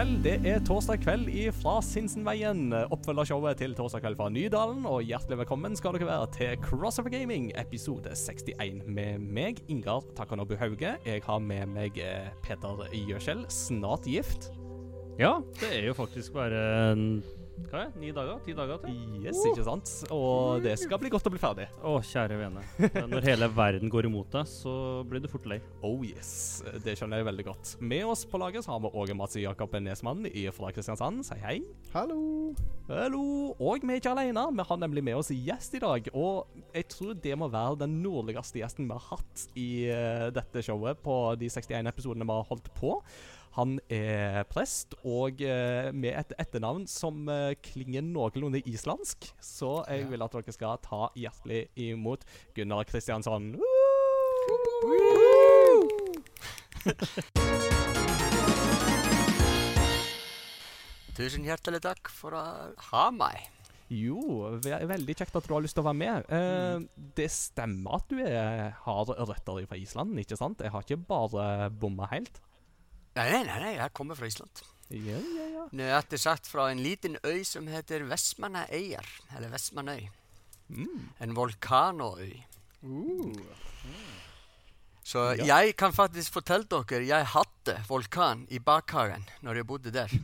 kveld. Det er torsdag kveld fra Sinsenveien. Oppfølgershowet til Torsdag kveld fra Nydalen. Og hjertelig velkommen skal dere være til Crossover Gaming episode 61 med meg, Ingar Takanobu Hauge. Jeg har med meg Peder Peter Gjøskjell, snart gift. Ja, det er jo faktisk bare en hva er det? Ni dager? Ti dager til? Yes, ikke sant? Og det skal bli godt å bli ferdig. Å, kjære vene. Når hele verden går imot deg, så blir du fort lei. Oh yes, det skjønner jeg veldig godt. Med oss på laget så har vi Åge Mats Jakob Nesmann fra Kristiansand. Si hei. Hallo. Hallo. Og vi er ikke alene. Vi har nemlig med oss gjest i dag. Og jeg tror det må være den nordligste gjesten vi har hatt i uh, dette showet på de 61 episodene vi har holdt på. Han er prest, og uh, med et etternavn som uh, klinger noenlunde islandsk. Så jeg vil at dere skal ta hjertelig imot Gunnar Kristiansson. Tusen hjertelig takk for å ha meg. Jo, ve veldig kjekt at du har lyst til å være med. Eh, Mm. det stemmer at du er, har røtter fra Island, ikke sant? Jeg har ikke bare bomma helt. Nei, nei, nei, jeg kommer fra Island. Ja, ja, ja. Nøyaktig sagt fra en liten øy som heter Vestmannaeyjar. Eller Vestmanøy. Mm. En vulkanøy. Så Ja. jeg kan faktisk fortelle dere jeg hadde vulkan i bakhagen når jeg bodde der.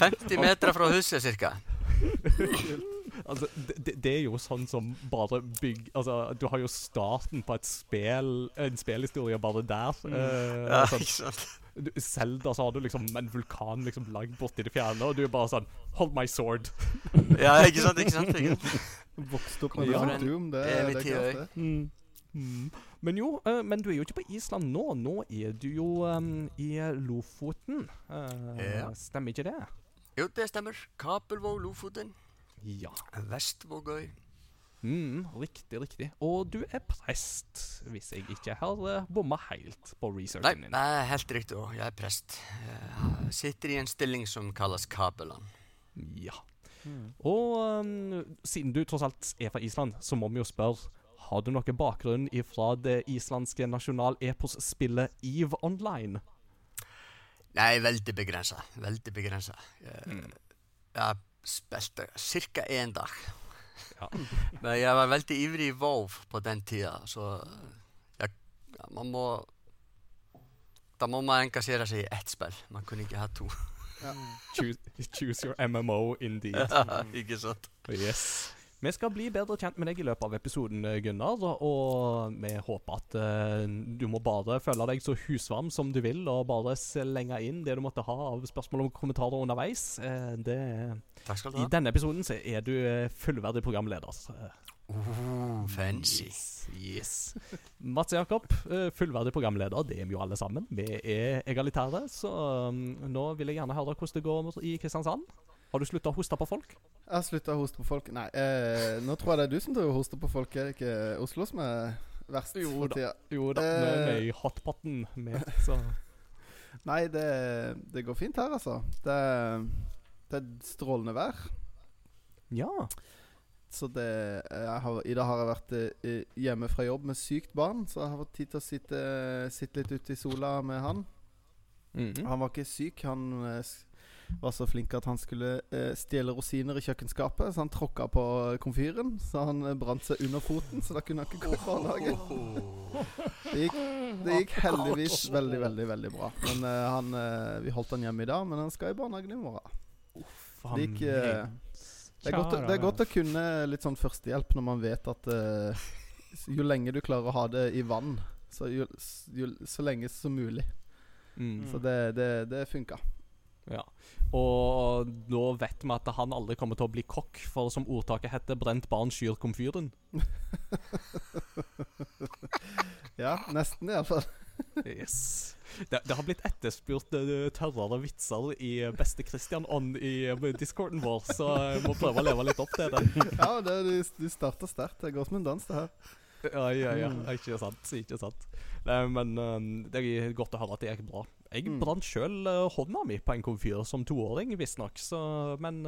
50 meter fra huset cirka. Altså, det, det- er jo sånn som bare bygg... Altså, du har jo starten på et spil, en spillhistorie bare der. eh, Ja, sånn. ikke sant? Du- Zelda så har du liksom en vulkan liksom langt borti det fjerne, og du er bare sånn Hold my sword. Ja, ikke sant? ikke sant? Ikke sant? Vokste opp med Ja. Doom. Det, det er klart, det. Mm. Men jo, uh, men du er jo ikke på Island nå. Nå er du jo um, i Lofoten. Uh, Ja. Stemmer ikke det? Jo, det stemmer. Kapelvåg, Lofoten. Ja. Vestvågøy. Mm, riktig, riktig. Og du er prest, hvis jeg ikke har uh, bomma helt på researchen din. Nei, helt riktig. også. Jeg er prest. Jeg sitter i en stilling som kalles kapelan. Ja. Og um, siden du tross alt er fra Island, så må vi jo spørre Har du noe bakgrunn ifra det islandske nasjonal-epos-spillet Eve Online? Nei, veldig begrensa. Veldig begrensa. Jeg, Mm. jeg spilte ca. én dag. Ja. Men jeg var veldig ivrig i WoW på den tida, så jeg, ja, man må Da må man engasjere seg i ett spill. Man kunne ikke ha to. Choose, choose your MMO, indeed. ikke sant? Yes. Vi skal bli bedre kjent med deg i løpet av episoden, eh, Gunnar. Og vi håper at uh, du må bare føle deg så husvarm som du vil, og bare slenge inn det du måtte ha av spørsmål og kommentarer underveis. Uh, det, Takk skal du ha. I denne episoden så er du fullverdig programleder. Oh, fancy. Yes. yes. Mats Jakob, fullverdig programleder. Det er vi jo alle sammen. Vi er egalitære, så um, nå vil jeg gjerne høre hvordan det går i Kristiansand. Har du slutta å hoste på folk? Jeg har slutta å hoste på folk. Nei, eh, nå tror jeg det er du som driver og hoster på folk. Er det ikke Oslo som er verst Jo for da. tida? Jo da, er vi Eh. i hotpotten med, så Nei, det, det går fint her, altså. Det, det er strålende vær. Ja. Så det har, I dag har jeg vært eh, hjemme fra jobb med sykt barn, så jeg har fått tid til å sitte, sitte litt ute i sola med han. Mhm. Han var ikke syk. Han eh, var så flink at han skulle eh, stjele rosiner i kjøkkenskapet, så han tråkka på komfyren. Så han eh, brant seg under foten, så da kunne han ikke gå i barnehagen. Det gikk, det gikk heldigvis veldig, veldig veldig bra. Men eh, han, eh, vi holdt han hjemme i dag, men han skal i barnehagen i morgen. Det gikk eh, det, er godt, det er godt å kunne litt sånn førstehjelp når man vet at eh, jo lenge du klarer å ha det i vann, så, jo, jo, så lenge som mulig. Mm. Så det, det, det funka. Ja. Og nå vet vi at han aldri kommer til å bli kokk, for som ordtaket heter 'brent barn skyr komfyren'. Ja, nesten iallfall. Yes. Det, det har blitt etterspurt uh, tørrere vitser i beste Christian-ånd i uh, discorden vår, så jeg må prøve å leve litt opp til det. Ja, det, du, du starter sterkt. Det går som en dans, det her. Ja, ja, ja. Ikke sant. Ikke sant. Nei, men um, det er godt å høre at det gikk bra. Jeg Mm. brant sjøl uh, hånda mi på en komfyr som toåring, visstnok, så- men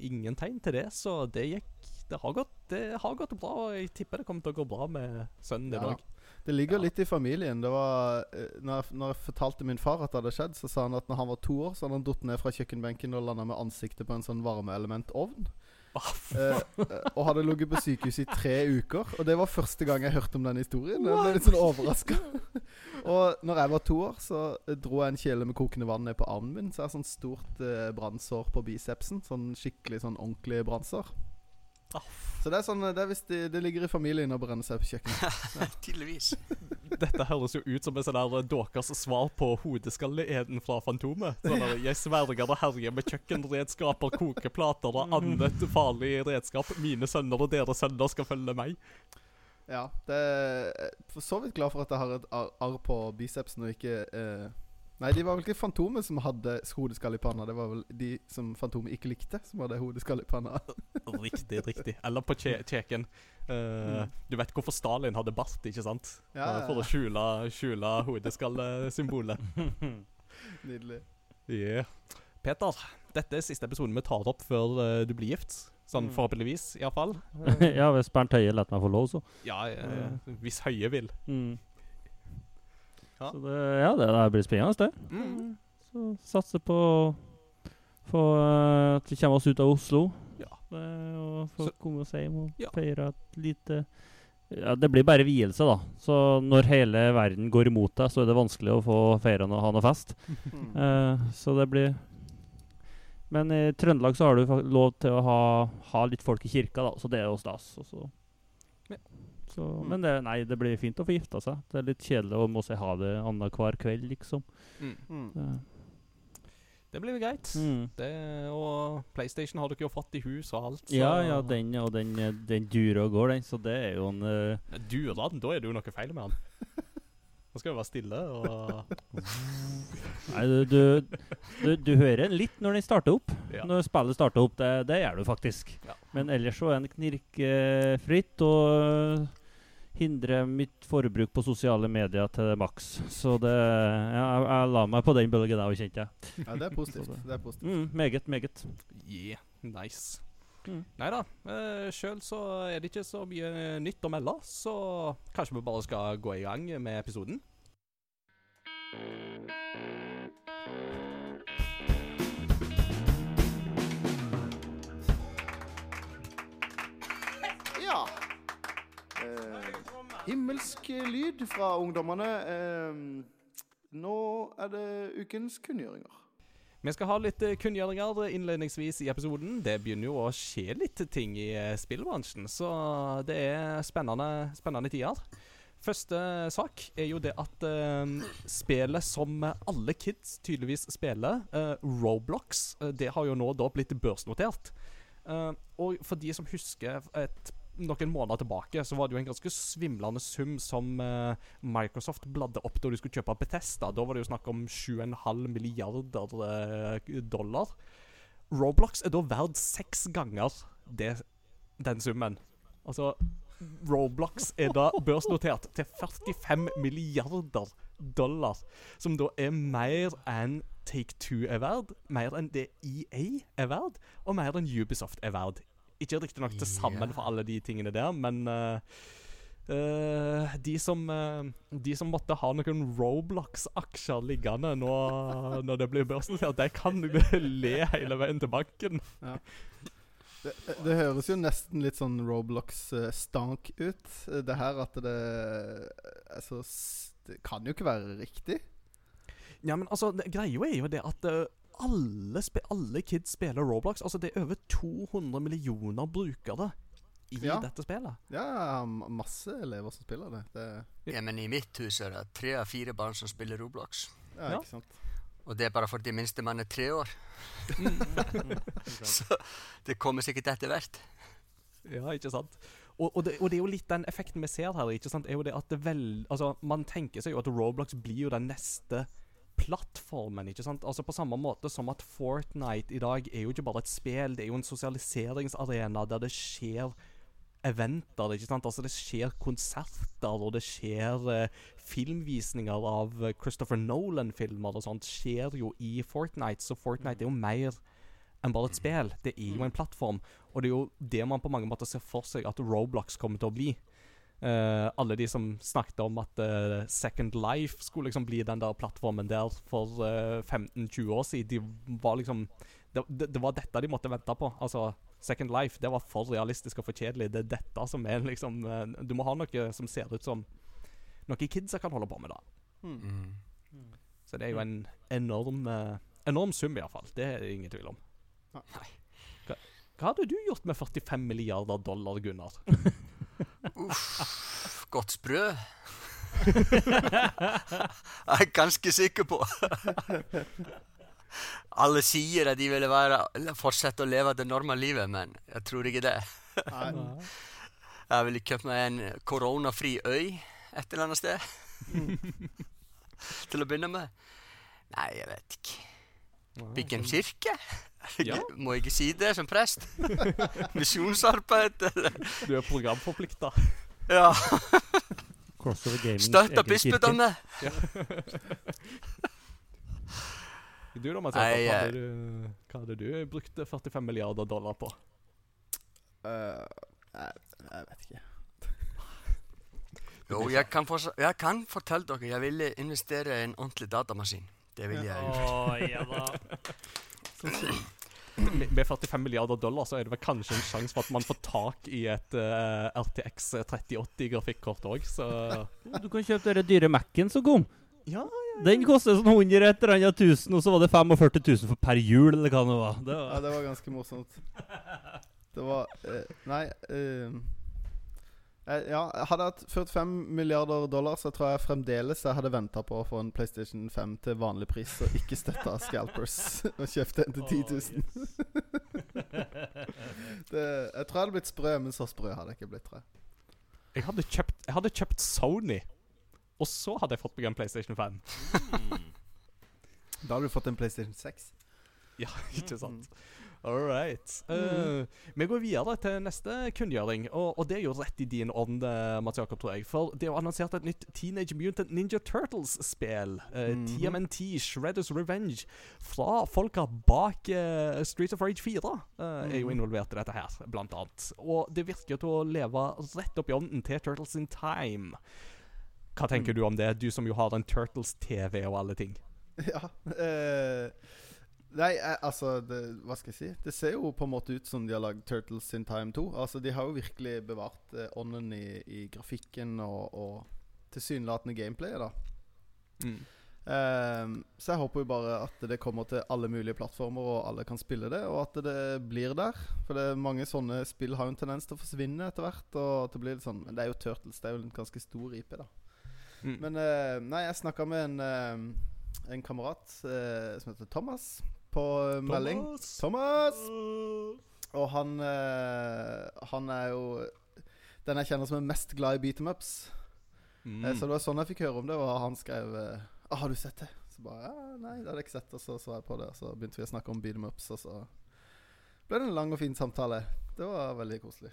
ingen tegn til det, så det gikk det har, gått, det har gått bra, og jeg tipper det kommer til å gå bra med sønnen din Ja. òg. Det ligger Ja. litt i familien. Det var eh, når, jeg, når jeg fortalte min far at det hadde skjedd, så sa han at når han var to år, så hadde han datt ned fra kjøkkenbenken og landa med ansiktet på en sånn varmeelementovn. Eh, eh, og hadde ligget på sykehus i tre uker. Og det var første gang jeg hørte om den historien. Jeg ble litt sånn overraska. og når jeg var to år, så eh, dro jeg en kjele med kokende vann ned på armen min. Så jeg har sånn stort eh, brannsår på bicepsen. Sånn skikkelig sånn ordentlig brannsår. Så det er sånn Det, er hvis det, det ligger i familien å brenne seg på kjøkkenet. Tydeligvis. Dette høres jo ut som en sånn der deres svar på hodeskalleeden fra Fantomet. Sånn der, Jeg sverger å herje med kjøkkenredskaper, kokeplater og annet farlig redskap. Mine sønner og deres sønner skal følge meg. Ja. Det er for så vidt glad for at jeg har et ar, arr på bicepsen og ikke eh, Nei, de var vel ikke Fantomet som hadde hodeskall i panna. Det var vel de som Fantomet ikke likte, som hadde hodeskall i panna. Riktig, riktig. Eller på kje Eh, Du vet hvorfor Stalin hadde bart, ikke sant? Ja, Eh, For å skjule, skjule hodeskallesymbolet. Nydelig. Yeah. Peter, dette er siste episoden vi tar opp før eh, du blir gift. Sånn Mm. forhåpentligvis, iallfall. ja, hvis Bernt Høie lar meg få lov, så. Ja, eh, hvis Høie vil. Mm. Ja. Så det, ja, det, det blir spennende, det. Mm. Så satser på å få eh, at vi kommer oss ut av Oslo. Ja. Eh, og folk Så- oss hjem og Ja. feire et lite ja, Det blir bare vielse, da. Så når hele verden går imot deg, så er det vanskelig å få feire og ha noe fest. Mm. Eh, så det blir Men i Trøndelag så har du lov til å ha, ha litt folk i kirka, da, så det er jo stas. Og så. Ja. Så, Mm. Men det, nei, det blir fint å få gifta seg. Det er litt kjedelig å må si ha det annenhver kveld, liksom. Mm. Mm. Det, blir greit. mm. Det, og PlayStation har dere jo fått i hus og alt. så- Ja, ja, den, og den, eh, den durer og går, den. Så det er jo en uh... Durer den, da er det jo noe feil med den. Nå skal vi være stille og Nei, du, du, du, du hører den litt når den starter opp. Ja. Når spillet starter opp. Det, det gjør du faktisk. Ja. Men ellers så er den knirkefritt og hindrer mitt forbruk på sosiale medier til maks. Så det jeg, jeg la meg på den bølgen der, kjente jeg. Ja, det er positivt. Det er positivt. Mm, meget, meget. Yeah, nice. Mm. Nei da. Uh, Sjøl så er det ikke så mye nytt å melde, så kanskje vi bare skal gå i gang med episoden. Ja. Eh, himmelsk lyd fra ungdommene. Eh, nå er det ukens kunngjøringer. Vi skal ha litt eh, kunngjøringer innledningsvis i episoden. Det begynner jo å skje litt ting i spillbransjen, så det er spennende, spennende tider. Første sak er jo det at eh, spillet som alle kids tydeligvis spiller, eh, Roblox, det har jo nå da blitt børsnotert. Eh, og for de som husker et, noen måneder tilbake, så var det jo en ganske svimlende sum som eh, Microsoft bladde opp da de skulle kjøpe Bethesda. Da var det jo snakk om 7,5 milliarder eh, dollar. Roblox er da verd seks ganger det, den summen. Altså Roblox er da børsnotert til 45 milliarder dollar. Som da er mer enn Take Two er verd, mer enn det EA er verd, og mer enn Ubisoft er verd. Ikke riktignok til sammen for alle de tingene der, men Uh, eh, de, som, uh, de som måtte ha noen Roblox-aksjer liggende nå når det blir børsnotert, de kan le hele veien til banken. Det, det høres jo nesten litt sånn Roblox-stank ut. Det her at det Altså Det kan jo ikke være riktig. Ja, men altså, greia er jo det at eh, alle, spe alle kids spiller Roblox. Altså, det er over 200 millioner brukere i Ja. dette spillet. Ja, masse elever som spiller det. det Ja, men i mitt hus er det tre av fire barn som spiller Roblox. ja, Ja. ikke sant? Og det er bare fordi minstemann er tre år. Så det kommer sikkert etter hvert. Ja, ikke sant? Og, og, det, og det er jo litt den effekten vi ser her, ikke sant? er jo det at det vel, altså, Man tenker seg jo at Roblox blir jo den neste plattformen, ikke sant? Altså På samme måte som at Fortnite i dag er jo ikke bare et spill, det er jo en sosialiseringsarena der det skjer eventer, ikke sant? Altså Det skjer konserter, og det skjer eh, filmvisninger av eh, Christopher Nolan-filmer og sånt skjer jo i Fortnite, så Fortnite er jo mer enn bare et spill. Det er jo en plattform, og det er jo det man på mange måter ser for seg at Roblox kommer til å bli. Eh, alle de som snakket om at uh, Second Life skulle liksom bli den der plattformen der for uh, 15-20 år siden, de var liksom det, det, det var dette de måtte vente på. Altså, Second Life det var for realistisk og for kjedelig. Det er dette som er liksom eh, Du må ha noe som ser ut som noe kidsa kan holde på med, da. Mm. Mm. Så det er jo en enorm eh, Enorm sum, iallfall. Det er det ingen tvil om. Nei. Hva, hva hadde du gjort med 45 milliarder dollar, Gunnar? Uff, godt sprø. Jeg er ganske sikker på. Alle sier at de ville være, fortsette å leve det normale livet, men jeg tror ikke det. Jeg ville kjøpt meg en koronafri øy et eller annet sted. Til å begynne med. Nei, jeg vet ikke. Bygge en kirke? Ja. Må jeg ikke si det som prest? Misjonsarbeid. Du er programforplikta. Ja. Støtta bispedømmet. Du da, Mathias, Nei, hva, hadde du, hva hadde du brukt 45 milliarder dollar på? Uh, jeg, jeg vet ikke. Jo, jeg kan, jeg kan fortelle dere, jeg ville investere i en ordentlig datamaskin. Det ville jeg gjort. Å, ja da. Med med 45 milliarder dollar så er det vel kanskje en sjanse for at man får tak i et uh, RTX 3080 grafikkort òg, så Du kan kjøpe den dyre Mac-en som kom. Ja, Den koster sånn 100 et eller annet tusen, og så var det 45 000 for per hjul, eller hva det var. Det Ja, det var ganske morsomt. Det var uh, Nei eh, eh, hadde jeg hatt 45 milliarder dollar, så tror jeg fremdeles jeg hadde venta på å få en PlayStation 5 til vanlig pris, og ikke støtta scalpers og kjøpte en til 10 000. det, jeg tror jeg hadde blitt sprø, men så sprø hadde jeg ikke blitt, tror jeg. jeg hadde kjøpt, jeg hadde kjøpt Sony, og så hadde jeg fått meg en PlayStation 5. Da hadde du fått en PlayStation 6. Ja, ikke sant? All right. Eh, vi går videre til neste kunngjøring, og, og det er jo rett i din ånd, eh, Mats Jakob, tror jeg. For det er jo annonsert et nytt Teenage Mutant Ninja Turtles-spill. eh, Mhm. TMNT Shredders Revenge. Fra folka bak uh, Streets of Rage 4 eh, er jo Mhm. involvert i dette her, blant annet. Og det virker til å leve rett opp i ånden til Turtles in Time. Hva tenker Mm. du om det, du som jo har en Turtles-TV og alle ting? Ja. eh, nei, eh, altså det, Hva skal jeg si? Det ser jo på en måte ut som de har lagd Turtles in Time 2. Altså De har jo virkelig bevart eh, ånden i, i grafikken og, og tilsynelatende gameplayet, da. Mm. Um, så jeg håper jo bare at det kommer til alle mulige plattformer, og alle kan spille det, og at det blir der. For det er mange sånne spill har jo en tendens til å forsvinne etter hvert. Og at det blir litt sånn Men det er jo Turtles, det er jo en ganske stor IP, da. Mm. Men uh, nei, jeg snakka med en, uh, en kamerat uh, som heter Thomas, på Thomas. melding. Thomas! Og han eh, Han er jo den jeg kjenner som er mest glad i beat em ups. Mm. Eh, Så det var sånn jeg fikk høre om det, og han skrev eh, ah, 'Har du sett det?' Så bare ja, 'Nei, det hadde jeg ikke sett', og så så jeg på det. Og så begynte vi å snakke om beat em ups, og så ble det en lang og fin samtale. Det var veldig koselig.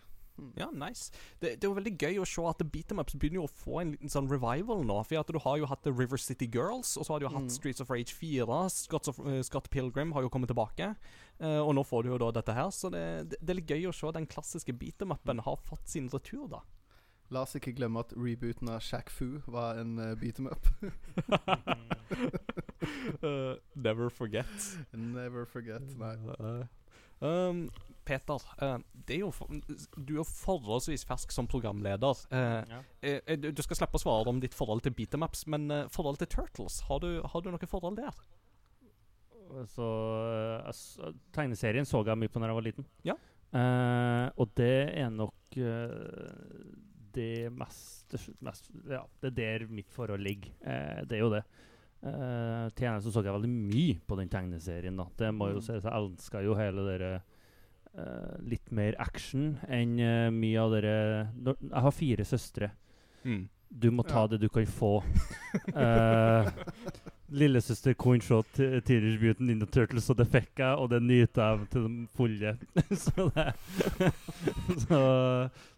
Ja, nice. Det, det er jo veldig gøy å se at beat em ups begynner jo å få en liten sånn revival nå. For at du har jo hatt The River City Girls, og så har du jo hatt Mm. Streets of Rage 4. Scott, of, uh, Scott Pilgrim har jo kommet tilbake. uh, og nå får du jo da dette her, så det, det, det er litt gøy å se den klassiske beat em upen har fått sin retur, da. La oss ikke glemme at rebooten av Shack Fu var en uh, beat em up. uh, never forget. Never forget. Nei. Um, Peter, uh, det er jo du er jo forholdsvis fersk som programleder. Uh, Ja. eh, du, skal slippe å svare om ditt forhold til Beatemaps, men uh, forhold til Turtles, har du, har du noe forhold der? Så Tegneserien så jeg mye på da jeg var liten. Ja. Og det er nok det mest, mest Ja, det er der mitt forhold ligger. Det er jo det. Uh, så så jeg veldig mye på den tegneserien. da Det må jo Mm. sies. Jeg elska jo hele dere uh, litt mer action enn uh, mye av dere Jeg har fire søstre. Mm. Du må ta Ja. det du kan få. uh, Lillesøster kunne se Teenage Mutant Ninja Turtles, og det fikk jeg, og det nyter jeg til de fulle. så, så,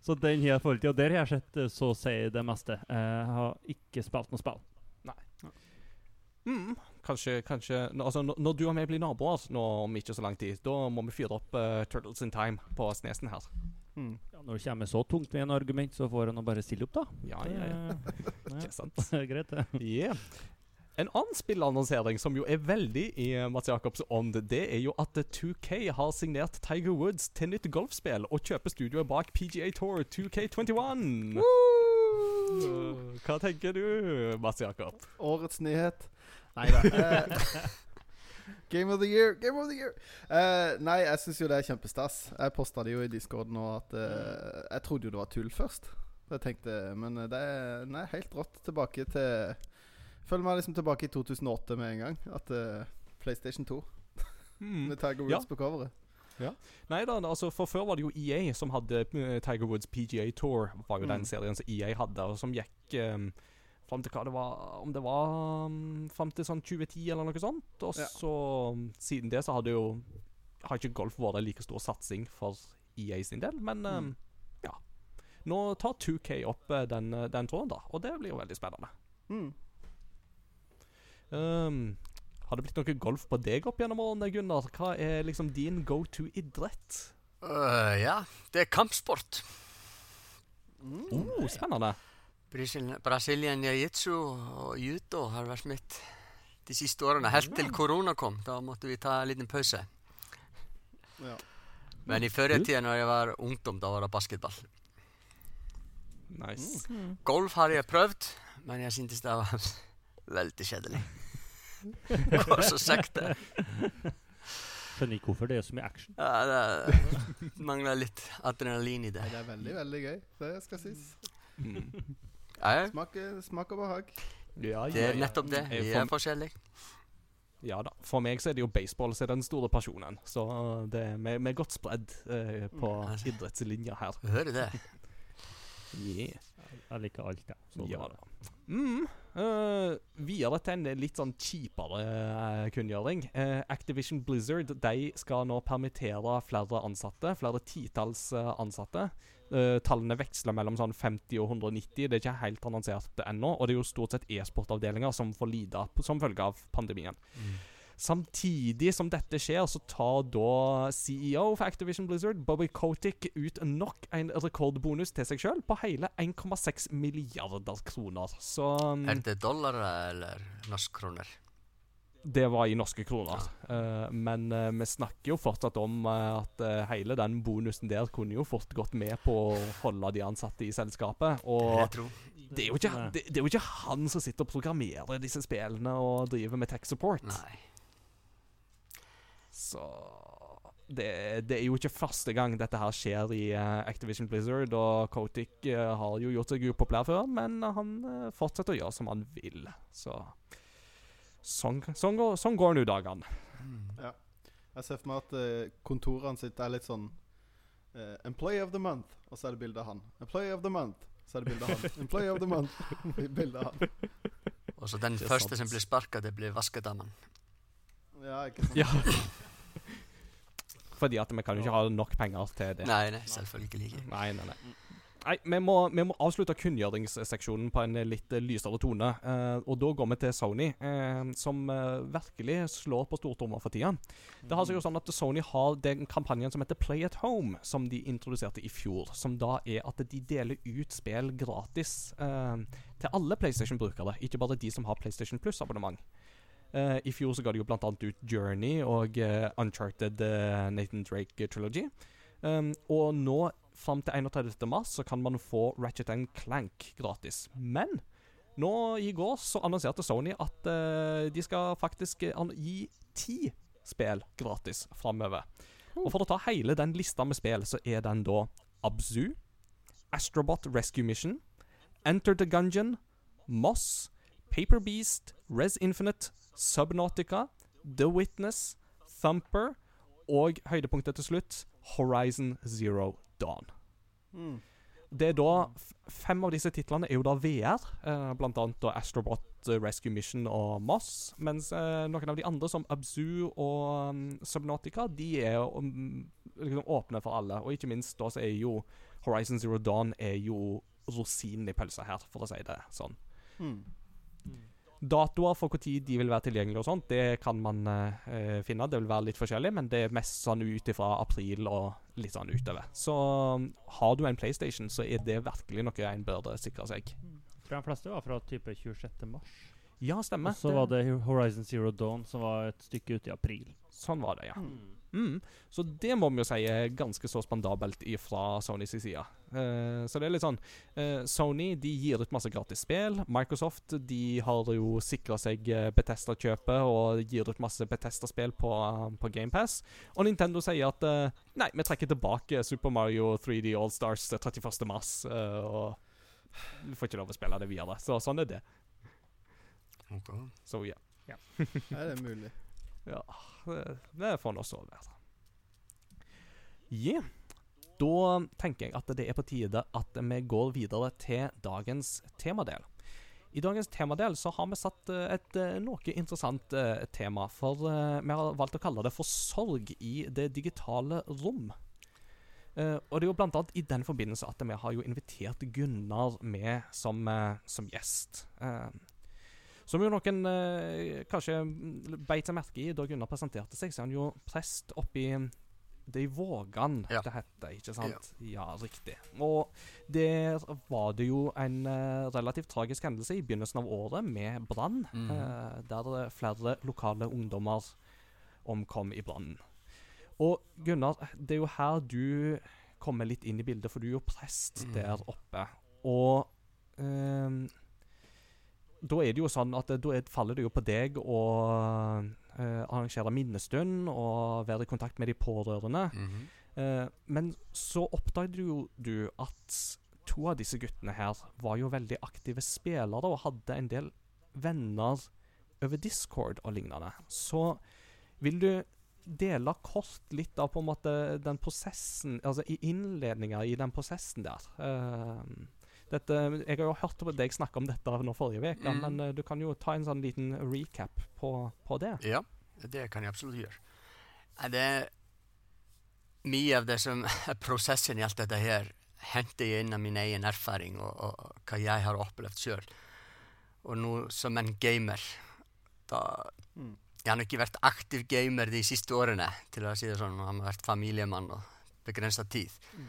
så den har jeg forhold til. Og der har jeg sett så å si det meste. Eh, Jeg har ikke spilt noe spill. Mm. Kanskje, kanskje altså, når, du og vi blir naboer nå om ikke så lang tid, da må vi fyre opp uh, Turtles in Time på snesen her. Mm. Ja, Når det kommer så tungt med en argument, så får han bare stille opp, da. Ja, ja, ja. Ikke sant. Det er greit, det. Yeah. En annen spillannonsering som jo er veldig i eh, Mats Jacobs ånd, det er jo at 2K har signert Tiger Woods til nytt golfspill og kjøper studioet bak PGA Tour 2K21. Woo! Hva tenker du, Mats Jakob? Årets nyhet. Nei da. Eh, game of the year, game of the year. Uh, nei, jeg syns jo det er kjempestas. Jeg posta det jo i Discord nå at uh, Jeg trodde jo det var tull først. Jeg tenkte, Men det er nei, helt rått. Tilbake til Føler meg liksom tilbake i 2008 med en gang. At uh, PlayStation 2 Hmm. med Tiger Ja. Woods på coveret. Nei da, altså for før var det jo EA som hadde Tiger Woods PGA Tour. Var jo den Mm. serien som EA hadde, og som gikk um, fram til hva det var Om det var um, fram til sånn 2010 eller noe sånt. Og Ja. så um, siden det så hadde jo Har ikke golf vært en like stor satsing for EA sin del, men um, Mm. ja. Nå tar 2K opp eh, den, eh, den tråden, da, og det blir jo veldig spennende. Mm. Um, har det blitt noe golf på deg opp gjennom årene, Gunnar? Hva er liksom din go to-idrett? Uh, ja, det er kampsport. Mm. Oh, spennende. Brasil- Brazilian jiu-jitsu og judo har vært mitt de siste årene. Helt til korona kom. Da måtte vi ta en liten pause. Ja. Men i førre tida, når jeg var ungdom, da var det basketball. Nice. Golf har jeg prøvd, men jeg syntes det var veldig kjedelig. Går så sakte. Skjønner ikke hvorfor det er så mye action. Ja, det mangler litt adrenalin i det. Nei, det er veldig, veldig gøy. Det skal sies. Mm. Ja, Smak, smak og behag. Ja, det er nettopp det. Vi er forskjellige. Ja da. For meg så er det jo baseball som er den store pasjonen. Så det er vi vi er godt spredd eh, på Mm, idrettslinja her. Du det? Yeah. Jeg liker alt, ja. Så Ja det- da. Mm. uh, videre til en litt sånn kjipere uh, kunngjøring. Uh, Activision Blizzard de skal nå permittere flere ansatte. Flere titalls eh, ansatte. Eh, tallene veksler mellom sånn 50 og 190. Det er ikke helt annonsert ennå. Og det er jo stort sett e-sportavdelinger som får lide som følge av pandemien. Samtidig som dette skjer, så tar da CEO for Activision Blizzard, Bobby Kotick, ut nok en rekordbonus til seg sjøl på hele 1,6 milliarder kroner. Så um, Er det dollar eller norsk kroner? Det var i norske kroner. Eh, men uh, vi snakker jo fortsatt om uh, at hele den bonusen der kunne jo fort gått med på å holde de ansatte i selskapet. Og det er, ikke, det, det er jo ikke han som sitter og programmerer disse spillene og driver med tech support. Nei. Så det, det er jo ikke første gang dette her skjer i Activision Blizzard, og Kotick eh, har jo gjort seg upopulær før, men han fortsetter å gjøre som han vil. Så sånn, sånn, går, sånn går nå dagene. Ja. Jeg ser for meg at uh, kontorene sitt er litt sånn uh, Employee of the month, og så er det bilde av han. Employee of the month, så er det bilde av han. Employee of the month, bilde av han. Og så den første sant. som blir sparka, det blir vaskedamen. Ja, ikke sant? Ja. Fordi at vi kan jo ikke ha nok penger til det. Nei, nei, selvfølgelig ikke. Nei, nei, nei. Nei, vi må, vi må avslutte kunngjøringsseksjonen på en eh, litt eh, lysere tone. eh, og da går vi til Sony, eh, som eh, virkelig slår på stortromma for tida. Det har seg jo sånn at Sony har den kampanjen som heter Play at Home, som de introduserte i fjor. Som da er at de deler ut spill gratis til alle PlayStation-brukere, ikke bare de som har PlayStation Plus-abonnement. I fjor så ga de jo annet ut Journey og Uncharted Nathan Drake Trilogy. Um, og nå, fram til 31. mars, så kan man få Ratchet Clank gratis. Men nå i går så annonserte Sony at uh, de skal faktisk eh, gi ti spill gratis framover. Og for å ta hele den lista med spill, så er den da Abzu, Astrobot Rescue Mission, Enter the Gungeon, Moss, Paper Beast, Res Infinite, Subnautica, The Witness, Thumper og høydepunktet til slutt Horizon Zero Dawn. Mm. Det er da Fem av disse titlene er jo da VR, eh, blant annet da Astrobot eh, Rescue Mission og Moss. Mens eh, noen av de andre, som Abzu og um, Subnautica, de er um, liksom åpne for alle. Og ikke minst da så er jo Horizon Zero Dawn er jo rosinen i pølsa her, for å si det sånn. Mm. Datoer for når de vil være tilgjengelige og sånt, det kan man eh, finne. Det vil være litt forskjellig, men det er mest sånn ut ifra april og litt sånn utover. Så um, har du en PlayStation, så er det virkelig noe en bør sikre seg. Jeg tror de fleste var fra type 26. mars. Ja, stemmer. Og så var det Horizon Zero Dawn, som var et stykke ute i april. Sånn var det, ja. Mm. Så det må vi jo si er ganske så spandabelt fra Sonys side. Uh, så det er litt sånn uh, Sony de gir ut masse gratis spill. Microsoft de har jo sikra seg uh, Betesta-kjøpet og gir ut masse Betesta-spill på, uh, på GamePass. Og Nintendo sier at nei, vi trekker tilbake Super Mario 3D Allstars 31.3. Uh, og du får ikke lov å spille det videre. Så sånn er det. Okay. Så ja. ja. er det mulig? Ja, det, det får nå så være. Yeah. Da tenker jeg at det er på tide at vi går videre til dagens temadel. I dagens temadel så har vi satt uh, et uh, noe interessant uh, tema. For vi har valgt å kalle det for sorg i det digitale rom. og det er jo blant annet i den forbindelse at vi har jo invitert Gunnar med som, som gjest. Som jo noen eh, kanskje beit seg merke i da Gunnar presenterte seg, så er han jo prest oppi det i Vågan Ja. det heter, ikke sant? Ja. riktig. Og der var det jo en uh, relativt tragisk hendelse i begynnelsen av året med brann, mm. uh, der flere lokale ungdommer omkom i brannen. Og Gunnar, det er jo her du kommer litt inn i bildet, for du er jo prest mm. der oppe. Og ehm, da er det jo sånn at da er, faller det jo på deg å eh, arrangere minnestund og være i kontakt med de pårørende. Mhm. Eh, men så oppdaget jo du at to av disse guttene her var jo veldig aktive spillere og hadde en del venner over Discord og lignende. Så vil du dele kort litt av på en måte den prosessen Altså i innledninga i den prosessen der. Eh, dette, jeg har jo hørt på deg snakke om dette nå forrige uke, Mm. men eh, du kan jo ta en sånn liten recap på, på det. Ja, det kan jeg absolutt gjøre. Nei, Det er mye av det som er prosessen i alt dette her, henter jeg inn av min egen erfaring og, og, og hva jeg har opplevd sjøl. Og nå som en gamer da, Mm. Jeg har nok ikke vært aktiv gamer de siste årene, til å si det sånn. Jeg har vært familiemann og begrensa tid. Mm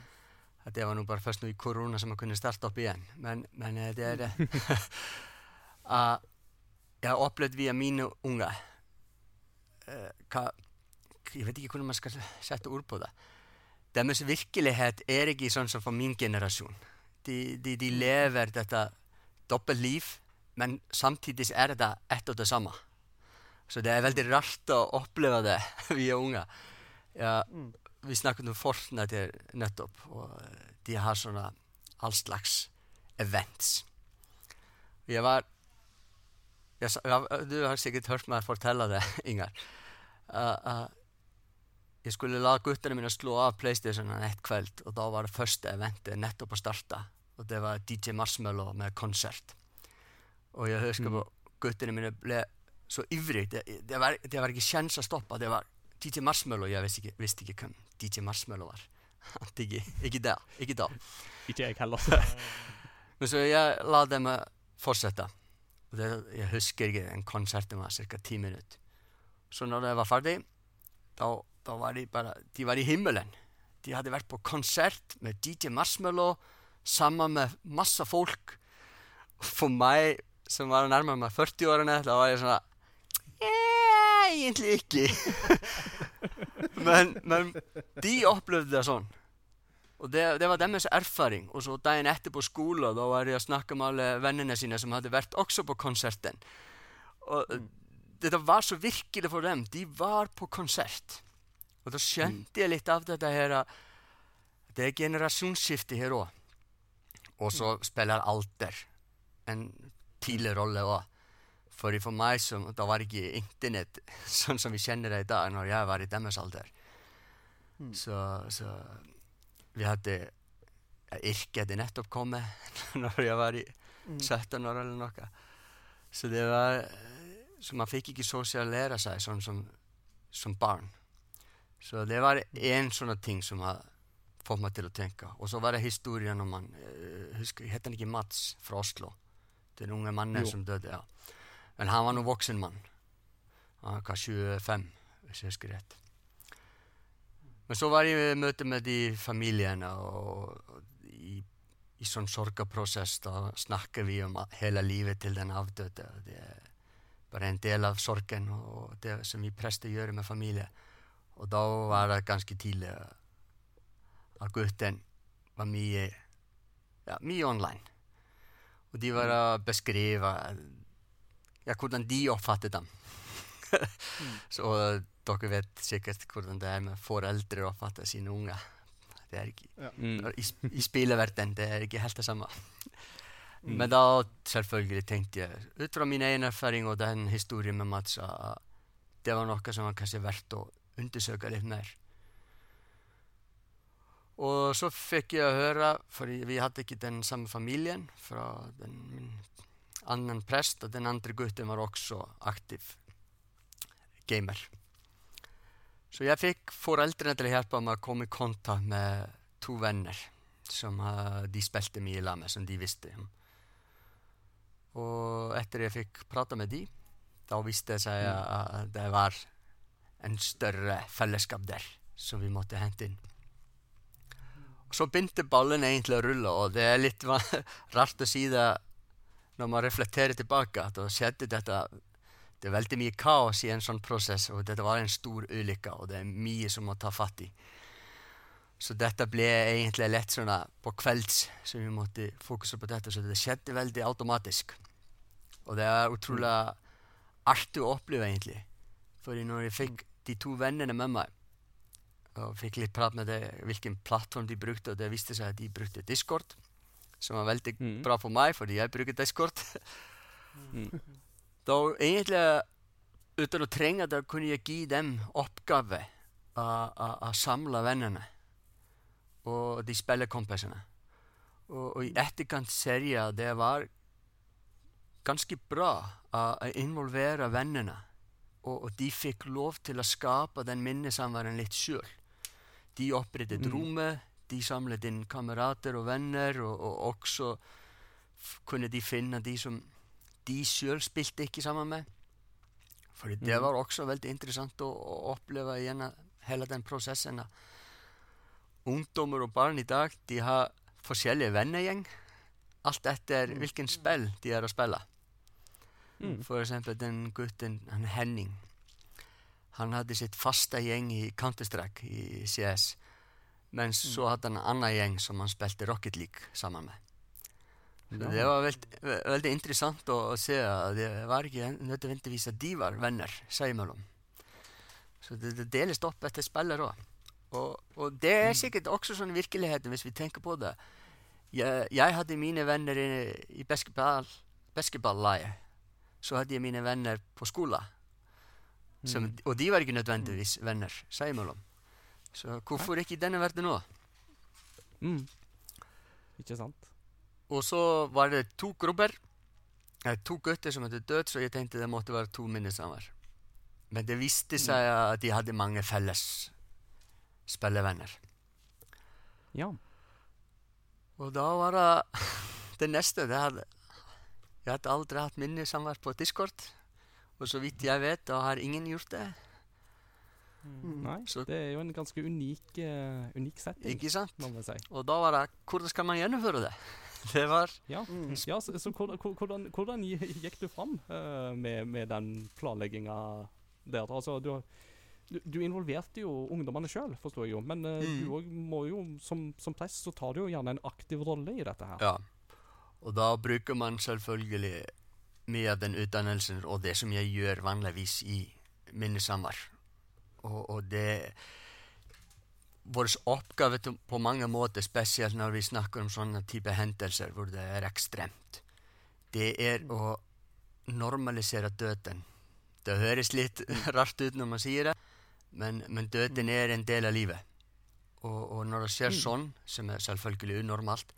þetta var nú bara fyrst nú í koruna sem að kunni starta upp í enn. Menn, menn eh, þetta er mm. að ég hafa upplöðt við að mínu unga eh, uh, hva, ég veit ekki hvernig maður skal setja úr på mm. það deres virkelighet er ekki sånn som for min generasjon de, de, de lever dette dobbelt liv men samtidig er det ett og det samme så det er veldig rart å oppleve det vi er unge ja, mm vi snakket om um Fortnite her nettopp, og eh, de har sånne all slags events. Jeg var jeg, Du har sikkert hørt meg fortelle det, Ingar. Uh, uh, ég skulle laða guttinu mín að sló af Playstationen eitt kveld og þá var það första eventi nettopp að starta og það var DJ Marshmallow með konsert og ég höfði mm. sko mm. guttinu mín bleið svo yfrið, það var, var ekki sjans að stoppa það var DJ Marshmallow, ég veist ekki, veist ekki hvem DJ Marshmallow var. Ekki, ekki það, ekki það DJ ekki heller og svo ég laði þeim að fortsetta og þeir, ég husker ekki en konsertin var cirka tíminn ut svo náðu þegar ég var farði þá, þá var ég bara, ég var í himmelen. Ég hafði vært på konsert með DJ Marshmallow saman með massa fólk. Og fyrir mig sem var nærmar með 40 ára þá var ég svona Egentlig ikke. men, men de opplevde det sånn. Og det, det var deres erfaring. Og så dagen etter på skolen, da var jeg og snakka med alle vennene sine som hadde vært også på konserten. Og mm. dette var så virkelig for dem. De var på konsert. Og da skjønte jeg litt av dette her að Det er generasjonsskifte her òg. Og så spiller alder en tidlig rolle òg. For for meg som, da var ikke internett sånn som vi kjenner det i dag, når jeg var i deres alder. Mm. Så, så vi hadde ja, Yrket hadde nettopp kommet når jeg var i Mm. 17 år eller noe. Så det var Så man fikk ikke sosialisere seg sånn som, som barn. Så det var én sånn ting som har fått meg til å tenke. Og så var det historien om han uh, husker, Heter han ikke Mats fra Oslo? Den unge mannen Jo. som døde. ja en hann var nú voksin mann. Hann var hvað 75 þessi er skriðett en svo var ég við mötum með því famíljana og, og í, í svon sorgaprosess þá snakkar við um hela lífi til den afdöta það er bara en del af sorgen og det som vi prester gjør med familie og da var det ganske tidlig að gutten var mye ja, mye online. Og de var að beskriva ja, hvordan de oppfattet dem. Så dere vet sikkert hvordan det er med foreldre å oppfatte sine unger. Det er ikke, Mm. I, I spilleverden det er ikke helt det samme. Mm. Men da selvfølgelig tenkte jeg, ut fra min egen erfaring og den historien med Mats, at det var noe som var kanskje verdt å undersøke litt mer. Og så fikk jeg høre, for vi hadde ikke den samme familien, fra den, min annan prest og den andre gutten var også aktiv gamer. Så jeg fikk foreldrene til å hjelpe meg að koma í kontakt með to venner sem de spelti mig í lag með, sem de visste um. Og eftir ég fikk prata með de, þá viste ég mm. að, að það var en större fellesskap der sem við måtti hendi inn. Og svo byndi ballen egentlig að rulla og það er litt rart að síða når man reflekterer tilbake, da skjedde dette Det veldig mye kaos i en sånn prosess, og dette var en stor ulykke, og det er mye som må ta fatt i. Så dette ble egentlig lett sånn på kvelds, så vi måtte fokusere på dette. Så det skjedde veldig automatisk. Og det er utrolig artig å oppleve, egentlig. Fordi når jeg fikk de to vennene med meg, og fikk litt prat med det, hvilken plattform de brukte, og det viste seg at de brukte Discord, som var veldig Mm. bra for meg, fordi jeg bruker Discord. Mm. Da egentlig, uten å trenge det, kunne jeg gi dem oppgave å samle vennene og de spillekompisene. Og, og i etterkant ser jeg det var ganske bra å involvere vennene. Og, og de fikk lov til å skape den minnesamværen litt sjøl. De opprettet Mm. rommet, de samlet inn kamerater og venner, og, og også kunne de finne de som de sjøl spilte ikke sammen med. For det Mhm. var også veldig interessant å, å oppleve gjennom hele den prosessen. Ungdommer og barn i dag de har forskjellige vennegjeng. Alt etter hvilken spill de er å spille. Mm. For eksempel den gutten, han Henning. Han hadde sitt faste gjeng i Counter-Strike i CS. Mens så hadde han en annen gjeng som han spilte Rocket League med. Så Ja. Det var veld, ve- veldig interessant å, å se. at Det var ikke nødvendigvis at de var venner seg imellom. Så det, det deles opp etter spiller òg. Og, og det er sikkert også sånn virkeligheten, hvis vi tenker på det. Jeg, jeg hadde mine venner i, i basketball, basketballaget. Så hadde jeg mine venner på skolen. Som, Mm. Og de var ikke nødvendigvis venner seg imellom. Så hvorfor ikke i denne verden òg? Mm. Ikke sant? Og så var det to grupper. To gutter som hadde dødd, så jeg tenkte det måtte være to minnesamer. Men det viste seg at de hadde mange felles spillevenner. Ja. Og da var det det neste. Det hadde, jeg hadde aldri hatt minnesamvær på Discord. Og så vidt jeg vet, da har ingen gjort det. Nei, Så- det er jo en ganske unik, uh, unik setting, Ikke sant? må man si. Og da var det Hvordan skal man gjennomføre det? Det var Ja, Mm. ja så, så hvordan, hvordan, hvordan gikk du fram uh, med, med den planlegginga der? Altså, du, du, du involverte jo ungdommene sjøl, forstår jeg jo. Men uh, Mm. du òg må jo, som, som prest, så tar du jo gjerne en aktiv rolle i dette her. Ja. Og da bruker man selvfølgelig mye av den utdannelsen og det som jeg gjør vanligvis i minnesamvær. Og, og det Vår oppgave på mange måter, spesielt når vi snakker om sånne type hendelser hvor det er ekstremt, det er å normalisere døden. Det høres litt rart ut når man sier det, men, men døden er en del av livet. Og, og når det skjer sånn, som er selvfølgelig unormalt,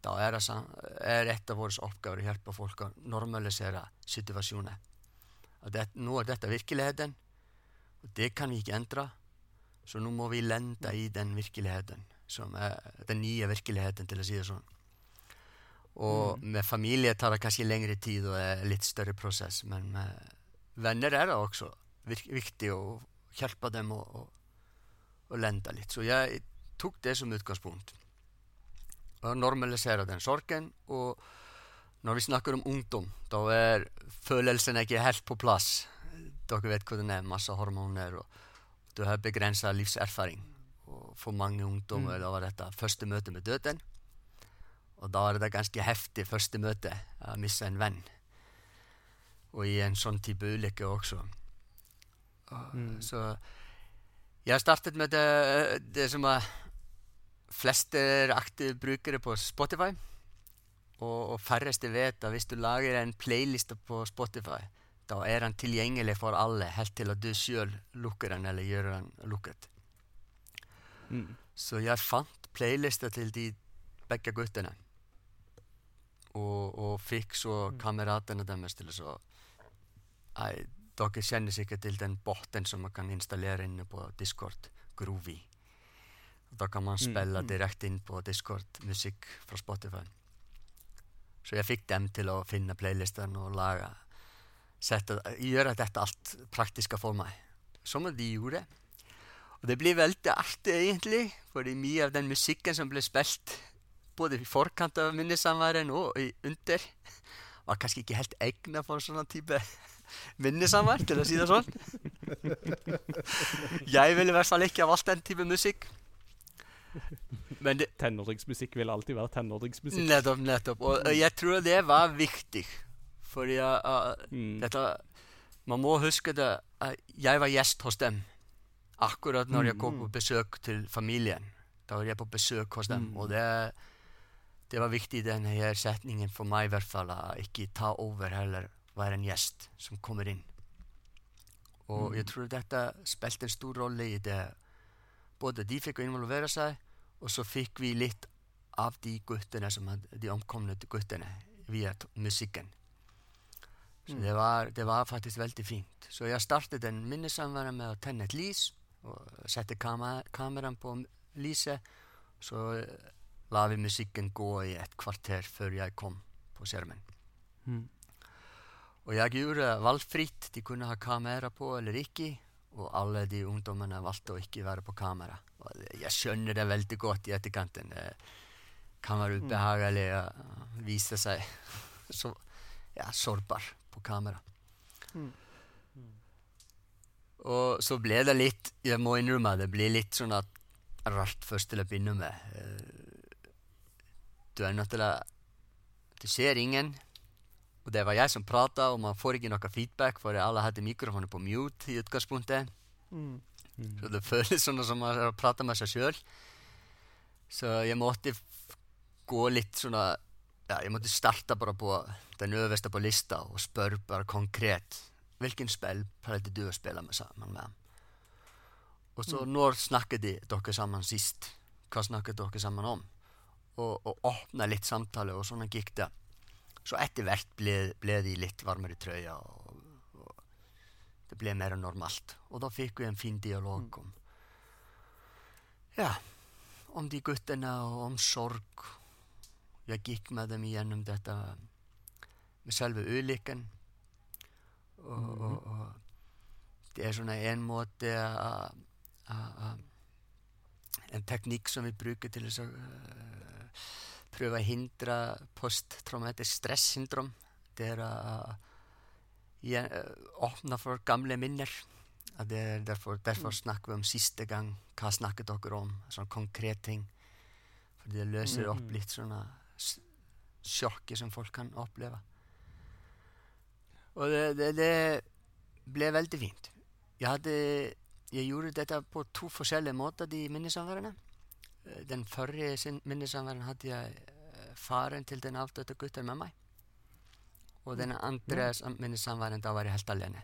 da er, det, er et av våre oppgaver å hjelpe folk å normalisere situasjonen. Det, nå er dette virkeligheten, og det kan vi ikke endre. Så nå må vi lende i den virkeligheten, som er den nye virkeligheten, til å si det sånn. Og med familie tar det kanskje lengre tid og er litt større prosess, men med venner er det også vik viktig å hjelpe dem å, å, å lende litt. Så jeg tok det som utgangspunkt. Og normalisere den sorgen. Og når vi snakker om ungdom, da er følelsen ikke helt på plass. Dere vet hvordan det er, masse hormoner, og du har begrensa livserfaring. Og for mange ungdommer Mm. da var dette første møte med døden. Og da er det ganske heftig første møte å miste en venn. Og i en sånn type ulykke også. Og, Mm. Så jeg startet med det, det som er flest er aktive brukere på Spotify. Og, og færreste vet at hvis du lager en playliste på Spotify, da er den tilgjengelig for alle, helt til at du sjøl lukker den eller gjør den lukket. Mm. Så jeg fant playlister til de begge guttene. Og, og fikk så kameratene deres til å så Nei, dere kjenner sikkert til den boten som man kan installere inne på Discord, Groovy. Da kan man spille Mm. direkte inn på Discord musikk fra Spotify. Så jeg fikk dem til å finne playlistene og lage sette, Gjøre dette alt praktiske for meg. Som de gjorde. Og det blir veldig artig, egentlig, fordi mye av den musikken som ble spilt både i forkant av minnesamværet og i under, var kanskje ikke helt egnet for sånn type minnesamvær, til å si det sånn. Jeg ville i hvert fall ikke ha valgt den type musikk. Men det, Tenåringsmusikk vil alltid være tenåringsmusikk. nettopp, nettopp. Og og jeg tror det var viktig. Fordi uh, Mm. dette Man må huske det. uh, jeg var gjest hos dem akkurat når jeg kom på besøk til familien. Da var jeg på besøk hos dem. Mm. Og det, det var viktig, denne her setningen for meg i hvert fall. Ikke ta over, heller være en gjest som kommer inn. Og jeg tror dette spilte en stor rolle i det. Både de fikk involvere seg, og så fikk vi litt av de guttene som hadde, de omkomne guttene via musikken. Så det, var, det var faktisk veldig fint. Så jeg startet en minnesamvær med å tenne et lys og sette kama kameraet på lyset. Så eh, la vi musikken gå i et kvarter før jeg kom på skjermen. Mm. Og jeg gjorde valgfritt. De kunne ha kamera på eller ikke. Og alle de ungdommene valgte å ikke være på kamera. Og jeg skjønner det veldig godt i etterkanten. Det kan være ubehagelig å vise seg så ja, sårbar på kamera. Mm. Og så ble det litt Jeg må innrømme det ble litt sånn at rart først til å begynne med. Eh, Du er nødt til å Du ser ingen. Og det var jeg som prata, og man får ikke noe feedback, for alle hadde mikrofonen på mute i utgangspunktet. Mm. Så det føles sånn som man har prata med seg sjøl. Så jeg måtte f- gå litt sånn at- ja, jag måste starta bara på den översta på listan och spör bara konkret vilken spel hade du att spela med samman med? Och så mm. när snackade dere samman sist? Vad snackade dere samman om? Um? Och, och öppna lite samtal och sådana gick det. Så eftervärt blev, blev de lite varmare tröja och, och det blev mer normalt. Och då fick vi en fin dialog mm. Um, om, ja, om um de gutterna och om sorg Jag gick med dem igenom detta med själva olyckan. Och, mm. och, och, det är såna en måte att en teknik som við brukum til þess að uh, pröfa að hindra posttraumatisk stresssyndrom þetta er eh, að opna fyrir gamle minner að það er derfor, derfor mm. snakkum við um sísta gang hvað snakket okkur om, svona konkrét ting fyrir það lösir mhm. upp litt svona s- sjokket som folk kan oppleve. Og det, det, ble veldig fint. Jeg, hadde, jeg gjorde dette på to forskjellige måter, de minnesamværene. Eh, Den sin- minnesamværen hadde jeg eh, faren til den avdøde gutten med meg. Og den andre sam- minnesamværen, da var jeg helt alene.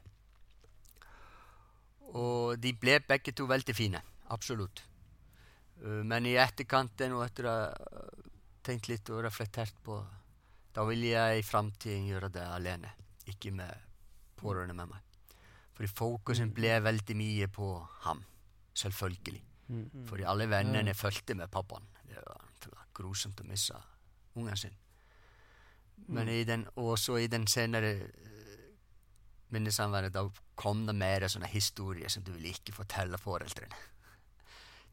Og de ble begge to veldig fine. Absolutt. Uh, men i etterkanten, og å ha tenkt litt og reflektert på Da vil jeg i framtiden gjøre det alene, ikke med pårørende med meg. Fordi fokusen ble veldig mye på ham. Selvfølgelig. For Fordi alle vennene fulgte med pappaen. Det var, det var grusomt å miste ungen sin. Men i den, også i den senere eh, minnesamværet, da kom det mer sånne historier som du vil ikke fortelle foreldrene.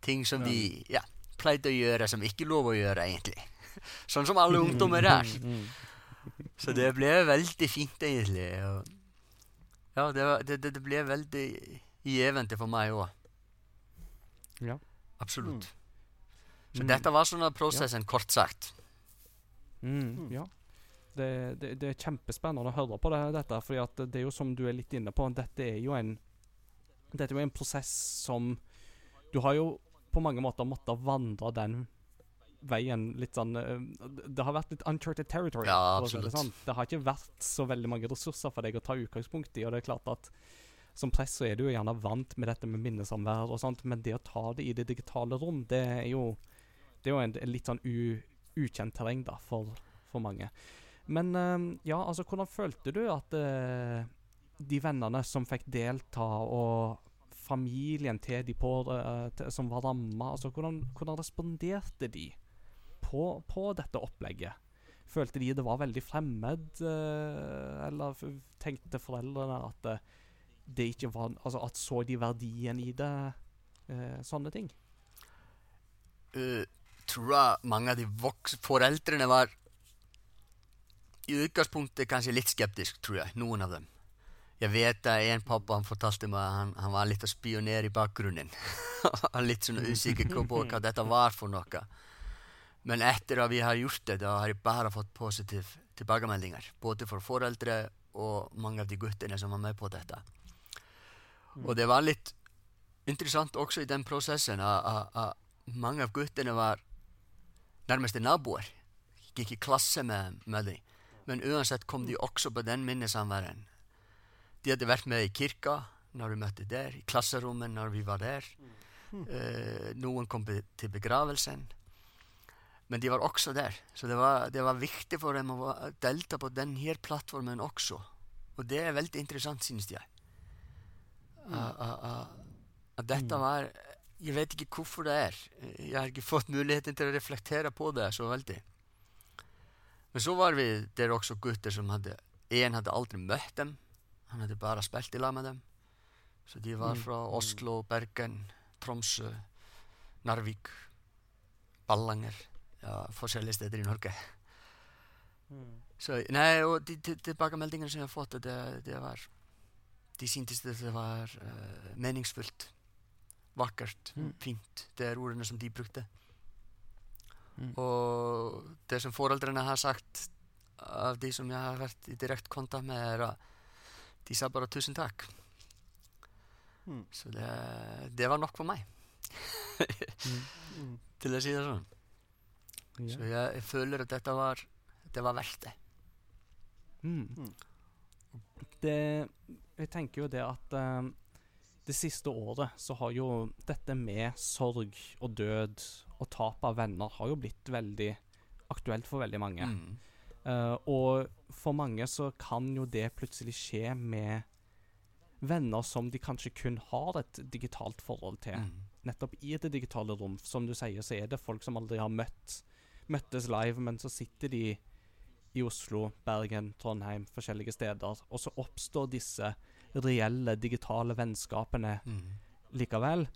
Ting som de ja, pleide å gjøre som ikke lov å gjøre, egentlig. Sånn som alle ungdommer er. Så det ble veldig fint, egentlig. Og ja, det, det, det, det ble veldig gjevent for meg òg. Ja. Absolutt. Så Mm. dette var sånn prosessen, kort sagt. Mm, ja. Det, det, det er kjempespennende å høre på det, dette, For det er jo som du er litt inne på, dette er jo en Dette er jo en prosess som Du har jo på mange måter måttet vandre den veien litt sånn eh, Det har vært litt uncharted territory. Ja, absolutt. det sånn. Det har ikke vært så veldig mange ressurser for deg å ta utgangspunkt i, og det er klart at som press så er du jo gjerne vant med dette med minnesamvær og sånt, men det å ta det i det digitale rom, det er jo Det er jo en, en litt sånn u, ukjent terreng, da, for, for mange. Men uh, ja, altså, hvordan følte du at uh, de vennene som fikk delta, og familien til de på, uh, til, som var ramma, altså, hvordan, hvordan responderte de på, på dette opplegget? Følte de det var veldig fremmed, eh, eller tenkte foreldrene at eh, det ikke var Altså at så de verdien i det? eh, sånne ting. Uh, tror jeg mange av de voks foreldrene var i utgangspunktet kanskje litt skeptisk, tror jeg. Noen av dem. Jeg vet at en pappa han fortalte meg at han, han var litt å spionere i bakgrunnen. Litt sånn usikker på hva dette var for noe. Men etter at vi har gjort det, da har jeg bare fått positive tilbakemeldinger. Både for foreldre og mange av de guttene som var med på dette. Og det var litt interessant også i den prosessen at, mange av guttene var nærmeste naboer. Gikk i klasse med, med dem. Men uansett kom de også på den minnesamværen. De hadde vært med i kirka når vi møtte der, i klasserommet når vi var der. Eh, noen kom til begravelsen. Men de var också där. Så det var, det var viktigt för dem att delta på den här plattformen också. Och det är väldigt intressant, syns jag. Mm. A, a, a, detta mm. var... Jag vet inte varför det är. Jag har inte fått möjligheten till att reflektera på det så väldigt. Men så var vi där också gutter som hade... En hade aldrig mött dem. Han hade bara spelat i lag med dem. Så de var mm. från Oslo, Bergen, Tromsö, Narvik, Ballanger Ja, forskjellige steder i Norge. Så, nei, og de, tilbakemeldingene som jeg har fått, det, det var De syntes det var eh, meningsfullt. Vakkert. Mm. Fint. Det er ordene som de brukte. Mm. Og det som foreldrene har sagt av de som jeg har vært i direkte kontakt med, er at de sa bare 'tusen takk'. Mm. Det, det var nok for meg, Mm. til si det sånn. Ja. Så jeg, jeg føler at dette var Det var verdt det. Mm. Mm. Det Jeg tenker jo det at um, det siste året så har jo dette med sorg og død og tap av venner har jo blitt veldig aktuelt for veldig mange. Mm. Uh, og for mange så kan jo det plutselig skje med venner som de kanskje kun har et digitalt forhold til. Mm. Nettopp i det digitale rom. Som du sier, så er det folk som aldri har møtt møttes live, men så sitter de i Oslo, Bergen, Trondheim, forskjellige steder, og så oppstår disse reelle digitale vennskapene Mm. likevel.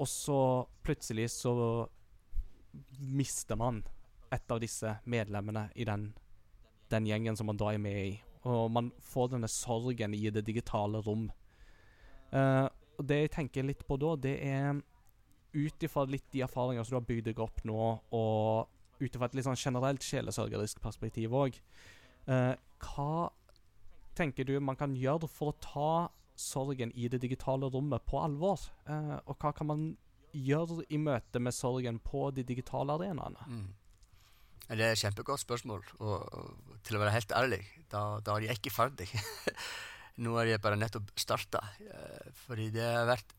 Og så plutselig så mister man et av disse medlemmene i den, den gjengen som man da er med i. Og man får denne sorgen i det digitale rom. Uh, og det jeg tenker litt på da, det er ut ifra litt de erfaringer som du har bygd deg opp nå, og ut ifra et litt sånn generelt sjelesørgerisk perspektiv òg, hva tenker du man kan gjøre for å ta sorgen i det digitale rommet på alvor? Eh, og hva kan man gjøre i møte med sorgen på de digitale arenaene? Mm. Det er et kjempegodt spørsmål. Og, og til å være helt ærlig, da, da er jeg ikke ferdig. Nå er jeg bare nettopp starta. Uh, fordi det har vært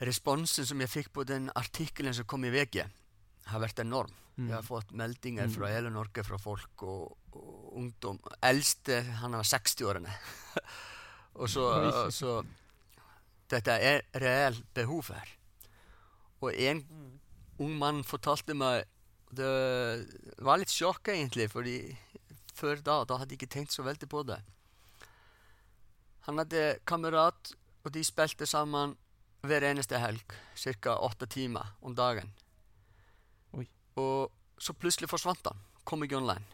responsen som jag fick på den artikeln som kom i veckan har varit enorm. Mm. Jag har fått meldingar mm. från hela Norge från folk och, och ungdom. Äldste, han var 60 åren. och så, så detta är reellt behov här. Och en mm. ung man fortalte mig, det var lite chock egentligen, för för då, då hade jag inte tänkt så väldigt på det. Han hade kamrat och de spelade samman hver eneste helg cirka 8 tíma um om dagen Oi. og svo plutselig forsvant hann kom ekki online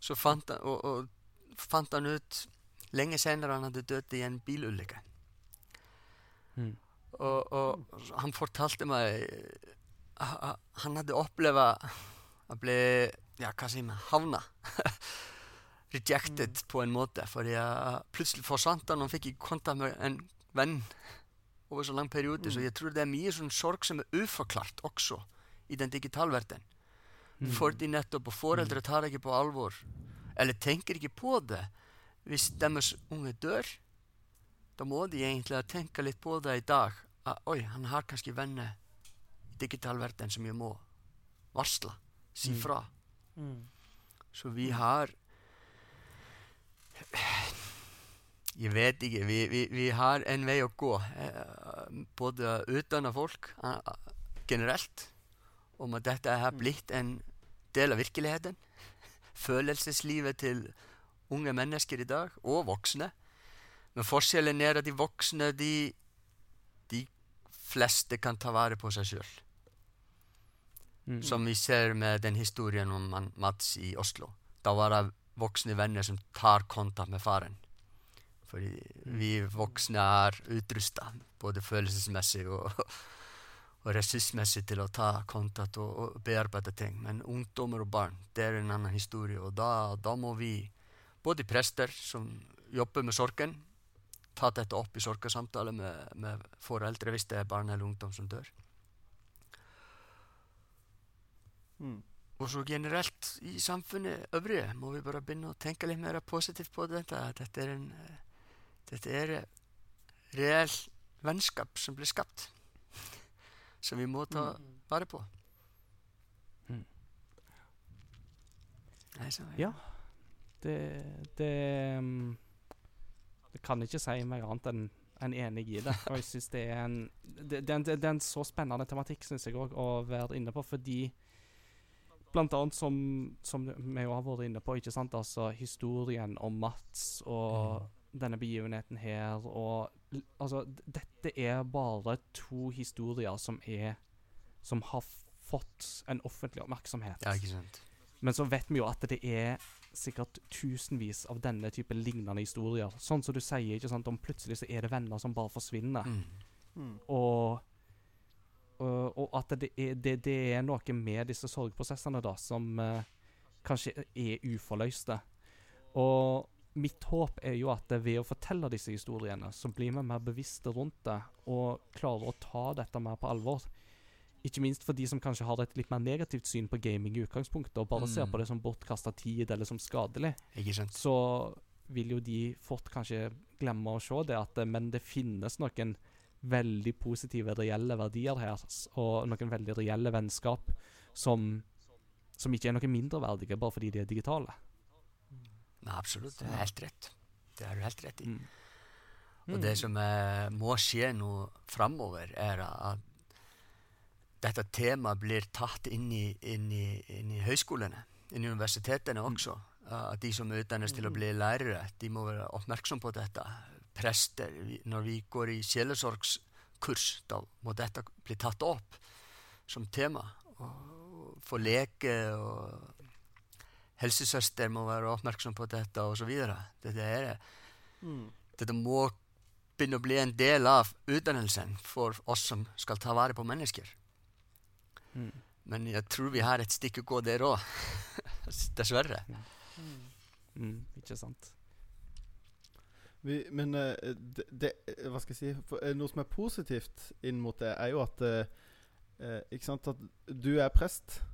svo fant hann og, og fant hann ut lenge senere hann hadde dött í en bílullika hmm. og, og hann fortalti mig hann hadde oplefa að bli já, hvað segir maður, hafna rejected mm. på en måte fordi að plutselig forsvant hann og hann fikk í konta með en venn over så lang periode. Så jeg tror det er mye sånn sorg som er uforklart også i den digitale verden. Mm. Fordi nettopp og foreldre tar ikke på alvor. Eller tenker ikke på det. Hvis deres unge dør, da må de egentlig tenke litt på det i dag. Ah, oi, han har kanskje venner i digital verden som jeg må varsle, si Mm. fra. Mm. Så vi har Jeg vet ikke. Vi, vi, vi har en vei å gå. Eh, både utdanna folk eh, generelt om at dette har blitt en del av virkeligheten. Følelseslivet til unge mennesker i dag, og voksne. Men forskjellen er at de voksne, de, de fleste kan ta vare på seg sjøl. Mm. Som vi ser med den historien om Mats i Oslo. Da var det voksne venner som tar kontakt med faren. Fordi vi voksne er utrusta, både følelsesmessig og, og ressursmessig, til å ta kontakt og, og bearbeide ting. Men ungdommer og barn, det er en annen historie. Og da, da må vi, både prester som jobber med sorgen, ta dette opp i sorgsamtale med, med foreldre hvis det er barn eller ungdom som dør. Mm. Og så generelt i samfunnet øvrige må vi bare begynne å tenke litt mer positivt på dette. Dette er en eh, dette er reell vennskap som blir skapt, som vi må ta vare på. Mm. Nei, så, Ja. Det, det mm, Jeg kan ikke si mer annet enn en enig i det. Og jeg synes det er en det, det, det er en så spennende tematikk, syns jeg òg, å være inne på, fordi Blant annet som, som vi jo har vært inne på, ikke sant, altså historien om Mats og denne begivenheten her, og altså Dette er bare to historier som er Som har fått en offentlig oppmerksomhet. ja, ikke sant. Men så vet vi jo at det er sikkert tusenvis av denne type lignende historier. Sånn som du sier, ikke sant, om plutselig så er det venner som bare forsvinner. Mm. Mm. Og, og, og at det er, det, det er noe med disse sorgprosessene da som uh, kanskje er uforløste. Og mitt håp er jo at ved å fortelle disse historiene, så blir vi mer bevisste rundt det, og klarer å ta dette mer på alvor. Ikke minst for de som kanskje har et litt mer negativt syn på gaming i utgangspunktet, og bare ser Mm. på det som bortkasta tid eller som skadelig så vil jo de fort kanskje glemme å se det, at eh, men det finnes noen veldig positive, reelle verdier her, og noen veldig reelle vennskap som, som ikke er noe mindreverdige bare fordi de er digitale. Absolutt. Det er helt rett. Det har du helt rett i. Mm. Og det som eh, må skje nå framover, er at dette temaet blir tatt inn i, inn i, inn i høyskolene, inn i universitetene også. Uh, at de som utdannes til å bli lærere, de må være oppmerksom på dette. Prester, når vi går i sjelesorgskurs, da må dette bli tatt opp som tema. Og få leke og helsesøster må være oppmerksom på dette, osv. Dette, er, Mm. dette må begynne å bli en del av utdannelsen for oss som skal ta vare på mennesker. Mm. Men jeg tror vi har et stykke å gå der òg. Dessverre. Mm, ikke sant? Vi, men eh, det, det Hva skal jeg si For, eh, Noe som er positivt inn mot det, er jo at eh, eh, Ikke sant At du er prest, Mm.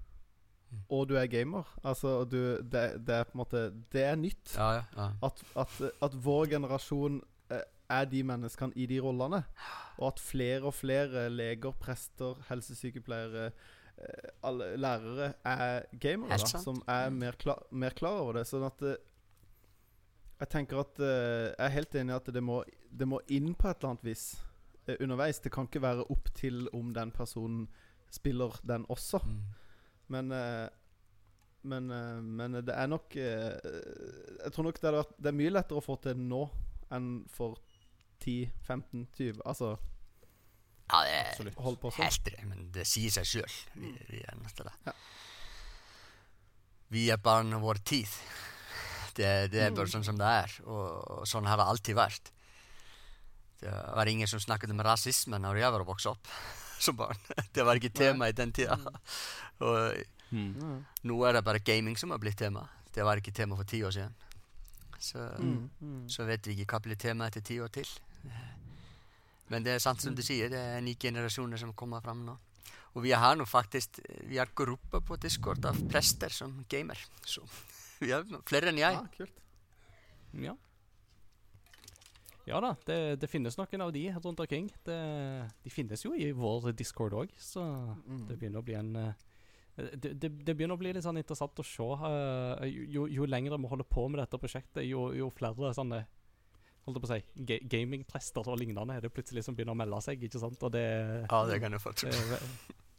Og du er gamer. Altså, du, det, det er på en måte Det er nytt. Ja, ja, ja. At, at, at vår generasjon eh, er de menneskene i de rollene. Og at flere og flere leger, prester, helsesykepleiere, eh, alle lærere er gamere. Da, som er mer klar, mer klar over det. Sånn at eh, Jeg tenker at Jeg er helt enig i at det må, det må inn på et eller annet vis underveis. Det kan ikke være opp til om den personen spiller den også. Mm. Men eh, men, eh, men det er nok eh, Jeg tror nok det, vært, det er mye lettere å få til nå enn for 10-15-20 Altså Ja, det er Absolutt. hold på sånn. helt det, men det sier seg sjøl. Vi, vi er nødt til det. Ja. Vi er barn av vår tid. Det, det er bare sånn som det er, og, og sånn har det alltid vært. Det var ingen som snakket om rasisme når jeg var vokst opp som barn. Det var ikke tema i den tida. Og Mm. Nå er det bare gaming som har blitt tema. Det var ikke tema for ti år siden. Så, Mm. Mm. så vet vi ikke hva blir tema etter ti år til. Men det er sant som du sier, det er nye generasjoner som kommer fram nå. Og vi har nå faktisk Vi har grupper på Discord av prester som gamer. Så vi har flere enn jeg. Ja, kult. Ja. Ja da, det, det finnes noen av de rundt omkring. Det, de finnes jo i vår discord òg, så Mm. det begynner å bli en eh, det, det, begynner å bli litt sånn interessant å se. eh, jo, jo lenger vi holder på med dette prosjektet, jo, jo flere sånne holdt jeg på å si, ga gamingprester og lignende er det plutselig som begynner å melde seg. ikke sant? Og det, Ja, det kan jeg få tro.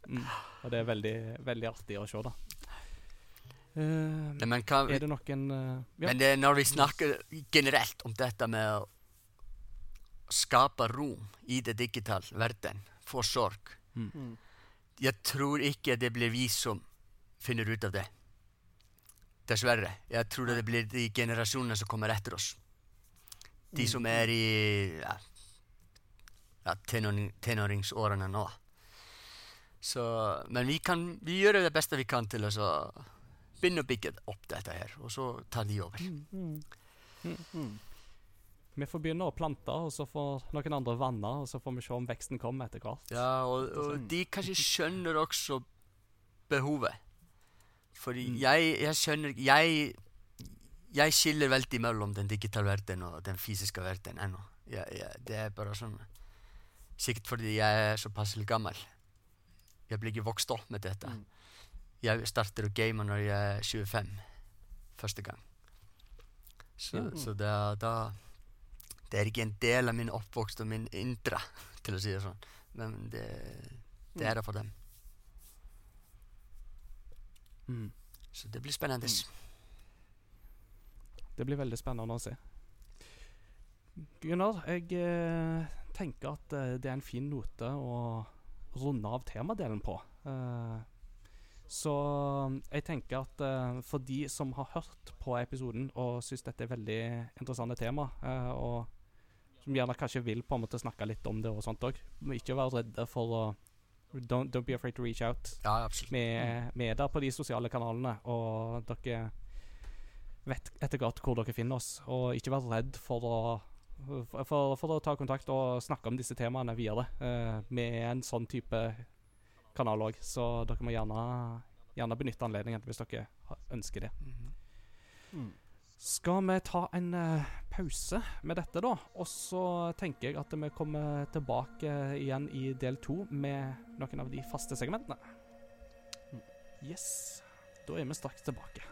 mm, og det er veldig, veldig artig å se, da. Uh, Nei, men, hva, er det noen uh, ja. men det, når vi snakker generelt om dette med skape rom i det digitale verden for sorg Mm. Jeg tror ikke det blir vi som finner ut av det. Dessverre. Jeg tror det blir de generasjonene som kommer etter oss. De som er i ja, ja, tenåring, tenåringsårene nå. Så, men vi kan vi gjør det beste vi kan til å så begynne å bygge opp dette her, og så tar de over. Mm. Vi får begynne å plante, og så får noen andre vanne, og så får vi se om veksten kommer etter hvert. Ja, og, og de kanskje skjønner også behovet. Fordi Mm. jeg, jeg skjønner Jeg jeg skiller veldig mellom den digitale verden og den fysiske verden ennå. Jeg, jeg, det er bare sånn Sikkert fordi jeg er såpass gammel. Jeg blir ikke vokst opp med dette. Mm. Jeg starter å game når jeg er 25. Første gang. Så, mm. så det, da Det er ikke en del av min oppvokst og min indre, til å si det sånn. Men det, det er det for dem. Mm. Så det blir spennende. Det blir veldig spennende å se. Gunnar, jeg eh, tenker at eh, det er en fin note å runde av temadelen på. Eh, så jeg tenker at eh, for de som har hørt på episoden og syns dette er veldig interessante tema, eh, og som gjerne kanskje vil på en måte snakke litt om det og sånt òg, ikke være redde for å don't, don't be afraid to reach out. Ja, absolutt. Vi er- vi er der på de sosiale kanalene, og dere vet etter hvert hvor dere finner oss. Og ikke vær redd for å, for, for, å ta kontakt og snakke om disse temaene videre. Uh, vi er en sånn type kanal òg, så dere må gjerne, gjerne benytte anledningen hvis dere ønsker det. Mhm. Mm. Skal vi ta en eh, pause med dette, da? Og så tenker jeg at vi kommer tilbake igjen i del to med noen av de faste segmentene. Yes. Da er vi straks tilbake.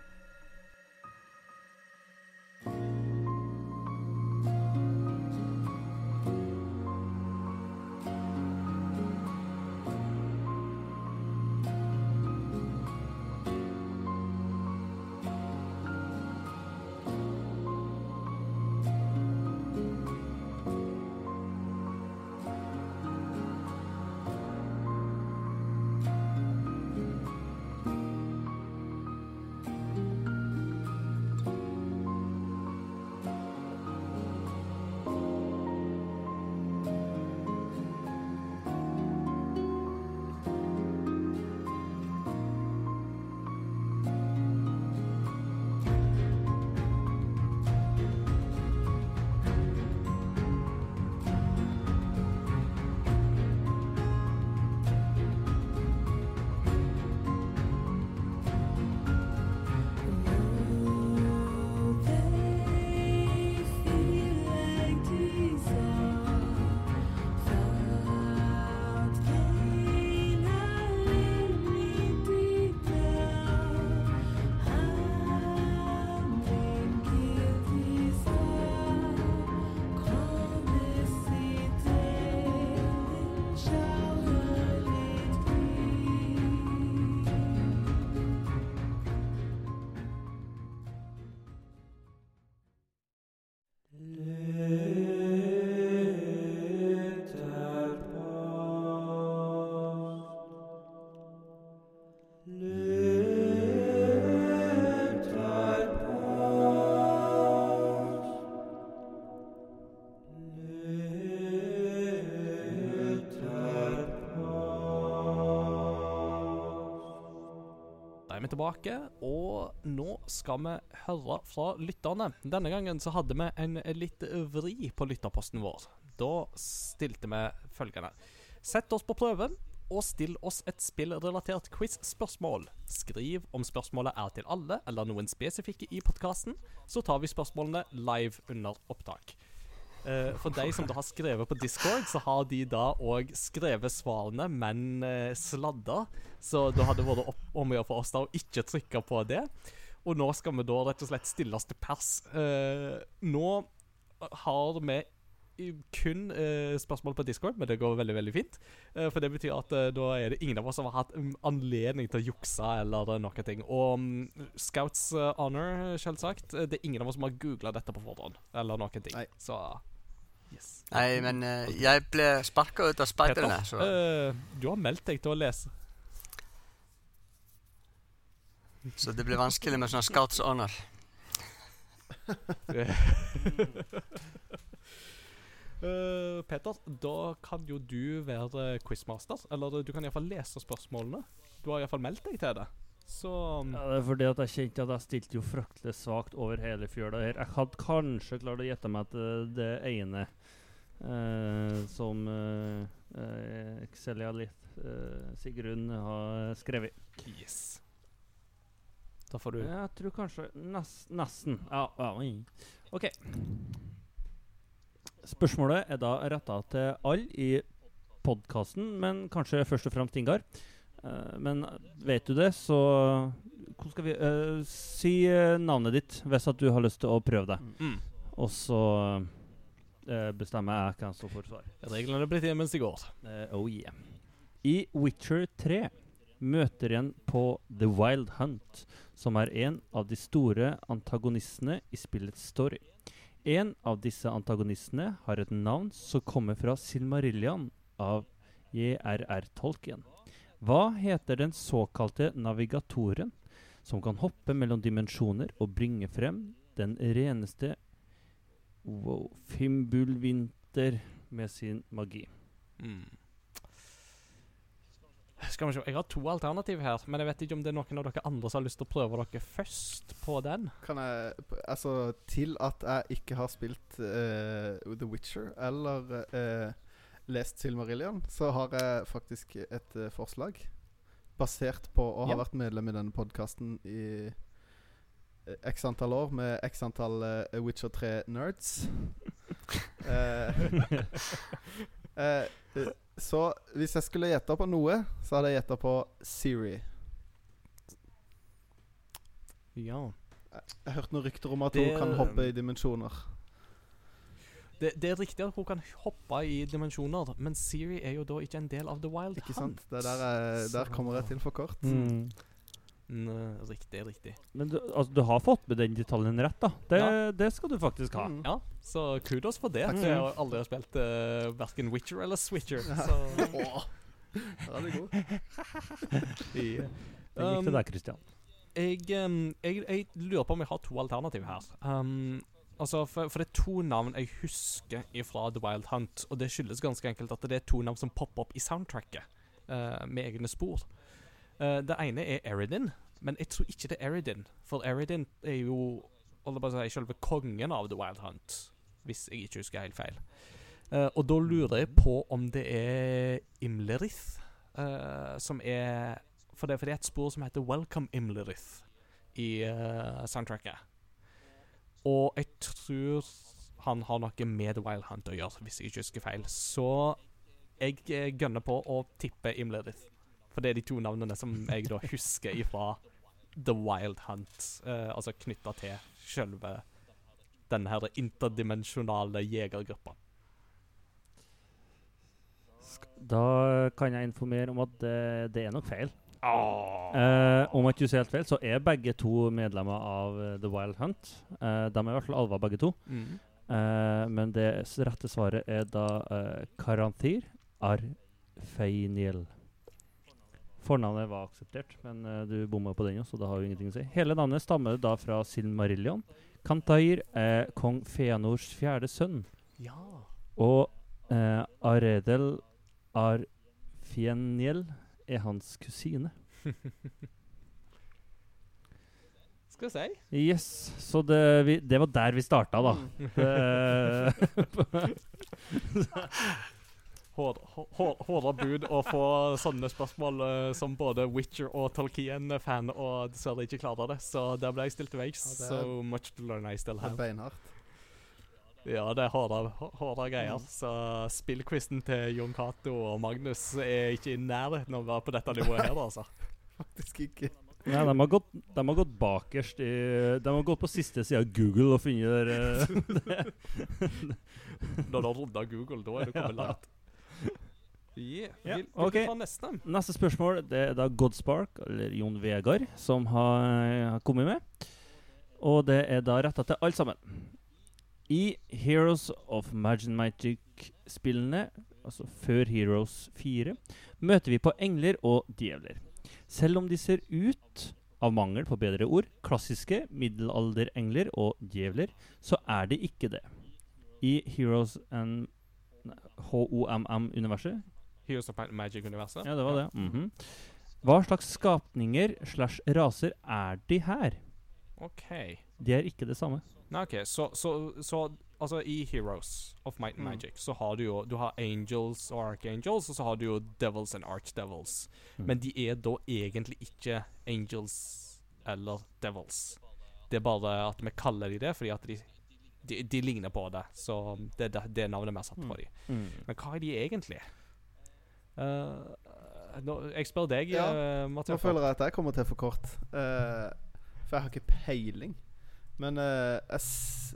Tilbake, og nå skal vi høre fra lytterne. Denne gangen så hadde vi en litt vri på lytterposten vår. Da stilte vi følgende. Sett oss på prøve, og still oss et spillrelatert quiz-spørsmål. Skriv om spørsmålet er til alle eller noen spesifikke i podkasten, så tar vi spørsmålene live under opptak. Eh, for de som da har skrevet på Discord, så har de da òg skrevet svarene, men uh, sladda. Så da hadde det vært opp om å gjøre for oss da å ikke trykke på det. Og nå skal vi da rett og slett stille oss til pers. Uh, nå har vi kun uh, spørsmål på Discord, men det går veldig veldig fint. Uh, for det betyr at uh, da er det ingen av oss som har hatt um, anledning til å jukse eller noe ting. Og um, Scouts honor, selvsagt. det er ingen av oss som har googla dette på forhånd. Eller noen ting. Nei. Så yes. Nei, men jeg ble sparka ut av speiderne, så du har meldt deg til å lese. Så det blir vanskelig med sånne Scouts honor. Uh, Peter, da kan jo du være quizmaster. Eller du kan iallfall lese spørsmålene. Du har iallfall meldt deg til det. Så um, ja, Det er fordi at jeg kjente at jeg stilte jo fryktelig svakt over hele fjøla her. Jeg hadde kanskje klart å gjette meg til det ene uh, som uh, uh, Xelia Litt uh, Sigrun har skrevet. Yes. Da får du Jeg tror kanskje nes, Nesten. Ja, ja. OK. Spørsmålet er da retta til alle i podkasten, men kanskje først og fremst Ingar. Uh, men vet du det, så Hvordan skal vi uh, Si uh, navnet ditt hvis at du har lyst til å prøve det. mm. Og så bestemmer jeg hvem som får svar. Reglene ble til mens de går. oh yeah. I Witcher 3 møter en på The Wild Hunt, som er en av de store antagonistene i spillets story. En av disse antagonistene har et navn som kommer fra Silmarillion av J.R.R. Tolkien. Hva heter den såkalte navigatoren som kan hoppe mellom dimensjoner og bringe frem den reneste wow, Fimbulvinter med sin magi? Mm. Skal vi se, Jeg har to alternativ her, men jeg vet ikke om det er noen av dere andre som har lyst til å prøve dere først på den. Kan jeg Altså, til at jeg ikke har spilt uh, The Witcher eller uh, lest Silmarillion, så har jeg faktisk et uh, forslag. Basert på å ha Ja. vært medlem i denne podkasten i x antall år med x antall Witcher 3-nerds. så hvis jeg skulle gjette på noe, så hadde jeg gjetta på Siri. Ja. Jeg hørte noen rykter om at Det- hun kan hoppe i dimensjoner. Det, det er riktig at hun kan hoppe i dimensjoner, men Siri er jo da ikke en del av The Wild Ikke Hunt. sant? Det er der, jeg, der kommer jeg til for kort. Mm. Mm, riktig, riktig. Men du, altså, du har fått med den detaljen rett, da. Det, Ja. det skal du faktisk ha. Mm. Ja, så kudos for det. Takk Jeg skal har aldri spilt uh, verken Witcher eller Switcher. Ja. Så der er du god. ja. Den gikk Um, til deg, Christian. jeg, um, jeg, jeg lurer på om jeg har to alternativ her. Um, altså, for, for det er to navn jeg husker fra The Wild Hunt. Og det skyldes ganske enkelt at det er to navn som popper opp i soundtracket uh, med egne spor. Uh, det ene er Eridin, men jeg tror ikke det er Eridin. For Eridin er jo si, selve kongen av The Wild Hunt, hvis jeg ikke husker helt feil. Uh, og da lurer jeg på om det er Imlerith uh, som er for det, for det er et spor som heter Welcome Imlerith i soundtracket. Og jeg tror han har noe med The Wild Hunt å gjøre, hvis jeg ikke husker feil. Så jeg gønner på å tippe Imlerith. For det er de to navnene som jeg da husker ifra The Wild Hunt. eh, altså knytta til selve den her interdimensjonale jegergruppa. Da kan jeg informere om at det, det er nok feil. Eh, om jeg ikke husker helt feil, så er begge to medlemmer av eh, The Wild Hunt. Eh, de er i hvert fall alver, begge to. Mm. Eh, men det rette svaret er da uh, Karanthir Arfeiniel. Fornavnet var akseptert, men uh, du bomma på den, jo, så det har jo ingenting å si. Hele navnet stammer da fra Silmarillion. Kantair er kong Feanors fjerde sønn. Ja. Og uh, Aredel Arfieniel er hans kusine. skal vi si. Yes. Så det, vi, det var der vi starta, da. Mm. Hårda bud å få sånne spørsmål uh, som både Witcher og Tolkien-fan, og dessverre ikke klarer det. Så der ble jeg stilt til veggs. Ja, er- so much to learn I still er have. beinhardt. Ja, det er harde, greier. Mm. Så spillquizen til Jon Cato og Magnus er ikke i nærheten av å være på dette nivået her, altså. Faktisk ikke. Nei, de, har gått, de har gått bakerst i De har gått på siste side av Google og funnet der, eh, Når du har runda Google, da er du kommet langt. Yeah. Ja, Vil, vil okay. du ta neste? Neste spørsmål det er da Godspark, eller Jon Vegard, som har, har kommet med. Og det er da retta til alle sammen. I Heroes of Imagine Magic-spillene, altså før Heroes 4, møter vi på engler og djevler. Selv om de ser ut, av mangel på bedre ord, klassiske middelalderengler og djevler, så er de ikke det. I Heroes and HOMM-universet Heroes of Magic-universet? ja, det var det. Mhm. Hva slags skapninger slash raser er de her? OK. De er ikke det samme. Nei, ok, så, så, så altså i Heroes of Might and Mm. Magic så har du jo Du har Angels og Archangels, og så har du jo Devils and Archdevils. Mm. Men de er da egentlig ikke Angels eller Devils. Det er bare at vi kaller de det fordi at de de, de ligner på det, så det er det, det navnet vi har satt på Mm. dem. Men hva er de egentlig? Eh, nå, jeg spør deg, Ja, uh, Nå føler jeg at jeg kommer til for kort. Uh, for jeg har ikke peiling. Men eh, jeg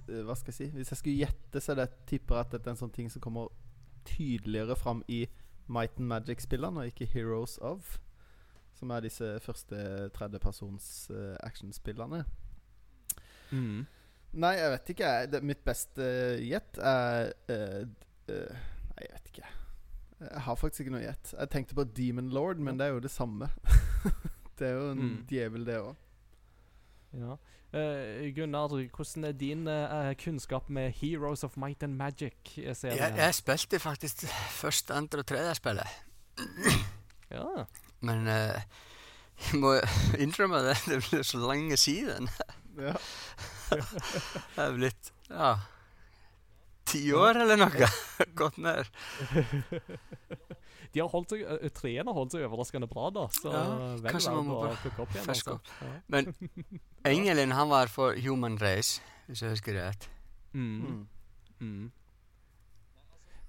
eh, hva skal jeg si Hvis jeg skulle gjette, så det tipper jeg at dette er en sånn ting som kommer tydeligere fram i Might and Magic-spillene, og ikke Heroes of. Som er disse første tredjepersons uh, actionspillene. Mm. Nei, jeg vet ikke. jeg. Det, mitt beste eh, gjett er eh, eh, Nei, jeg vet ikke. Jeg har faktisk ikke noe gjett. Jeg tenkte på Demon Lord, men det er jo det samme. det er jo en Mm. djevel, det òg. Ja. Uh, Gunnar, hvordan er din uh, kunnskap med Heroes of Might and Magic-serien? Jeg, jeg spilte faktisk første, andre og tredje spillet. Ja. Men eh, jeg må innrømme det, det blir så lenge siden. Ja. Det er blitt ja, ti år eller noe. Gått ned. De har holdt seg, uh, Treene har holdt seg overraskende bra, da. Så Ja, vel kanskje man må bare plukke opp igjen. Altså. Ja. Men engelen han var for Human Race, hvis jeg husker rett. Mm. Mm. Mm.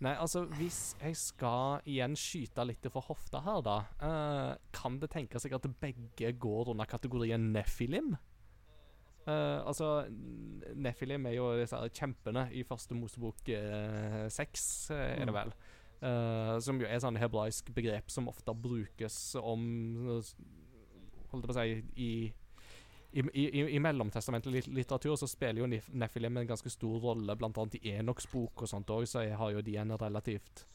Nei, altså, hvis jeg skal igjen skyte litt for hofta her, da uh, Kan det tenke seg at begge går under kategorien Nephilim? Eh, altså, n- Nephilim er jo disse kjempene i første Mosebok eh, seks, uh, er det Mm. vel. Uh, som jo er sånn hebraisk begrep som ofte brukes om Holdt jeg på å si i i, i, i- mellomtestamentlig litteratur så spiller jo Nef- Nephilim en ganske stor rolle, blant annet i Enoks bok og sånt òg, så har jo de en relativt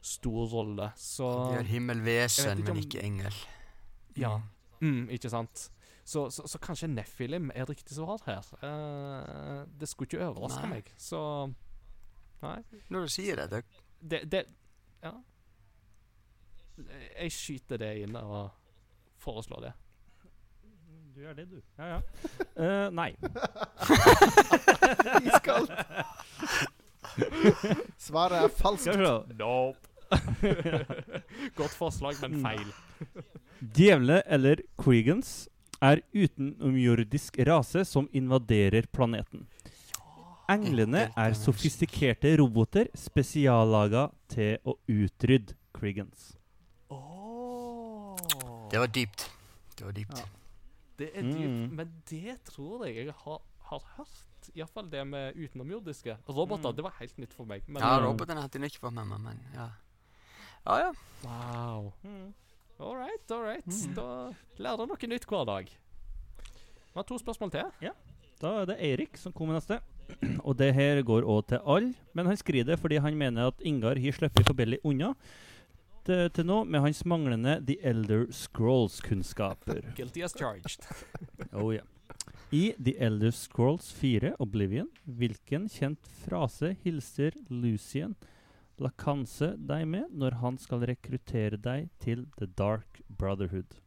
stor rolle. Så De er himmelvesen, ikke om, men ikke engel. Ja. Mm, ikke sant? Så, så, så kanskje Nephilim er riktig svar her. Uh, det skulle ikke overraske Nei. meg, så Nei. Når du sier det, det Det, det Ja. Jeg skyter det inn og foreslår det. Du gjør det, du. Ja, ja. uh, nei. Iskaldt. Svaret er falskt. Nope. Godt forslag, men Mm. feil. Djevle, eller Creegans, er utenomjordisk rase som invaderer planeten. Englene er er sofistikerte roboter spesiallaga til å utrydde Kriggans. Oh. Det var dypt. Det var dypt. Ja. Det er dypt, Mm. men det tror jeg jeg har, har hørt. Iallfall det med utenomjordiske. Roboter, Mm. det var helt nytt for meg. Men, Ja, robotene hadde jeg ikke fått med meg, men ja. Ja, ja. Wow. All right, all right. Da lærer du noe nytt hver dag. Vi har to spørsmål til. Ja. Da er det Eirik som kommer neste. Og det her går òg til alle, men han skriver det fordi han mener at Ingar har sluppet for billig unna til, til nå med hans manglende The Elder Scrolls-kunnskaper. Guilty as charged. Oh, ja. I The Elder Scrolls 4 Oblivion, hvilken kjent frase hilser Lucien Lacanse deg med når han skal rekruttere deg til The Dark Brotherhood?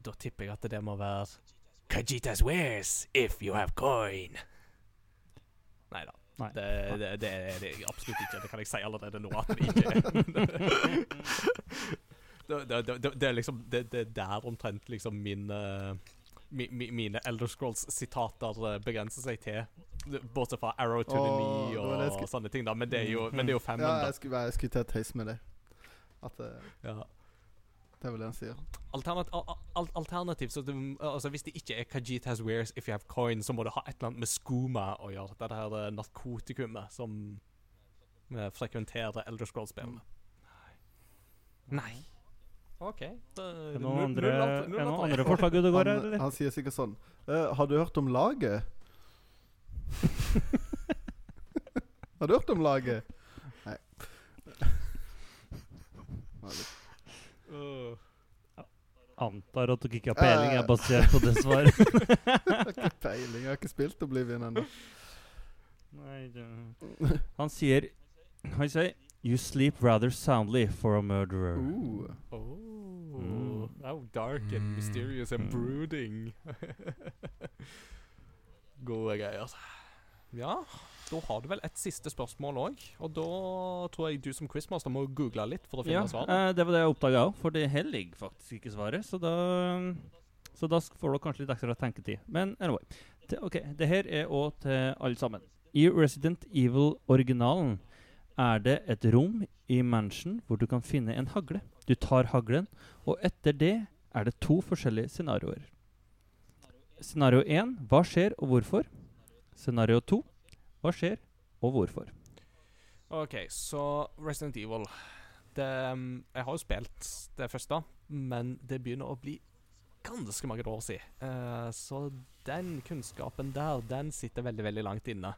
Da tipper jeg at det må være Kajitas wears if you have coin. Nei da. Nei. Det, det, det er det absolutt ikke. Det kan jeg si allerede nå at det ikke er. det, det, det, det er liksom Det, det er der omtrent liksom min eh, mi, mi, mine Elder Scrolls-sitater eh, begrenser seg til. Bortsett fra Arrow to the Knee det og, var det sånne ting, da. Men det er jo, men det er jo femmen, Ja, jeg skulle, jeg skulle til å tøyse med det. At det Ja. det er vel det han sier. Alternat al al alternativt så altså Hvis det ikke er Kajit has wares if you have coin, så må det ha et eller annet med skuma å gjøre. Det her eh, narkotikumet som eh, frekventerer Elder Scrolls-spillene. Nei. OK. Det, Er det noen andre, det noen andre forslag ute og går her, Han, eller? han sier sikkert sånn uh, Har du hørt om laget? har du hørt om laget? Nei. Antar at dere ikke har peiling, er basert på det svaret. Jeg har ikke peiling. Jeg har ikke spilt Oblivion ennå. Han sier Han sier You sleep rather soundly for a murderer. Ooh. Oh, Mm. How dark and Mm. mysterious and Mm. brooding. Gode greier. Ja, da har du vel et siste spørsmål òg. Og da tror jeg du som quizmaster må google litt for å finne Ja, svaret. eh, det var det jeg oppdaga òg, for det her ligger faktisk ikke svaret. Så da, så da får dere kanskje litt ekstra tenketid. Men anyway. Det, ok, det her er òg til alle sammen. I Resident Evil-originalen er det et rom i mansion hvor du kan finne en hagle. Du tar haglen, og etter det er det to forskjellige scenarioer. Scenario 1 hva skjer og hvorfor? Scenario 2 hva skjer og hvorfor? OK, så Resident Evil det, um, Jeg har jo spilt det første, men det begynner å bli ganske mange år siden. Uh, så den kunnskapen der, den sitter veldig, veldig langt inne.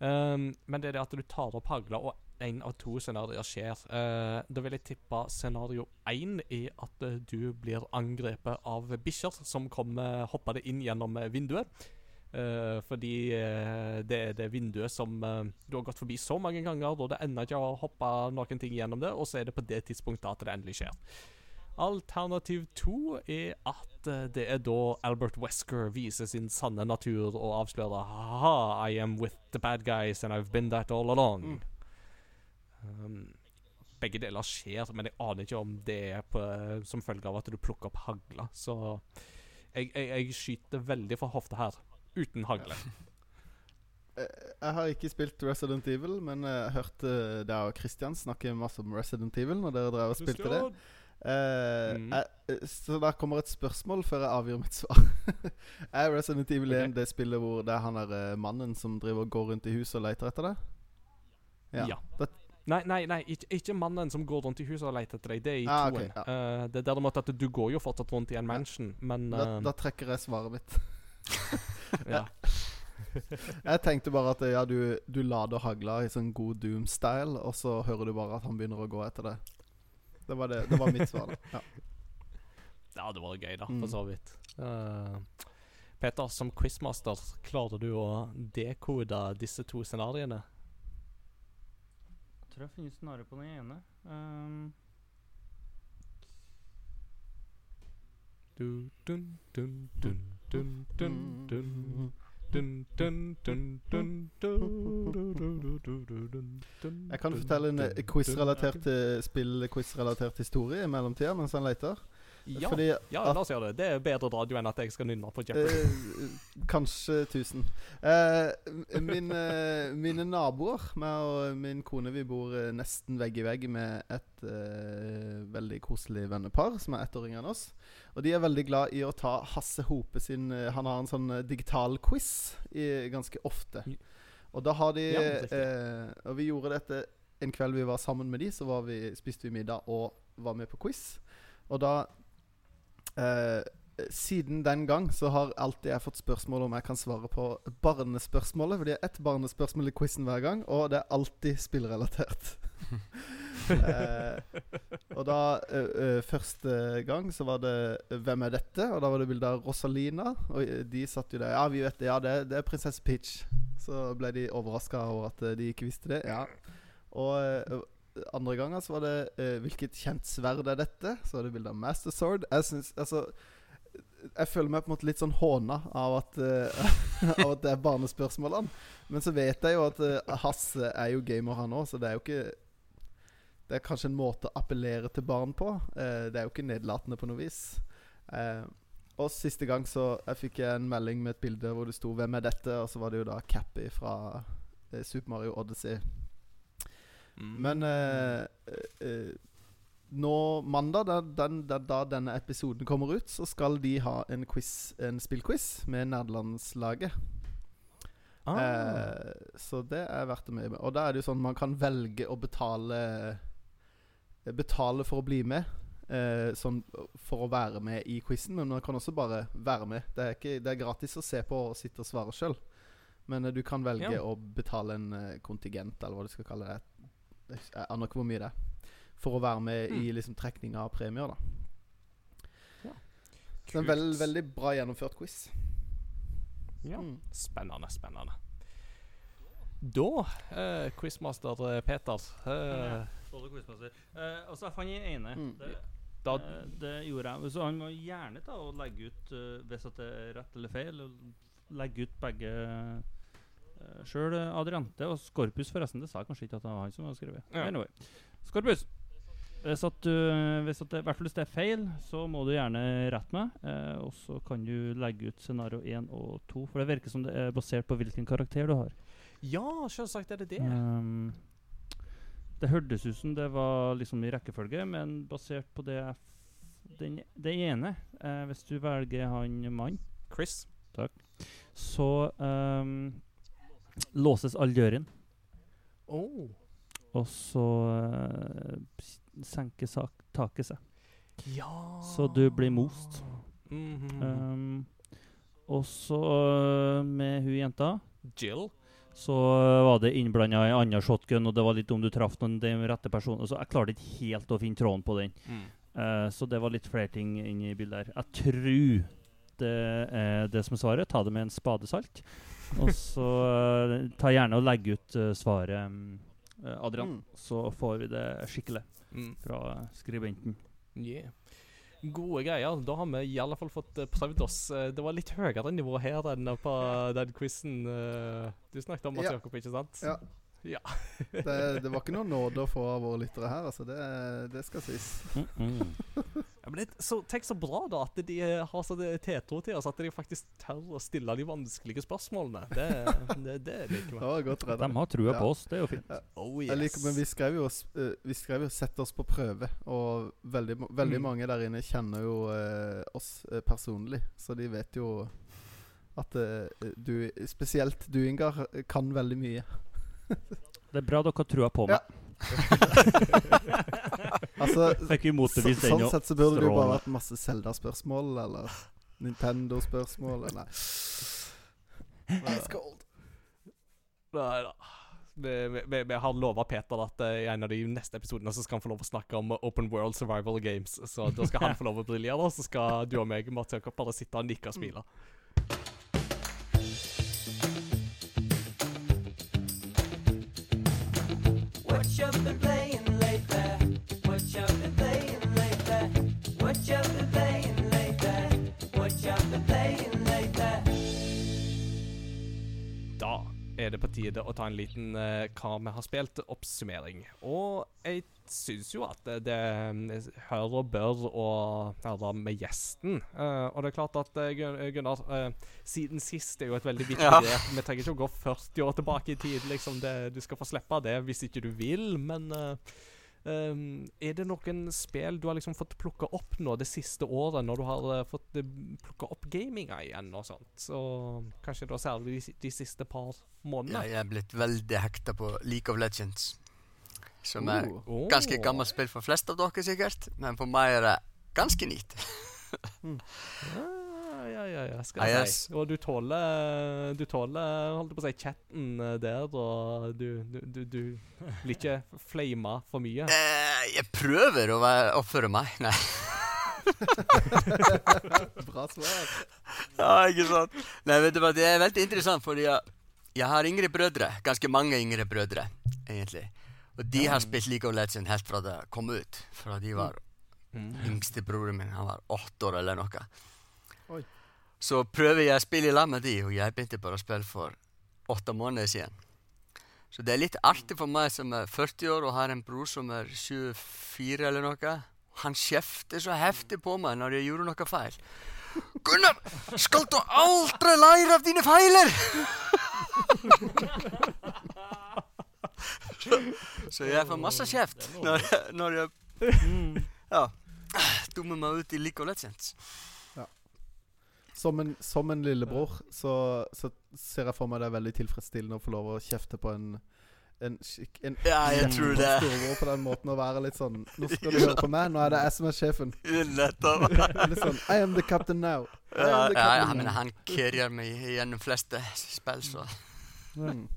Um, men det er det at du tar opp hagla, og én av to scenarioer skjer. Uh, da vil jeg tippe scenario én er at eh, du blir angrepet av bikkjer som kommer hoppende inn gjennom eh, vinduet. Uh, fordi uh, det er det vinduet som uh, du har gått forbi så mange ganger, og det ender ikke å hoppe noen ting gjennom det, og så er det på det tidspunktet at det endelig skjer. Alternativ to er at eh, det er da Albert Wesker viser sin sanne natur og avslører Ha-ha, I am with the bad guys and I've been that all along. Um, begge deler skjer, men jeg aner ikke om det er på, som følge av at du plukker opp hagla. Så jeg, jeg, jeg skyter veldig fra hofta her, uten hagle. Eh, Jeg har ikke spilt Resident Evil, men jeg hørte deg og Christian snakke masse om Resident Evil når dere drev og spilte det. Eh, Mm. jeg, eh, så der kommer et spørsmål før jeg avgjør mitt svar. er Resident Evil 1 okay. det spillet hvor det er han der uh, mannen som driver og går rundt i huset og leter etter deg? Ja. Det, Nei, nei, nei ikke, ikke mannen som går rundt i huset og leter etter deg. Det er i Ah, toen. ja. uh, det er derimot at du går jo fortsatt rundt i en mansion, men da, da trekker jeg svaret mitt. ja. Jeg tenkte bare at ja, du, du lader hagla i sånn god Doom-style, og så hører du bare at han begynner å gå etter det. Det var, det, det var mitt svar. da ja. Det hadde vært gøy, da, Mm. for så vidt. Uh, Peter, som quizmaster, klarer du å dekode disse to scenarioene? Jeg tror jeg finner scenario på den ene. Um, Du, dun, dun, dun, dun, dun, dun. Jeg kan fortelle en eh, quiz-relatert eh, spill-quiz-relatert historie i mellomtida mens han leter. Ja, Fordi ja, la oss gjøre det. Det er bedre radio enn at jeg skal nynne på Jeopardy. Eh, kanskje 1000. Eh, min, eh, mine naboer, meg og min kone, vi bor nesten vegg i vegg med et veldig koselig vennepar som er ett år yngre enn oss. Og de er veldig glad i å ta Hasse Hope sin eh, Han har en sånn eh, digital quiz i, ganske ofte. Og da har de Ja, eh, Og vi gjorde dette en kveld vi var sammen med de, så var vi, spiste vi middag og var med på quiz. Og da eh, Siden den gang så har alltid jeg fått spørsmål om jeg kan svare på barnespørsmålet. For det er ett barnespørsmål i quizen hver gang, og det er alltid spillrelatert. Eh, og da eh, eh, Første gang så var det eh, 'Hvem er dette?' Og da var det bilde av Rosalina. Og eh, de satt jo der. 'Ja, vi vet det. Ja, det, det er prinsesse Peach'. Så ble de overraska over at de ikke visste det. Ja. Og eh, andre ganger så var det 'Hvilket kjent sverd er dette?' Så var det bilde av Master Sword. Jeg synes, altså Jeg føler meg på en måte litt sånn håna av at, uh, av at det er barnespørsmålene. Men så vet jeg jo at uh, Hasse er jo gamer, han òg, så det er jo ikke Det er kanskje en måte å appellere til barn på. Eh, det er jo ikke nedlatende på noe vis. Eh, og siste gang så jeg fikk jeg en melding med et bilde hvor det sto 'Hvem er dette?' Og så var det jo da Cappy fra eh, Super Mario Odyssey. Mm. Men eh, eh, eh, nå mandag, da, den, da, da denne episoden kommer ut, så skal de ha en quiz En spillquiz med nerdelandslaget. ah. Eh, så det er verdt å med. Og da er det jo sånn man kan velge å betale Betale for å bli med. Eh, sånn for å være med i quizen, men man kan også bare være med. Det er, ikke, det er gratis å se på og sitte og svare sjøl. Men eh, du kan velge Ja. å betale en eh, kontingent, eller hva du skal kalle det. Jeg aner ikke hvor mye det er. For å være med i liksom trekninga av premier, da. Ja. Så det er en veld, veldig bra gjennomført quiz. Ja. Mm. Spennende, spennende. Da, eh, quizmaster eh, Peter eh, Både quizmaster. Eh, altså, jeg fant den ene. Mm. Det, Da eh, det gjorde jeg. Så han må gjerne ta og legge ut uh, hvis at det er rett eller feil. Og legge ut begge uh, sjøl. Adriante og Skorpus, forresten. Det sa jeg kanskje ikke at det var han som hadde skrevet. Ja. Anyway. Skorpus. Hvis, at du, hvis, at det, i hvert fall hvis det er feil, så må du gjerne rette meg. Eh, og så kan du legge ut scenario 1 og 2. For det virker som det er basert på hvilken karakter du har. Ja, selvsagt er det det. Um, det hørtes ut som det var liksom i rekkefølge, men basert på det den, det ene eh, Hvis du velger han mann, Chris. så um, låses all døren. Oh. og så uh, senker sak, taket seg. Ja Så du blir most. Mhm. Um, og så uh, med hun jenta Jill. Så var det innblanda en annen shotgun, og det var litt om du traff noen de rette personene. Så jeg klarte ikke helt å finne tråden på den. Mm. Uh, så det var litt flere ting inni bildet her. Jeg tror det er det som er svaret. Ta det med en spadesalt. Og så uh, ta gjerne og legg ut uh, svaret, eh, Adrian. Mm. Så får vi det skikkelig Mm. fra skribenten. Yeah. Gode greier. Da har vi i alle fall fått eh, prøvd oss. Eh, Det var litt høyere nivå her enn på den quizen eh, du snakket om, Mats Ja. Jakob, ikke sant? Ja. Ja. Det, det var ikke noe nåde å få av våre lyttere her, altså. Det, det skal sies. Mm -mm. Ja, men det, så, tenk så bra da at de har så det tetro til oss at de faktisk tør å stille de vanskelige spørsmålene. Det, det, det liker Det vi. var godt redda. De har trua Ja. på oss. Det er jo fint. Oh, Jeg liker, men vi skrev jo eh, Vi skrev jo 'sett oss på prøve', og veldig, veldig Mm. mange der inne kjenner jo eh, oss eh, personlig, så de vet jo at eh, du, spesielt du, Ingar, kan veldig mye. Det er bra dere har trua på meg. Ja. Altså, Fikk vi motbevist den sånn sett så burde det jo bare vært masse Zelda-spørsmål, eller Nintendo-spørsmål, eller Ice-cold. Nei da. Vi, vi, vi, har lova Peter at uh, i en av de neste episodene så skal han få lov å snakke om Open World Survival Games. Så da skal han få lov å briljere, og så skal du og meg Mats Jakob, bare sitte og nikke og smile. Er det på tide å ta en liten uh, hva vi har spilt, oppsummering. Og jeg syns jo at det, det hører og bør å høre med gjesten. Uh, og det er klart at eh, Gunnar, uh, siden sist er jo et veldig viktig Ja. grep. Vi trenger ikke å gå 40 år tilbake i tid. liksom det, Du skal få slippe det hvis ikke du vil, men eh, Um, er det noen spill du har liksom fått plukka opp nå det siste året, når du har uh, fått uh, plukka opp gaminga igjen og sånt? Så kanskje da særlig de, de siste par månedene? Jeg er blitt veldig hekta på League of Legends. Som er Oh. Ganske gammelt spill for flest av dere, sikkert. Men for meg er det ganske neat. Ja, ja, ja, ja, skal jeg yes. si. Og du tåler Du tåler, holdt på å si, chatten uh, der, og du, du, du, du blir ikke flama for mye? Eh, jeg prøver å være, oppføre meg. Nei. Bra svar. ja, ikke sant? Nei, vet du hva, det er veldig interessant, fordi jeg, jeg har yngre brødre. Ganske mange yngre brødre, egentlig. Og de har spilt League of Legends helt fra det kom ut. Fra de var Mm. Yngste broren min, han var åtte år eller noe. Oi. Så prøver jeg å spille i lag med de, og jeg begynte bare å spille for åtte måneder siden. Så det er litt artig for meg som er 40 år og har en bror som er 24 eller noe. Han kjefter så heftig på meg når jeg gjorde noe feil. Gunnar, skal du aldri lære av dine feiler? så, så jeg får masse kjeft når når jeg ja, dummer meg ut i League of Legends. Som en, som en lillebror så, så ser jeg for meg det er veldig tilfredsstillende å få lov å kjefte på en en, skikk- en Ja, jeg tror det. på den måten å være litt sånn Nå skal du høre på meg, nå er det jeg som er sjefen. Nettopp. Litt sånn I am the captain now. I Ja, ja, ja, men han carrier meg gjennom fleste spill, så Mm.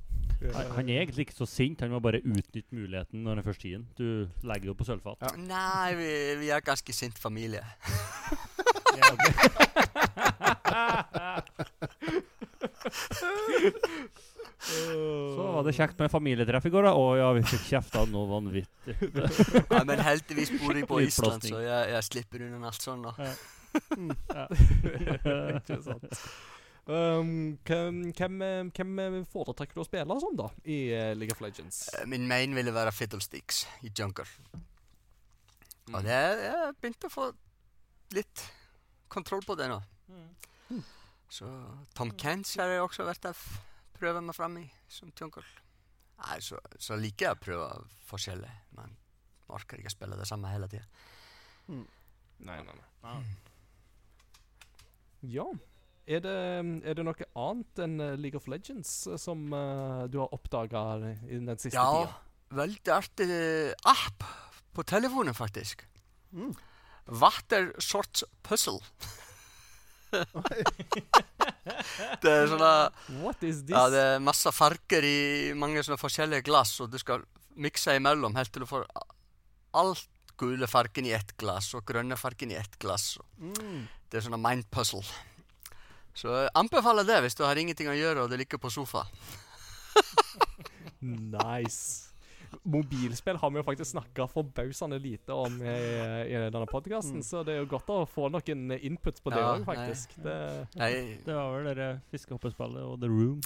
Han, han er egentlig ikke så sint, han må bare utnytte muligheten når han først gir den. Du legger jo på sølvfat. Ja. Nei, vi, vi er ganske sint familie. Så var det kjekt med familietreff i går, da. Å ja, vi fikk kjefta noe vanvittig. Ja, men heldigvis bor jeg på Island, så jeg, jeg slipper unna alt sånt. da. Ikke sant. Um, hvem, hvem, hvem foretrekker du å spille som, da, i eh, League of Legends? Eh, Min main ville være Fiddlesticks i Junker. Mm. Og det, jeg begynte å få litt kontroll på det nå. Så Tom Kench har jeg også vært og prøvd meg fram i som Junker. Nei, så, så liker jeg å prøve forskjellig, men orker ikke å spille det samme hele tida. Nei, nei, nei. Ja. Er det, er det noe annet enn eh, League of Legends eh, som uh, du har oppdaga i den siste Ja, tida? veldig artig app på telefonen, faktisk. Mm. Vattersortspuzzle Það er svona Það er massa farger í mange svona fórselega glas og þú skal miksa í mellum helt til þú fór allt guðlega fargin í ett glas og grönna fargin í ett glas mm. það er svona mind puzzle. Svo anbefala það, veistu, það er ingenting að gjöra og það er líka på sofa. Nice. Mobilspill har vi jo faktisk snakka forbausende lite om i, i denne podkasten, så det er jo godt å få noen inputs på det Ja, faktisk. nei. Det, Nei, Det var vel det fiskehoppespillet og The Room.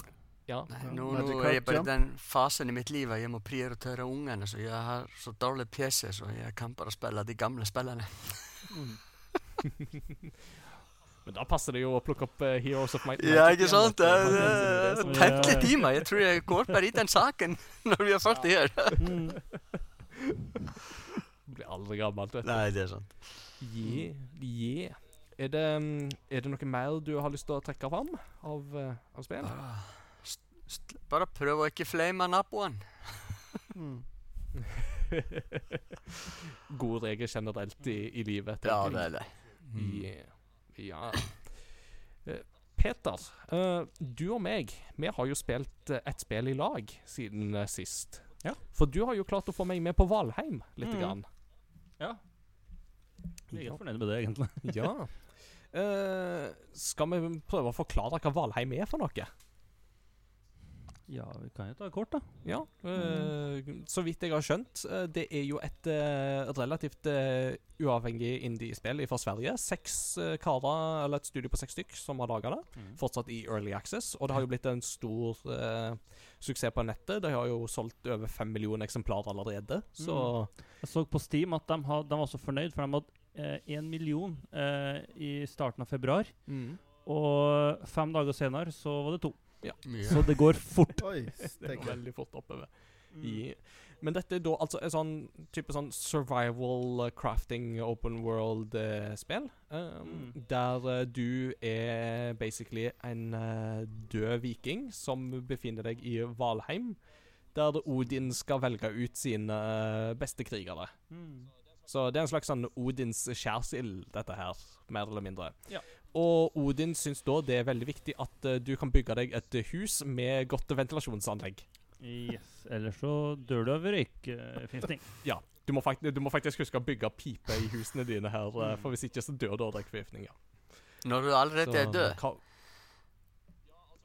ja. nei nå, nå er jeg bare i den fasen i mitt liv at jeg må prioritere ungene, så jeg har så dårlig PC, så jeg kan bare spille de gamle spillene. Men da passer det jo å plukke opp uh, Heroes of Might. Ja, ikke sant? Det tett litt i meg. Jeg tror jeg går bare i den saken når vi har fått det her. Blir aldri gammelt, vet du. Nei, det er sant. Yeah, yeah. Er det, mm, er det noe mer du har lyst til å trekke fram av, uh, av spill? Bare, st bare prøv å ikke flame naboen. Mm. God regel generelt i, i livet. Ja, det er det. Mm. Yeah. Ja. Eh, Peter, eh, du og meg, vi har jo spilt eh, et spill i lag siden sist. Ja. For du har jo klart å få meg med på Valheim litt. Mm. Grann. Ja. Jeg er fornøyd med det, egentlig. Ja. Uh, skal vi prøve å forklare hva Valheim er for noe? Ja, vi kan jo ta kort, da. Ja, mm. så vidt jeg har skjønt. eh, det er jo et eh, relativt uavhengig indie-spill fra Sverige. Seks karer, eller et studio på seks stykk, som har laga det. Fortsatt i early access. Og det har jo blitt en stor uh, suksess på nettet. De har jo solgt over fem millioner eksemplarer allerede. Så Jeg så på Steam at de, had, de var så fornøyd, for de hadde én million uh, i starten av februar. mm. Og fem dager senere så var det to. Mye. Så det går fort. Oi, det går veldig fort oppover. I, men dette er da altså en sånn type sånn survival eh, crafting open world-spill. Mm. Der uh, du er basically en eh, død viking som befinner deg i Valheim. Der Odin skal velge ut sine eh, beste krigere. Så det er en slags sånn Odins skjærsild, dette her, mer eller mindre. Ja. Og Odin syns da det er veldig viktig at uh, du kan bygge deg et hus med godt ventilasjonsanlegg. Yes. Ellers så dør du av røykforgiftning. Du må, faktisk, du må faktisk huske å bygge pipe i husene dine her, eh, for hvis ikke så dør du av røykforgiftning. Ja. Når du allerede er død.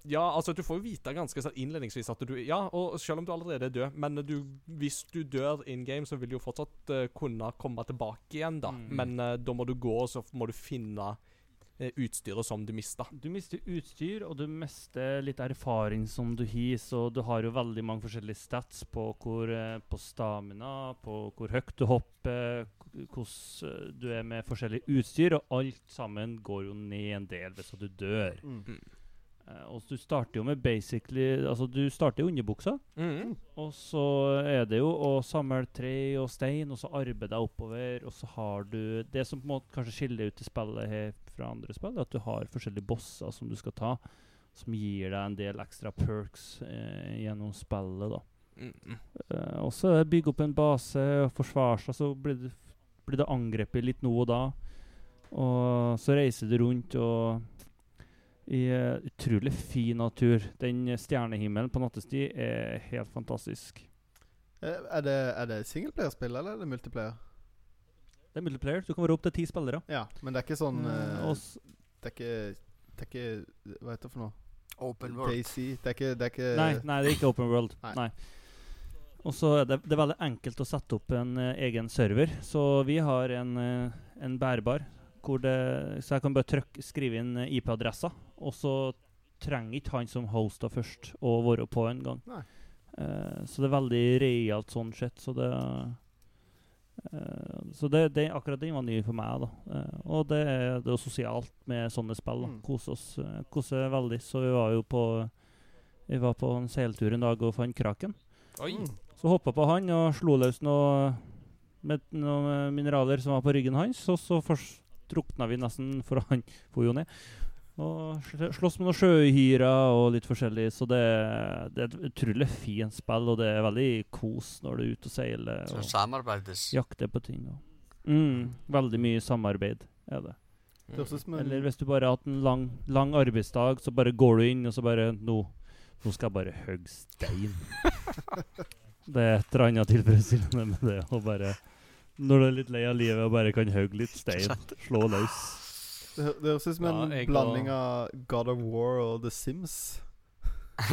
Ja, altså, du får jo vite ganske sånn innledningsvis at du Ja, og selv om du allerede er død, men du, hvis du dør in game, så vil du jo fortsatt uh, kunne komme tilbake igjen, da. Mm. Men eh, da må du gå, og så må du finne eh, utstyret som du mista. Du mister utstyr, og du mister litt erfaring som du har. Så du har jo veldig mange forskjellige stats på, hvor, eh, på stamina, på hvor høyt du hopper, hvordan eh, du er med forskjellig utstyr, og alt sammen går jo ned en del hvis du dør. Mm. Eh, og du starter jo med basically Altså, du starter i underbuksa, Mm. og så er det jo å samle tre og stein, og så arbeide deg oppover, og så har du Det som på en måte kanskje skiller ut i spillet her fra andre spill, er at du har forskjellige bosser som du skal ta, som gir deg en del ekstra perks eh, gjennom spillet, da. Mm. Eh, og så er bygge opp en base og forsvare seg, så blir det, blir det angrepet litt nå og da. Og så reiser du rundt og i uh, utrolig fin natur. Den stjernehimmelen på nattestid er helt fantastisk. Eh, Er det, er det singleplayerspill, eller er det multiplayer? Det er multiplayer. Du kan være opp til ti spillere. Ja, men det er ikke sånn mm, eh, Det er ikke Det er ikke Hva heter det for noe? Open world. Daisy. Det er ikke, det er ikke nei, nei, det er ikke open world. Nei. Nei. Og så er det, det er veldig enkelt å sette opp en uh, egen server. Så vi har en, uh, en bærbar hvor det Så jeg kan bare trykke, skrive inn IP-adressa, og så trenger ikke han som hoster først å være på en gang. Nei. Eh, så det er veldig realt sånn sett. Så det Så det, det, akkurat den var ny for meg. da Eh, Og det er det er jo sosialt med sånne spill. da Mm. Kose oss eh, Koser veldig. Så vi var jo på Vi var på en seiltur en dag og fant kraken. Oi. Mm. Så hoppa på han og slo løs noe med noen mineraler som var på ryggen hans, og så først drukna vi nesten, for han for jo ned. Og slåss med noen sjøhyrer og litt forskjellig, så det, det er et utrolig fint spill, og det er veldig kos når du er ute og seiler Så samarbeides. jakter på ting. Og. Mm, veldig mye samarbeid er det. En Eller hvis du bare har hatt en lang, lang arbeidsdag, så bare går du inn og så bare Nå, nå skal jeg bare hogge stein. det er et eller annet tilfredsstillende med det å bare Når du er litt lei av livet og bare kan hogge litt stein, slå løs. Det, hø- det høres ut som en ja, blanding av God of War og The Sims.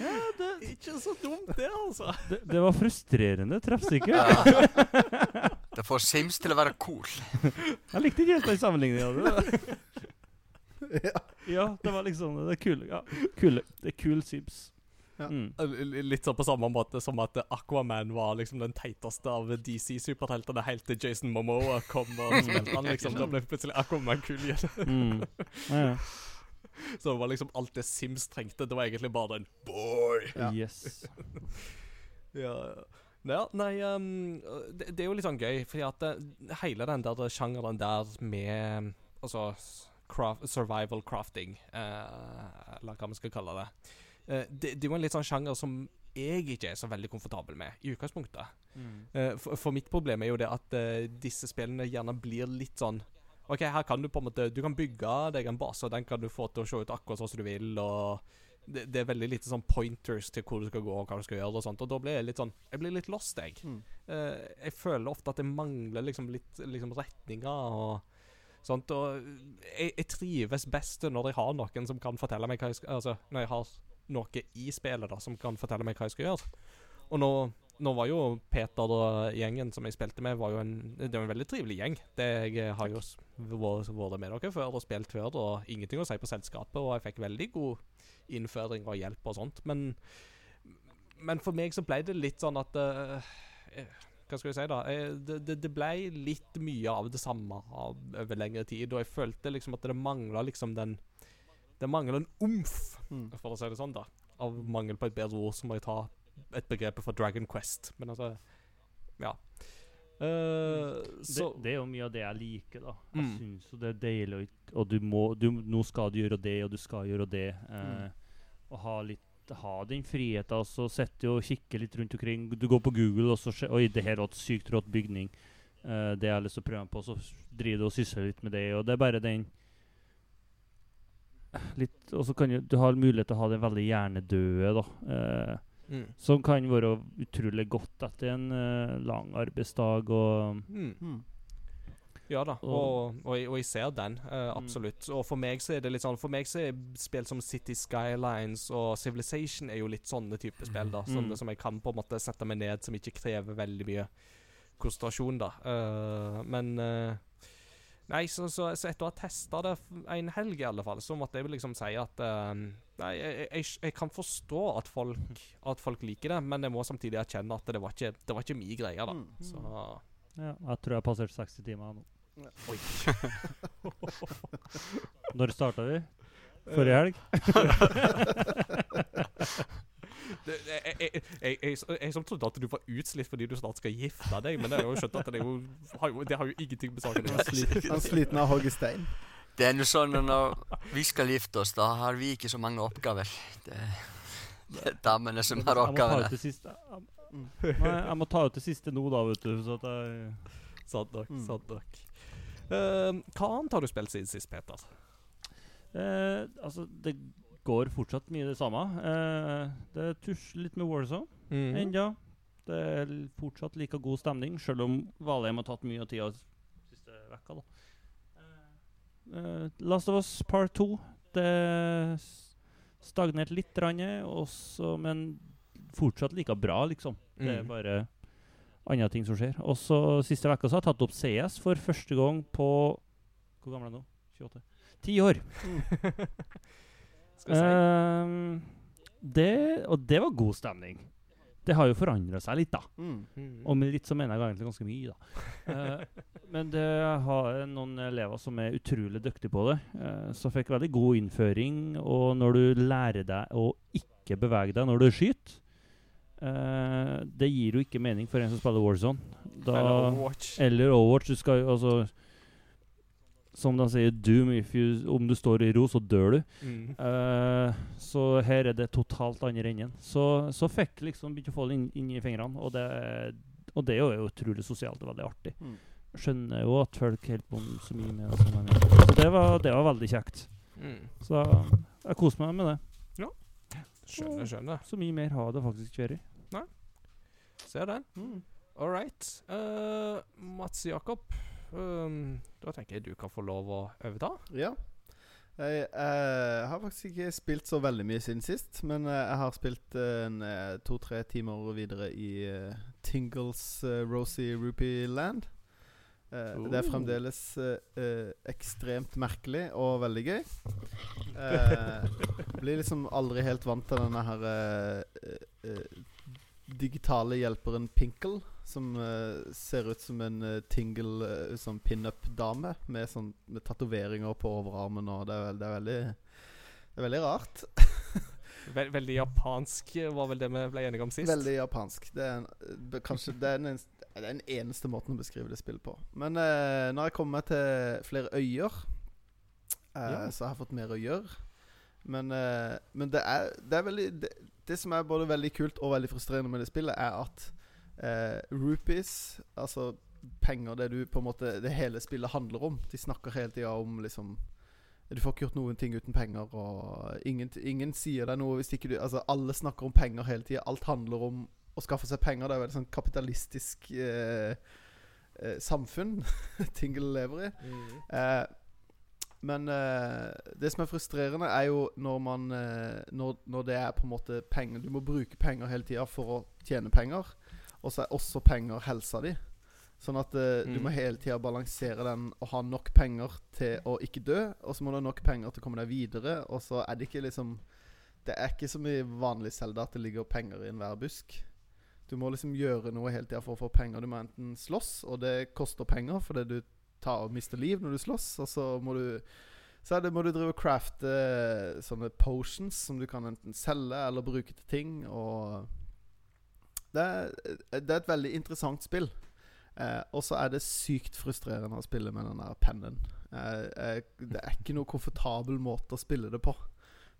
Ja, det, er Ikke så dumt, det, altså. det, det var frustrerende treffsikkert. Ja. Det får Sims til å være cool. Jeg likte ikke helt den sammenligninga. ja. Ja, det var liksom Det er kule. Ja, kule. Det er kul Sims. Ja. Mm. Litt sånn på samme måte som at Aquaman var liksom den teiteste av DC-superheltene helt til Jason Momoa kom og smelte han, liksom. Da ble plutselig Aquaman kul igjen. Mm. Ja, ja. Så det var liksom alt det Sims trengte. Det var egentlig bare den boy. Ja. Yes. Ja, ja nei um, det, det er jo litt sånn gøy, fordi at det, hele den der sjangeren der med Altså craft, survival crafting, eh, eller hva vi skal kalle det. Eh, det. Det er jo en litt sånn sjanger som jeg ikke er så veldig komfortabel med, i utgangspunktet. Mm. Eh, for, for mitt problem er jo det at eh, disse spillene gjerne blir litt sånn OK, her kan du på en måte Du kan bygge deg en base, og den kan du få til å se ut akkurat sånn som du vil, og det, det er veldig lite sånn pointers til hvor du skal gå og hva du skal gjøre, og sånt, og da blir jeg litt sånn Jeg blir litt lost, jeg. Mm. Uh, jeg føler ofte at det mangler liksom litt liksom retninger og sånt, og jeg, jeg trives best når jeg har noen som kan fortelle meg hva jeg skal Altså, når jeg har noe i spillet da som kan fortelle meg hva jeg skal gjøre. Og nå nå var jo Peter og gjengen som jeg spilte med, var jo en, det var en veldig trivelig gjeng. Det Jeg har jo vært med dere før og spilt før, og ingenting å si på selskapet. Og jeg fikk veldig god innføring og hjelp og sånt. Men, men for meg så ble det litt sånn at eh, Hva skal jeg si, da? Eh, det, det, det ble litt mye av det samme over lengre tid, og jeg følte liksom at det mangla liksom den Det mangler en omf, Mm. for å si det sånn, da. Av mangel på et bedre ord, så må jeg ta et begrep for Dragon Quest. Men altså Ja. Uh, så det, det er jo mye av det jeg liker, da. Jeg Mm. synes jo det er deilig, og du må du, Nå skal du gjøre det, og du skal gjøre det. Eh, Mm. Og ha litt ha den friheten, Altså, sitte og kikke litt rundt omkring. Du går på Google, og så ser Oi, det her var et sykt rått bygning. Uh, det har jeg lyst til å prøve på, så driver du og sysler litt med det. Og det er bare den Litt Og så kan du, du ha mulighet til å ha den veldig hjernedøde, da. Eh, mm. som kan være utrolig godt etter en eh, lang arbeidsdag og Mm. Mm. Ja da, Og- og, og, jeg, og jeg ser den, Mm. absolutt. Og for meg så er det litt sånn For meg så er spill som City Skylines og Civilization er jo litt sånne type spill, da. Som, Mm. som jeg kan på en måte sette meg ned, som ikke krever veldig mye konsentrasjon, da. Uh, men eh, Nei, så, så, så etter å ha testa det en helg, i alle fall, så måtte jeg liksom si at uh, Nei, jeg, jeg, jeg kan forstå at folk, at folk liker det, men jeg må samtidig erkjenne at det var ikke, det var ikke min greie, da. Mm. Så Ja, jeg tror jeg har passert 60 timer nå. Oi. Når starta vi? Forrige helg? jeg, jeg, jeg, jeg, som trodde at du var utslitt fordi du snart skal gifte deg, men jeg har jo skjønt at det, er jo, har jo, det har jo ingenting med saken å gjøre. Han er sliten av å hogge stein. Det er nå sånn at når vi skal gifte oss, da har vi ikke så mange oppgaver. Det, det er damene som har oppgavene. Jeg, jeg må ta ut det siste nå, da, vet du. Så at jeg Sant nok. Mm. sant nok. Uh, hva annet har du spilt siden sist, Peter? Uh, Altså, det går fortsatt mye det samme. Eh, det tusjer litt med Warzone Mm. ennå. Det er fortsatt like god stemning, selv om Valheim har tatt mye av tida siste vekka, da. Eh, Last of Us Part 2. Det stagnerte litt, randet, også, men fortsatt like bra, liksom. Det er Mm. bare andre ting som skjer. Og så siste så har jeg tatt opp CS for første gang på Hvor gammel er jeg nå? 28? Ti år. Skal vi si. Ehm, det, og det var god stemning. Det har jo forandra seg litt, da. Mm. Mm. Og med litt så mener jeg egentlig ganske mye, da. uh, men det har noen elever som er utrolig dyktige på det. Uh, så fikk veldig god innføring. Og når du lærer deg å ikke bevege deg når du skyter uh, Det gir jo ikke mening for en som spiller Warzone. Da, Eller Overwatch. eller Overwatch. Du skal jo altså Som de sier, doom you, om du står i ro, så dør du. Mm. Uh, så her er det totalt andre enden. Så, så fikk liksom begynte å få det inn, inn i fingrene, og det, og det er jo utrolig sosialt og veldig artig. Mm. Skjønner jo at folk holder på så mye med det. Sånn. Så det var, det var veldig kjekt. Mm. Så jeg koser meg med det. Skjønner, skjønner. Så mye mer har det faktisk ikke vært. Ser den. Mm. All right. Uh, Mats Jakob, um, da tenker jeg du kan få lov å overta. Ja. Jeg jeg har faktisk ikke spilt så veldig mye siden sist, men eh, jeg har spilt eh, en eh, to-tre timer videre i eh, Tingles uh, Rosy Rupee Land. Eh, Det er Oh. fremdeles eh, eh, ekstremt merkelig og veldig gøy. Eh, blir liksom aldri helt vant til denne her eh, eh, eh, digitale hjelperen Pinkle, som uh, ser ut som en uh, tingle uh, sånn pinup-dame med, sånn, med tatoveringer på overarmen. Og det er, det er veldig Det er veldig rart. Vel, veldig japansk var vel det vi ble enige om sist. Veldig japansk. Det er, en, kanskje, det er, den den eneste måten å beskrive det spillet på. Men eh, når jeg kommer til flere øyer, Ja. så har jeg fått mer å gjøre. Men, men det er, det er veldig det, det som er både veldig kult og veldig frustrerende med det spillet, er at eh, rupees, altså penger, det du på en måte Det hele spillet handler om. De snakker hele tida om liksom Du får ikke gjort noen ting uten penger, og ingen, ingen sier deg noe hvis ikke du Altså, alle snakker om penger hele tida. Alt handler om å skaffe seg penger. Det er veldig sånn kapitalistisk eh, eh, samfunn Tingle lever i. Mm. Eh, men eh, det som er frustrerende, er jo når man eh, når, når det er på en måte penger Du må bruke penger hele tida for å tjene penger. Og så er også penger helsa di. Sånn at du Mm. må hele tida balansere den og ha nok penger til å ikke dø. Og så må du ha nok penger til å komme deg videre. Og så er det ikke liksom Det er ikke som i vanlig Selda at det ligger penger i enhver busk. Du må liksom gjøre noe hele tida for å få penger. Du må enten slåss, og det koster penger fordi du tar og mister liv når du slåss, og så må du så er det, må du drive og crafte eh, sånne potions som du kan enten selge eller bruke til ting. Og det er, det er et veldig interessant spill. Eh, og så er det sykt frustrerende å spille med den der pennen. Eh, eh, det er ikke noe komfortabel måte å spille det på.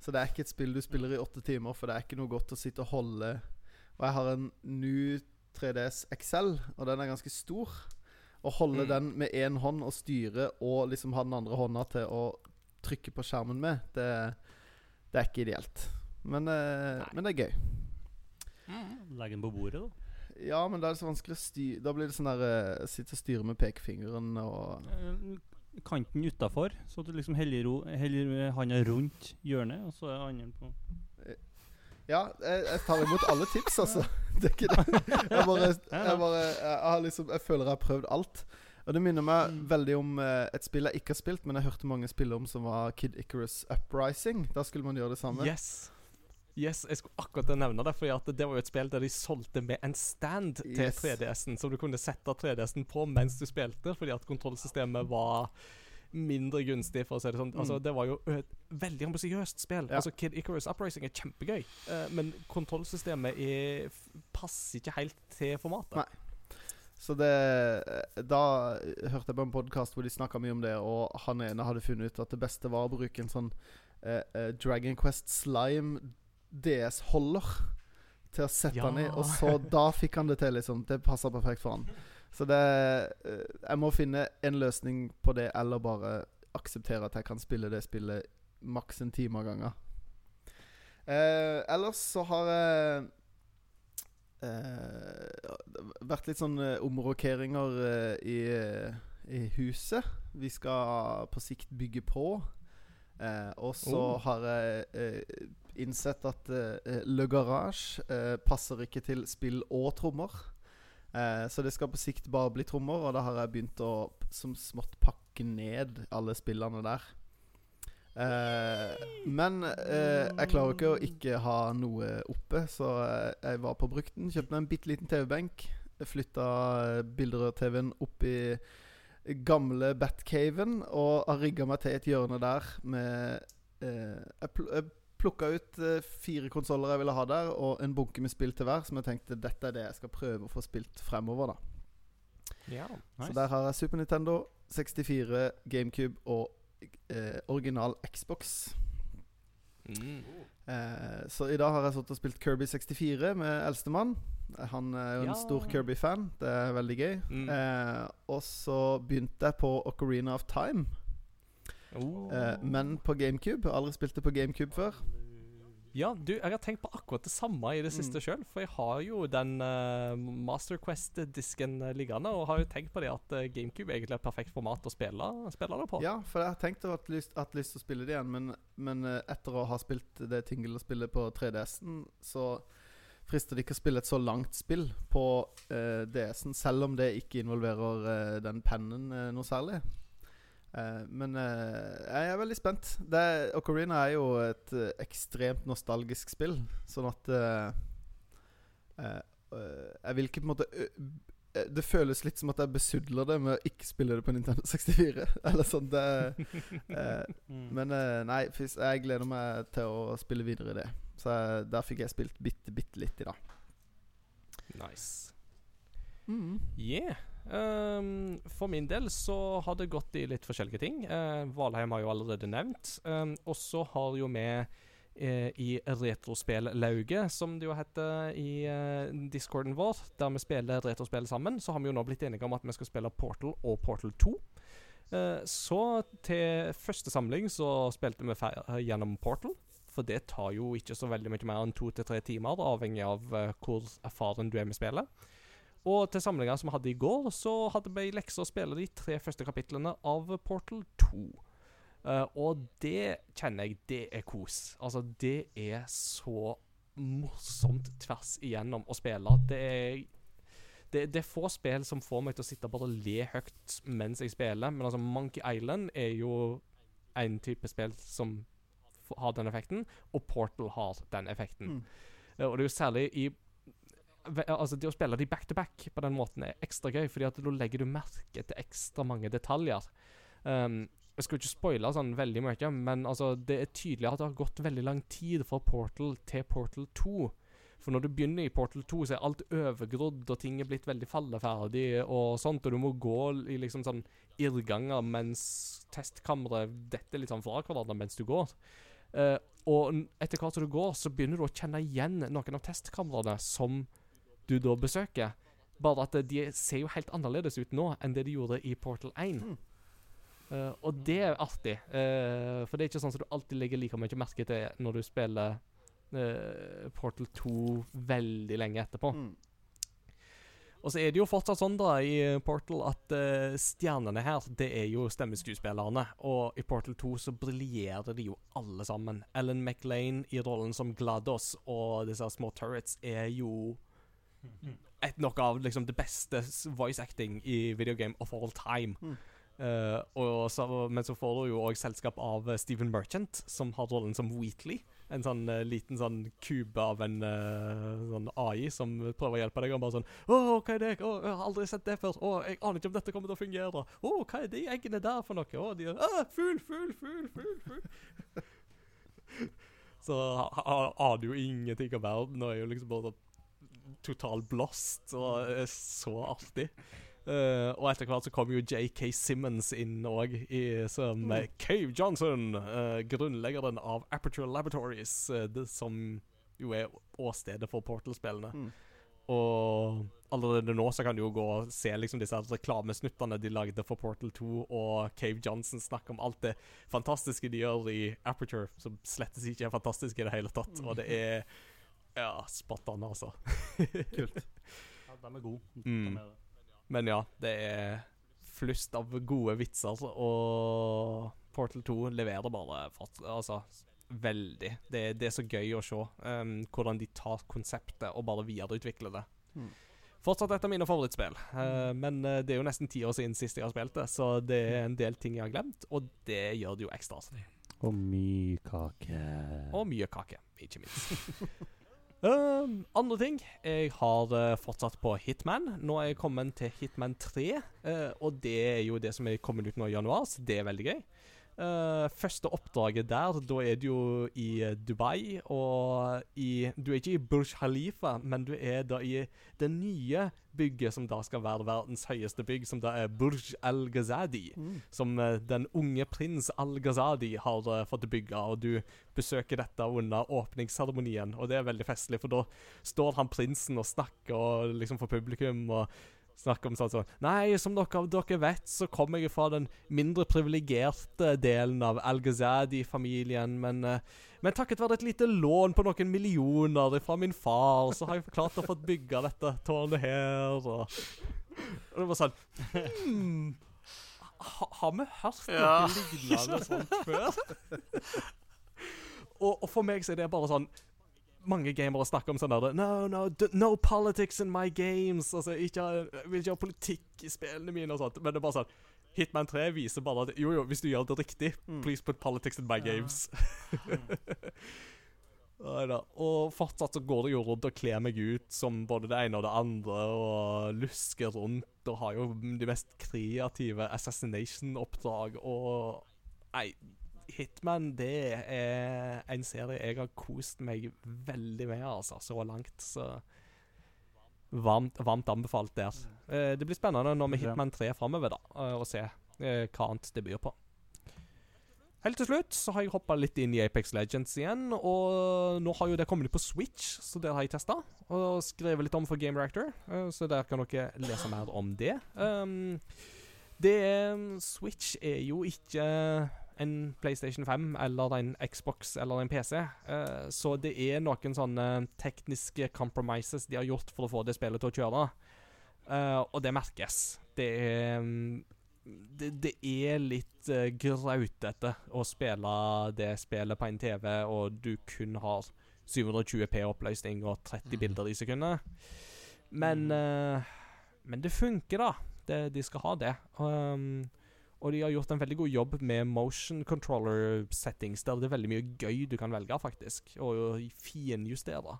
Så det er ikke et spill du spiller i åtte timer, for det er ikke noe godt å sitte og holde Og jeg har en New 3DS XL, og den er ganske stor. Å holde Mm. den med én hånd og styre, og liksom ha den andre hånda til å trykke på skjermen med, det, det er ikke ideelt. Men, eh, men det er gøy. Legg den på bordet, da. Ja, men da er så vanskelig å styre Da blir det sånn der uh, Sitte og styre med pekefingeren og Eh, Kanten utafor, så du liksom heller, ro- heller handa rundt hjørnet, og så er andre på Ja, jeg, jeg tar imot alle tips, altså. Det er ikke det. Jeg bare, jeg, bare jeg, har liksom, jeg føler jeg har prøvd alt. Og det minner meg Mm. veldig om eh, et spill jeg ikke har spilt, men jeg hørte mange spille om, som var Kid Icarus Uprising. Da skulle man gjøre det samme. Yes. Yes, jeg skulle akkurat nevne det, for det var jo et spill der de solgte med en stand til Yes. 3DS-en, som du kunne sette 3DS-en på mens du spilte, fordi at kontrollsystemet var mindre gunstig, for å si det sånn. Altså, Mm. det var jo et veldig ambisiøst spill. Ja. Altså, Kid Icarus Uprising er kjempegøy, eh, men kontrollsystemet er, passer ikke helt til formatet. Nei. Så det Da hørte jeg på en podkast hvor de snakka mye om det, og han ene hadde funnet ut at det beste var å bruke en sånn Uh, uh, Dragon Quest Slime DS-holder til å sette Ja. han i, og så da fikk han det til, liksom. Det passa perfekt for han. Så det eh, Jeg må finne en løsning på det, eller bare akseptere at jeg kan spille det spillet maks en time av gangen. Eh, ellers så har jeg eh, vært litt sånn eh, omrokeringer eh, i, eh, i huset. Vi skal på sikt bygge på. Eh, og så Oh. har jeg eh, innsett at eh, Le Garage eh, passer ikke til spill og trommer. Eh, så det skal på sikt bare bli trommer, og da har jeg begynt å som smått pakke ned alle spillene der. Eh, men eh, jeg klarer ikke å ikke ha noe oppe, så eh, jeg var på brukten. Kjøpte meg en bitte liten TV-benk. Flytta bilder bilderør-TV-en opp i gamle Batcaven og har rigga meg til et hjørne der med eh, Jeg, pl jeg plukka ut eh, fire konsoller jeg ville ha der, og en bunke med spill til hver, som jeg tenkte dette er det jeg skal prøve å få spilt fremover. da Ja. Så der har jeg Super Nintendo, 64, GameCube og eh, original Xbox. Mm. Eh, så i dag har jeg sittet og spilt Kirby 64 med eldstemann. Han er jo en Ja. stor Kirby-fan. Det er veldig gøy. Mm. Eh, og så begynte jeg på Ocarina of Time, Oh. eh, men på GameCube. Jeg har aldri spilt det på GameCube før. Ja, du, jeg har tenkt på akkurat det samme i det siste Mm. sjøl. For jeg har jo den uh, Master Quest-disken eh, liggende, og har jo tenkt på det at uh, GameCube egentlig er et perfekt format å spille, spille det på. Ja, for jeg har tenkt å ha lyst, hatt lyst til å spille det igjen, men, men uh, etter å ha spilt det Tingle-spillet på 3DS-en, så frister det ikke å spille et så langt spill på DS-en, selv om det ikke involverer den pennen noe særlig. Eh, men uh, jeg er veldig spent. Det, Ocarina er jo et uh, ekstremt nostalgisk spill, sånn at Jeg vil ikke på en måte Det føles litt som at jeg besudler det med å ikke spille det på Nintendo 64. Eller sånn det Mm. Men nei, jeg gleder meg til å spille videre i det. Så jeg, der fikk jeg spilt bitte, bitte litt i dag. Nice. Yeah. Ehm, for min del så har det gått i litt forskjellige ting. Uh, Valheim har jo allerede nevnt. Um, og så har jo vi uh, i Retrospellauget, som det jo heter i uh, discorden vår, der vi spiller retrospill sammen, så har vi jo nå blitt enige om at vi skal spille Portal og Portal 2. Eh, så til første samling så spilte vi gjennom Portal. For det tar jo ikke så veldig mye mer enn to til tre timer, avhengig av eh, hvor erfaren du er med spillet. Og til samlinga som vi hadde i går, så hadde vi lekser å spille de tre første kapitlene av Portal 2. Uh, og det kjenner jeg, det er kos. Altså, det er så morsomt tvers igjennom å spille. Det er det, det er få spill som får meg til å sitte og bare le høyt mens jeg spiller. Men altså, Monkey Island er jo en type spill som har den effekten, og Portal har den effekten. Mm. Uh, og det er jo særlig i Altså Det å spille de back to back på den måten er ekstra gøy, fordi at da legger du merke til ekstra mange detaljer. Um, jeg skal ikke spoile sånn veldig mye, men altså det er tydelig at det har gått veldig lang tid fra Portal til Portal 2. For når du begynner i Portal 2, så er alt overgrodd, og ting er blitt veldig falleferdig og sånt, og du må gå i liksom sånn irrganger mens testkammeret detter litt sånn fra hverandre mens du går. Uh, og etter hvert som du går, så begynner du å kjenne igjen noen av testkamrene som du da besøker. Bare at eh, de ser jo helt annerledes ut nå enn det de gjorde i Portal 1. Mm. Uh, og det er artig, uh, for det er ikke sånn som du alltid legger like mye merke til når du spiller uh, Portal 2 veldig lenge etterpå. Mm. Og så er det jo fortsatt sånn da i eh, Portal at uh, stjernene her, det er jo stemmeskuespillerne. Og i Portal 2 så briljerer de jo alle sammen. Ellen McLean i rollen som GLaDOS og disse små turrets er jo et, noe av liksom det beste voice acting i videogame of all time. Mm. Uh, så, men så får du jo òg selskap av eh, Stephen Merchant, som har rollen som Wheatley. En sånn uh, liten sånn kube av en uh, sånn AI som prøver å hjelpe deg. Og bare sånn 'Å, hva er det? Å, jeg har aldri sett det før. Å, jeg aner ikke om dette kommer til å fungere.' 'Å, hva er de eggene der for noe?' 'Å, de er ah, Fugl, fugl, fugl, fugl. Så aner jo ingenting om verden og er jo liksom bare sånn total blast og er så artig. Uh, og etter hvert så kom jo JK Simmons inn òg, som Mm. eh, Cave Johnson, eh, grunnleggeren av Aperture Laboratories, eh, det, som jo er åstedet for Portal-spillene. Mm. Og allerede nå så kan du jo gå og se liksom disse reklamesnuttene de lagde for Portal 2, og Cave Johnson snakke om alt det fantastiske de gjør i Aperture, som slettes ikke er fantastisk i det hele tatt. Og det er ja, spot on, altså. Kult. Ja, de er gode. Mm. De er. Men ja, det er flust av gode vitser, og Portal 2 leverer bare fort, altså veldig. Det, det er så gøy å se um, hvordan de tar konseptet og bare videreutvikler det. Mm. Fortsatt et av mine favorittspill, uh, men eh, det er jo nesten ti år siden sist jeg har spilt det, så det er en del ting jeg har glemt, og det gjør det jo ekstra artig. Og mye kake. Og mye kake, ikke minst. Um, andre ting. Jeg har uh, fortsatt på Hitman. Nå er jeg kommet til Hitman 3. Uh, og det er jo det som er kommet ut nå i januar, så det er veldig gøy. Eh, første oppdraget der, da er du jo i eh, Dubai, og i Du er ikke i Burj Khalifa, men du er da i det nye bygget som da skal være verdens høyeste bygg, som da er Burj Al-Ghazadi Mm. som eh, den unge prins Al-Ghazadi har uh, fått bygge, og du besøker dette under åpningsseremonien, og det er veldig festlig, for da står han prinsen og snakker og liksom for publikum og snakker om sånn sånn Nei, som dere dere vet, så kommer jeg fra den mindre privilegerte delen av Al-Ghazadi-familien, men eh, men takket være et lite lån på noen millioner fra min far, så har jeg klart å få bygge dette tårnet her, og Og det var sånn hmm, ha, Har vi hørt noe Ja. lignende sånt før? og, og for meg så er det bare sånn mange gamere snakker om sånn der No, no, no politics in my games. Altså, ikke, jeg vil ikke ha politikk i spillene mine og sånt. Men det er bare sånn Hitman 3 viser bare at jo, jo, hvis du gjør det riktig, Mm. please put politics in my Ja. games. Neida. Og fortsatt så går det jo rundt og kler meg ut som både det ene og det andre, og lusker rundt og har jo de mest kreative assassination-oppdrag og Nei, Hitman, det er en serie jeg har kost meg veldig med, altså, så langt. Så varmt, varmt anbefalt der. Eh, det blir spennende når vi Hitman 3 framover, da, og å se eh, hva annet det byr på. Helt til slutt så har jeg hoppa litt inn i Apex Legends igjen, og nå har jo det kommet på Switch, så det har jeg testa. Og skrevet litt om for Game Reactor, eh, så der kan dere lese mer om det. Um, det Switch er jo ikke en PlayStation 5 eller en Xbox eller en PC, Uh, så det er noen sånne tekniske compromises de har gjort for å få det spillet til å kjøre. Uh, og det merkes. Det er mm, det, det er litt uh, grautete å spille det spillet på en TV, og du kun har 720P oppløsning og 30 bilder i sekundet. Men eh, Men det funker, da. Det, de skal ha det. Um, og de har gjort en veldig god jobb med motion controller settings, der det er veldig mye gøy du kan velge, faktisk, og finjustere.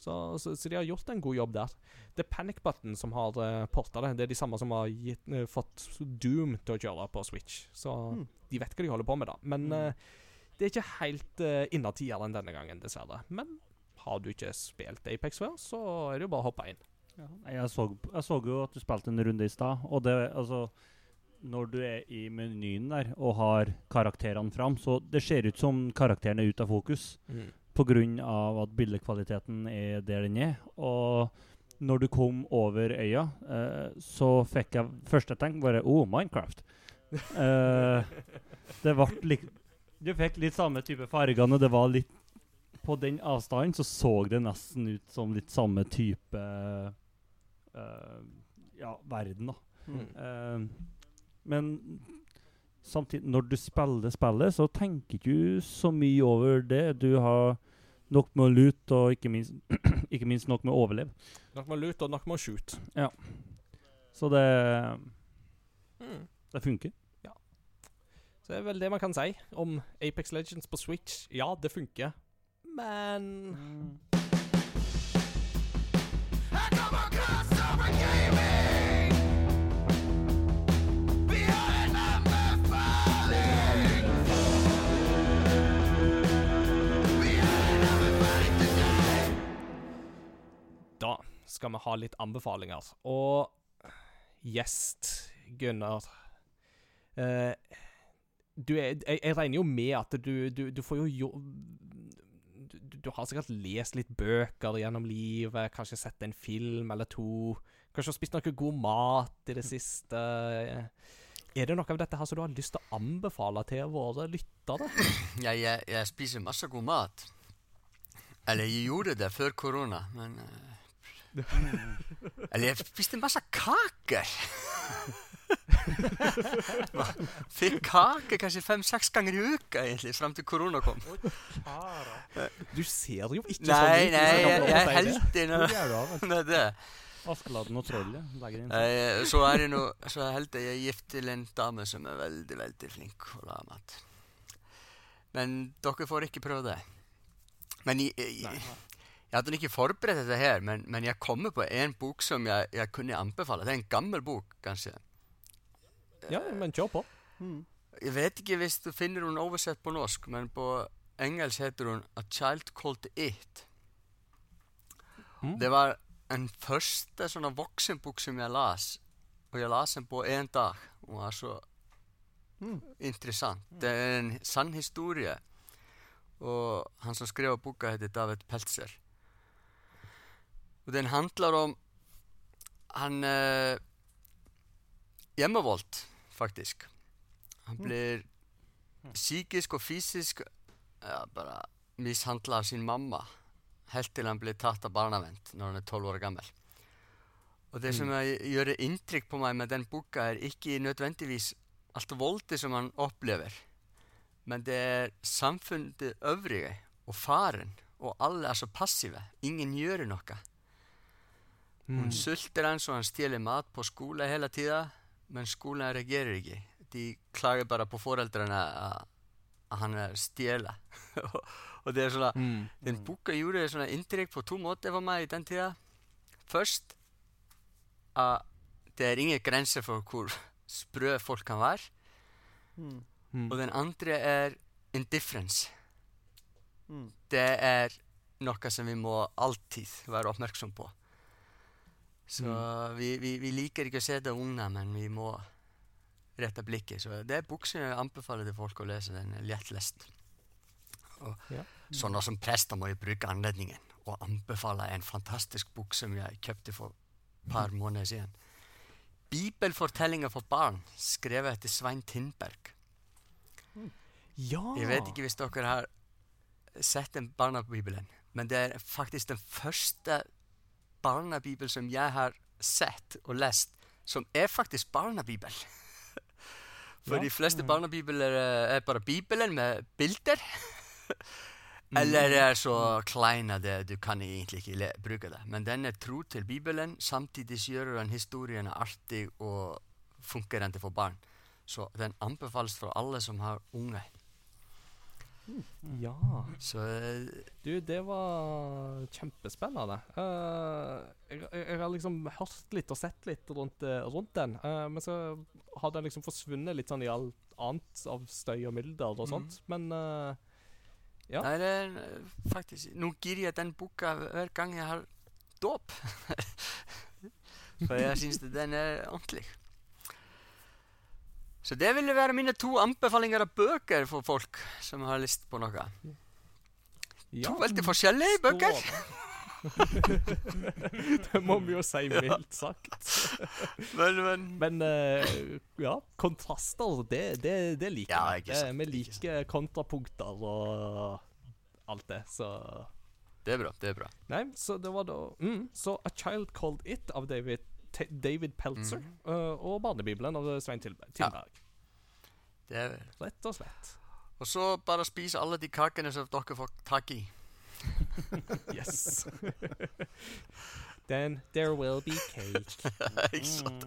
Så, så, så de har gjort en god jobb der. Det er Panic Button som har uh, porta det. Det er de samme som har gitt, uh, fått Doom til å kjøre på Switch. Så Mm. de vet hva de holder på med, da. Men eh, det er ikke helt uh, innertieren denne gangen, dessverre. Men har du ikke spilt Apex før, så er det jo bare å hoppe inn. Ja. Jeg, så, jeg så jo at du spilte en runde i stad, og det altså Når du er i menyen der og har karakterene fram, så det ser ut som karakteren er ute av fokus pga. at bildekvaliteten er der den er. Og når du kom over øya, eh, så fikk jeg første tenk bare Oh, Minecraft. Eh, det ble litt Du fikk litt samme type fargene. Det var litt På den avstanden så så det nesten ut som litt samme type eh, Ja, verden, da. Mm. Men samtidig, når du spiller spillet, så tenker du så mye over det. Du har nok med å lute, og ikke minst ikke minst nok med å overleve. Nok med å lute, og nok med å shoot. Så det, Mm. det funker. Så det er vel det man kan si om Apex Legends på Switch. Ja, det funker, men Da skal vi ha litt anbefalinger. Og gjest, Gunnar eh, du er, jeg, jeg regner jo med at du, du, du får jo du, du har sikkert lest litt bøker gjennom livet, kanskje sett en film eller to. Kanskje spist noe god mat i det siste. Er det noe av dette her som du har lyst til å anbefale til våre lyttere? Ja, jeg, jeg spiser masse god mat. Eller jeg gjorde det før korona, men Eller finns det en massa kakor? Fick kakor kanske fem, sex gånger i veckan egentligen fram till corona kom. Du ser jo ikke nei, sånn ut. Nei, jeg, jeg er helt inne med det. Askeladden og trollet legger inn. Nei, eh, så er det nå Så er helt jeg er gift til en dame som er veldig, veldig flink å lage mat. Men dere får ikke prøve det. Men jeg, jeg, jag hade inte förberett det här, men, men jag kommer på en bok som jag, jag kunde anbefala. Det är en gammal bok, kanske. Ja, men kör på. Mm. Jag vet inte om du finner hon översatt på norsk, men på engelska heter hon A Child Called It. Mm. Det var en första sån vuxenbok som jag las och jag las den på en dag och var så mm. intressant. Det är en sann historia och han som skrev boken heter David Peltzer Och den handlar um, om han eh, hjemmevold, faktisk. Han mm. blir mm. psykisk og fysisk ja, eh, bara mishandla af sín mamma helt til hann blir tatt af barnavend når hann er 12 ára gammel. Og það sem mm. að gjöru inntrykk på mig með den boka er ekki nödvendigvis allt voldi sem hann upplever men det er samfundið öfrige og faren og alla er svo passífa, ingen gjöru nokka Mm. Hún sultir hans og hann stjelir mat på skóla hela tíða menn skóla reagerir ekki. De klagar bara på foreldrarna að hann er stjela. og det er svona, mm. den mm. boka júrið er svona indirekt på to måter for meg i den tíða. Først að det er ingen grenser for hvor sprø folk kan være. Mm. mm. Og den andre er indifference. Mm. Det er noe som vi må alltid være oppmerksom på. Så vi, vi, vi liker ikke å se det unna, men vi må rette blikket. Så det er bok som jeg anbefaler til folk å lese. Den er lettlest. Og Ja. Sånne som prester må jeg bruke anledningen og anbefale en fantastisk bok som jeg kjøpte for et par måneder siden. Bibelfortellinger for barn, skrevet etter Svein Tindberg. Ja. Jeg vet ikke hvis dere har sett den Bibelen, men det er faktisk den første barnebibel som jeg har sett og lest, som er faktisk barnebibel. For Ja. de fleste barnebibler eh, er bare Bibelen med bilder. Eller er så kleine at du kan egentlig ikke bruke det. Men den er tro til Bibelen, samtidig gjør den historien artig og fungerende for barn. Så den anbefales for alle som har unge. Ja. Så eh, Du, det var kjempespennende. Uh, jeg, jeg, har liksom hørt litt og sett litt rundt, eh, rundt den, uh, men så har den liksom forsvunnet litt sånn i alt annet av støy og mylder og sånt. Men uh, Ja. Nei, det er faktisk Nå gir jeg den boka hver gang jeg har dåp. For jeg syns den er ordentlig. Så det ville være mine to anbefalinger av bøker for folk som har lyst på noe. ja. To veldig forskjellige bøker. det må vi jo si mildt sagt. Men, men Men eh, ja, kontraster, det, det, det liker Ja, vi. Det- Vi liker kontrapunkter og alt det, så det er bra. Det er bra. Nei, så det var da mm, Så A Child Called It av David, David Peltzer mm. og Barnebibelen av Svein Tilberg. Ja. Det er, Rett og slett. og så bare spise alle de kakene som dere får tak i. Yes. Then there will be cake. Ikke sant?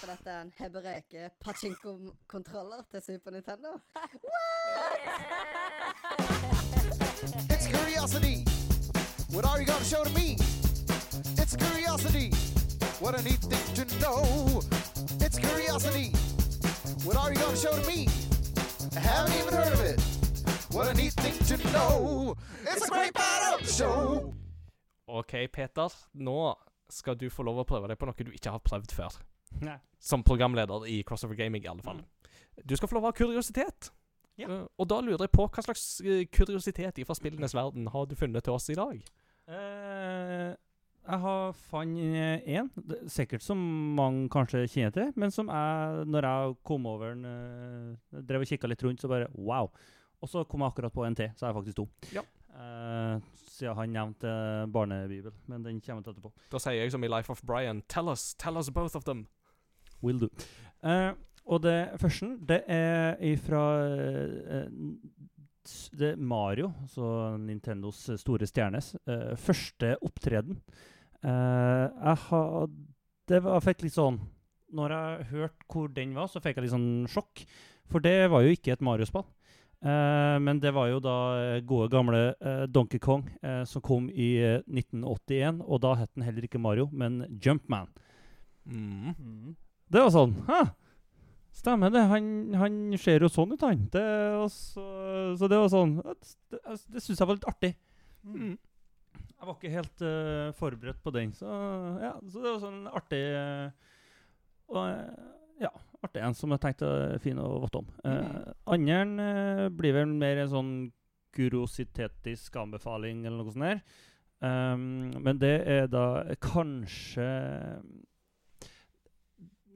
For dette er en hebreke pachinko-kontroller til Super Nintendo. What? It's curiosity. What are you gonna show to me? It's curiosity. What a neat thing to know. It's curiosity. What are you gonna show to me? I haven't even heard of it. What a neat thing to know. It's a great part of the show. OK, Peter. Nå skal du få lov å prøve deg på noe du ikke har prøvd før. Nei. Som programleder i Crossover Gaming, i alle fall. Du skal få lov å ha kuriositet. Ja. Uh, og da lurer jeg på hva slags eh, kuriositet fra spillenes verden har du funnet til oss i dag? Eh, jeg har fant én, sikkert som mange kanskje kjenner til, men som jeg, når jeg kom over den, eh, drev og kikka litt rundt, så bare wow. Og så kom jeg akkurat på en til, så er jeg faktisk to. Ja. Uh, siden han nevnte eh, barnebibel, men den kommer til etterpå. Da sier jeg som i Life of Brian, tell us, tell us both of them. Will do. Uh, og det første, det er ifra eh, s- det Mario, så Nintendos store stjernes, uh, første opptreden. uh, jeg hadde Det var, jeg fikk litt sånn Når jeg hørte hvor den var, så fikk jeg litt sånn sjokk. For det var jo ikke et Mario-spill. Uh, men det var jo da eh, gode, gamle eh, Donkey Kong eh, som kom i eh, 1981. Og da het den heller ikke Mario, men Jumpman. Mm. Det var sånn Hæ? Stemmer det. Han, han ser jo sånn ut, han. Det, og så, så det var sånn Det, altså, det syns jeg var litt artig. Mm. Jeg var ikke helt uh, forberedt på den, så ja, så det var sånn artig uh, og, Ja, artig en som jeg tenkte fin å vite om. Uh, Andre uh, blir vel mer en sånn kuriositetisk anbefaling eller noe sånt der. Um, men det er da kanskje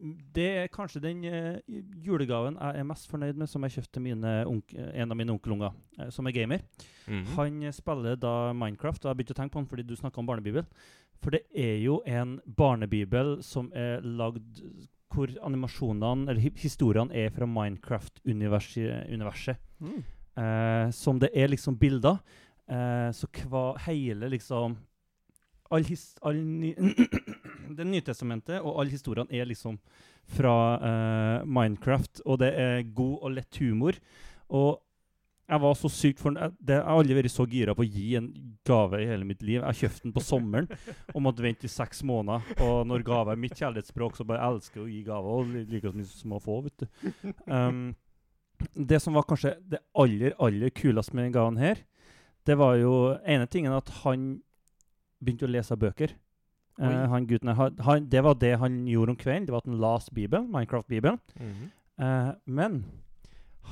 Det er kanskje den uh, julegaven jeg er mest fornøyd med, som jeg kjøpte en av mine onkelunger, uh, som er gamer. Mhm. Han eh, spiller da Minecraft, og jeg begynte å tenke på han fordi du snakka om barnebibel. For det er jo en barnebibel som er lagd hvor animasjonene, eller historiene, er fra Minecraft-universet. Mm. Uh, som det er liksom bilder. Så hva hele liksom all his, all ny, Det Nytestamentet og alle historiene er liksom fra uh, Minecraft, og det er god og lett humor. Og jeg var så sykt for den. jeg har aldri vært så gira på å gi en gave i hele mitt liv. Jeg kjøpte den på sommeren og måtte vente i seks måneder. Og når gave er mitt kjærlighetsspråk, så bare jeg elsker jeg å gi gaver. Og li- like så mye som å få, vet du. Um, det som var kanskje det aller, aller kuleste med gaven her, det var jo ene tingen at han begynte å lese bøker. Uh, han gutten han- han, Det var det han gjorde om kvelden. Det var at han leste Bibelen, Minecraft-bibelen. Mm -hmm. uh, men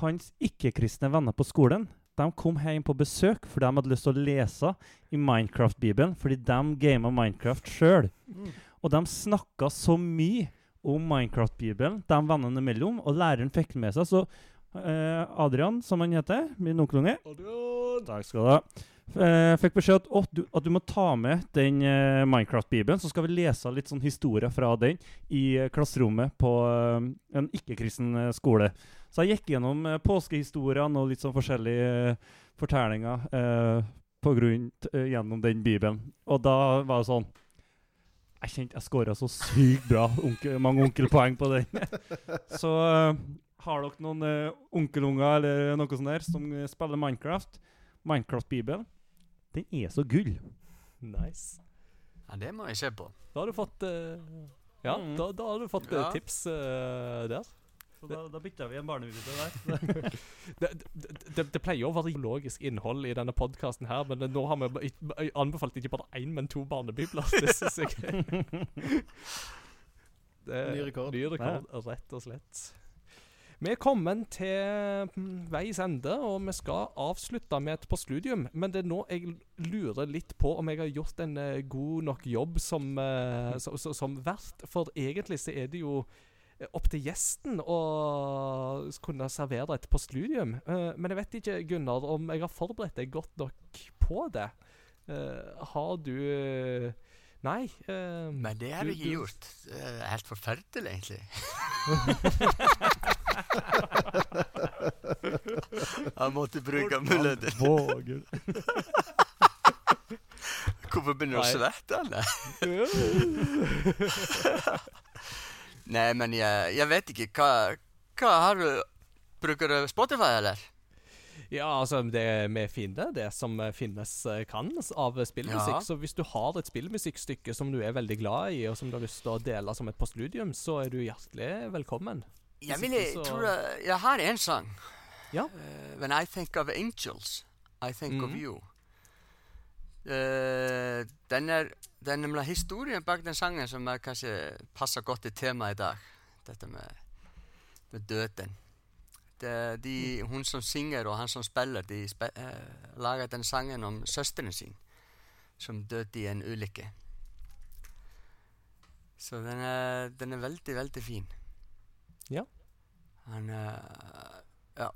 hans ikke-kristne venner på skolen de kom hjem på besøk for de hadde lyst til å lese i Minecraft-bibelen, fordi de gama Minecraft sjøl. Og de snakka så mye om Minecraft-bibelen, de vennene imellom, og læreren fikk den med seg. Så uh, Adrian, som han heter, min onkelunge Takk skal du ha. F- eh, fikk beskjed at, du, at du må ta med den uh, Minecraft-bibelen, så skal vi lese litt sånn historier fra den i uh, klasserommet på uh, en ikke-kristen skole. Så jeg gikk gjennom påskehistoriene og litt sånn forskjellige fortellinger på grunn, gjennom den bibelen. Og da var det sånn Jeg kjente jeg scora så sykt bra onkel, mange onkelpoeng på den. så har dere noen onkelunger eller noe sånt der som spiller Minecraft? Minecraft-bibelen, den er så gull. Nice. Ja, det må jeg se på. Da har du fått eh, Ja, Mm. da, da har du fått eh, Ja. tips eh, der. Så da, da bytta vi en barnevideo der. Det, det, det, det pleier å være logisk innhold i denne podkasten her, men nå har vi anbefalt ikke bare én, men to barnebibler. Det syns jeg det er Ny rekord. Ny rekord, rett og slett. Vi er kommet til mm, veis ende, og vi skal avslutte med et postludium. Men det er nå jeg lurer litt på om jeg har gjort en eh, god nok jobb som, uh, som, som vert. For egentlig så er det jo eh, opp til gjesten å kunne servere et postludium. Eh, men jeg vet ikke, Gunnar, om jeg har forberedt deg godt nok på det. Eh, har du eh, Nei. Uh, Men det har Du- jeg ikke gjort. Er helt forferdelig, egentlig. Jeg måtte bruke muligheten. Hvorfor begynner du å svette? eller? Nei, men jeg, jeg vet ikke. Hva, hva har du Bruker du Spotify, eller? Ja, altså, det, vi finner det som finnes eh, kan av spillmusikk. Ja. Så hvis du har et spillmusikkstykke som du er veldig glad i, og som du har lyst til å dele som et postludium, så er du hjertelig velkommen. Jeg, vil, jeg tror jeg, har en sang. Ja. Uh, when I think of angels, I think of Mhm. you. Uh, den er det er nemlig historien bak den sangen som er kanskje passer godt til temaet i dag. Dette med, med døden. Det, de, hun som synger og han som spiller, de spe, uh, lager den sangen om søsteren sin som døde i en ulykke. Så den er, den er veldig, veldig fin. Ja. Han, eh, ja.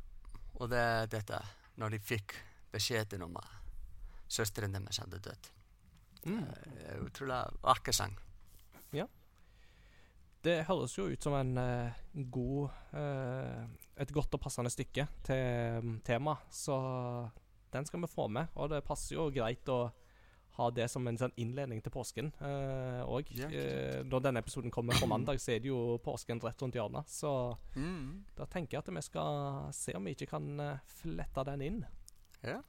Og det er dette, når de fikk beskjeden om at søsteren deres hadde dødd. Mm. Uh, Utrolig vakker sang. Det høres jo ut som en uh, god uh, Et godt og passende stykke til um, tema, så den skal vi få med. Og det passer jo greit å ha det som en sånn innledning til påsken òg. Uh, eh, når denne episoden kommer på mandag, så er det jo påsken rett rundt hjørnet. Så Mm. da tenker jeg at vi skal se om vi ikke kan eh, flette den inn. Ja,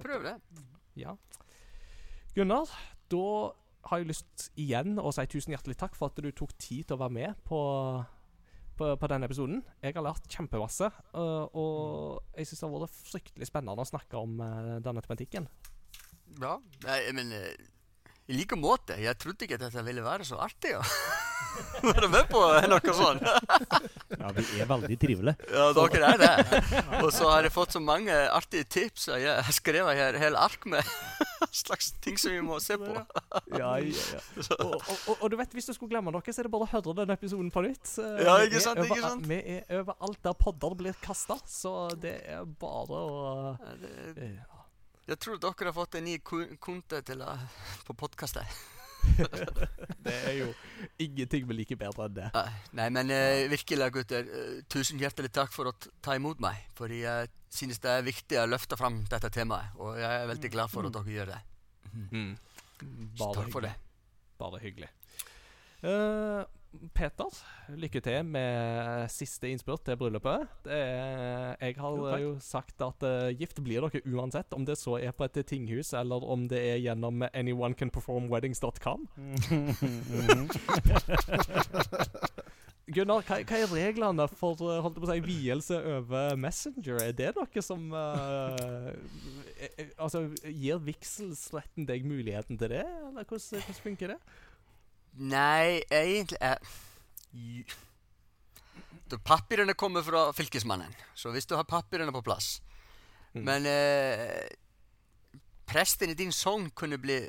prøv det. Ja. Gunnar, da har jeg lyst igjen å si tusen hjertelig takk for at du tok tid til å være med på, på, på denne episoden. Jeg har lært kjempemasse, øh, og jeg syns det har vært fryktelig spennende å snakke om øh, denne tematikken. Ja. Nei, men eh, i like måte. Jeg trodde ikke at dette ville være så artig å være med på noe sånt. Ja, vi er veldig trivelige. Ja, dere er det. Og så har jeg fått så mange artige tips. Og jeg har skrevet her hele ark med slags ting som vi må se på. Ja, ja, ja. Og, og, og, og du vet, hvis du skulle glemme noe, så er det bare å høre denne episoden på nytt. Ja, ikke sant, ikke sant? Vi er overalt der podder blir kasta, så det er bare å Ja, det- eh, Jeg tror dere har fått en ny konte til å, på podkastet. Det er jo ingenting vi liker bedre enn det. Nei, men uh, virkelig, gutter. Uh, tusen hjertelig takk for å ta imot meg. Fordi jeg synes det er viktig å løfte fram dette temaet. Og jeg er veldig glad for at dere gjør det. Mm. Så Bare takk for hyggelig. det. Bare hyggelig. Eh, Peter, lykke til med siste innspurt til bryllupet. Det er, jeg har Jo, jo sagt at uh, gift blir dere uansett, om det så er på et tinghus eller om det er gjennom anyonecanperformweddings.com. Gunnar, hva, hva er reglene for eh, holdt på å si, vielse over Messenger? Er det noe som uh, eh, eh, Altså, Gir vigselsretten deg muligheten til det, eller hvordan, hvordan funker det? Nei, egentlig er Ju- Da Papirene kommer fra fylkesmannen, så hvis du har papirene på plass Mm. Men eh, presten i din sogn kunne bli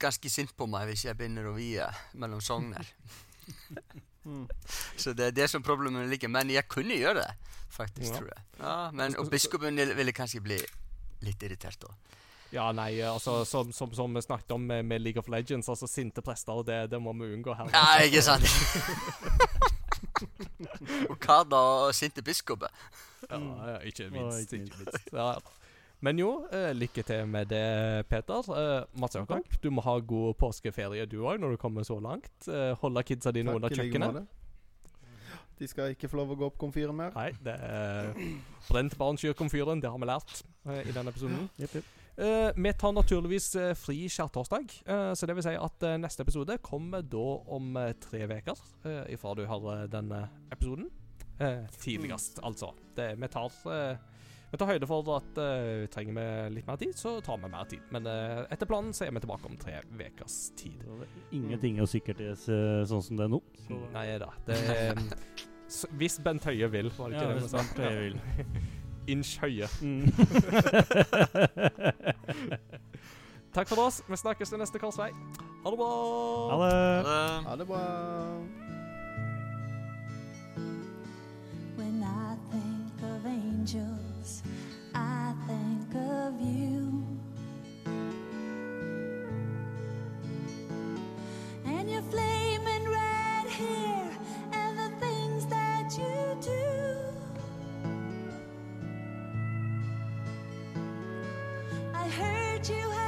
ganske sint på meg hvis jeg begynner å vie mellom sogner. Mm. Så det er det som problemet ligger. Men jeg kunne gjøre det, faktisk, Ja. tror jeg. Ja, men, og biskopen ville kanskje bli litt irritert da. Ja, nei, altså som, som, som vi snakket om med, med League of Legends, altså sinte prester, det, det må vi unngå her. Ja, ikke sant? og hva da, sinte biskoper? Ja, ja, ikke minst. ikke minst. Ja. Men jo, eh, lykke til med det, Peter. Eh, Mats Jakob, du må ha god påskeferie du òg, når du kommer så langt. Eh, holde kidsa dine under Takk under kjøkkenet. De skal ikke få lov å gå opp komfyren mer. Nei, det er brent barn skyr komfyren. Det har vi lært eh, i denne episoden. Yep, jepp. Eh, vi tar naturligvis uh, fri skjærtorsdag, uh, så det vil si at eh, neste episode kommer da om eh, tre uker uh, ifra du hører denne episoden. Eh, tidligst, altså. Det, vi, tar, eh, vi tar høyde for at uh, trenger vi litt mer tid, så tar vi mer tid. Men eh, etter planen så er vi tilbake om tre ukers tid. Ingenting er sikkert sånn som det er nå. Så Nei da. Det s- Hvis Bent Høie vil, var det ikke Ja, det hvis vi sa? Inch høye. Mm. Takk for oss. Vi snakkes til neste korsvei. Ha det bra. Ha det. Uh, Ha det bra. When I think of angels, I think of you. And your flaming hurt you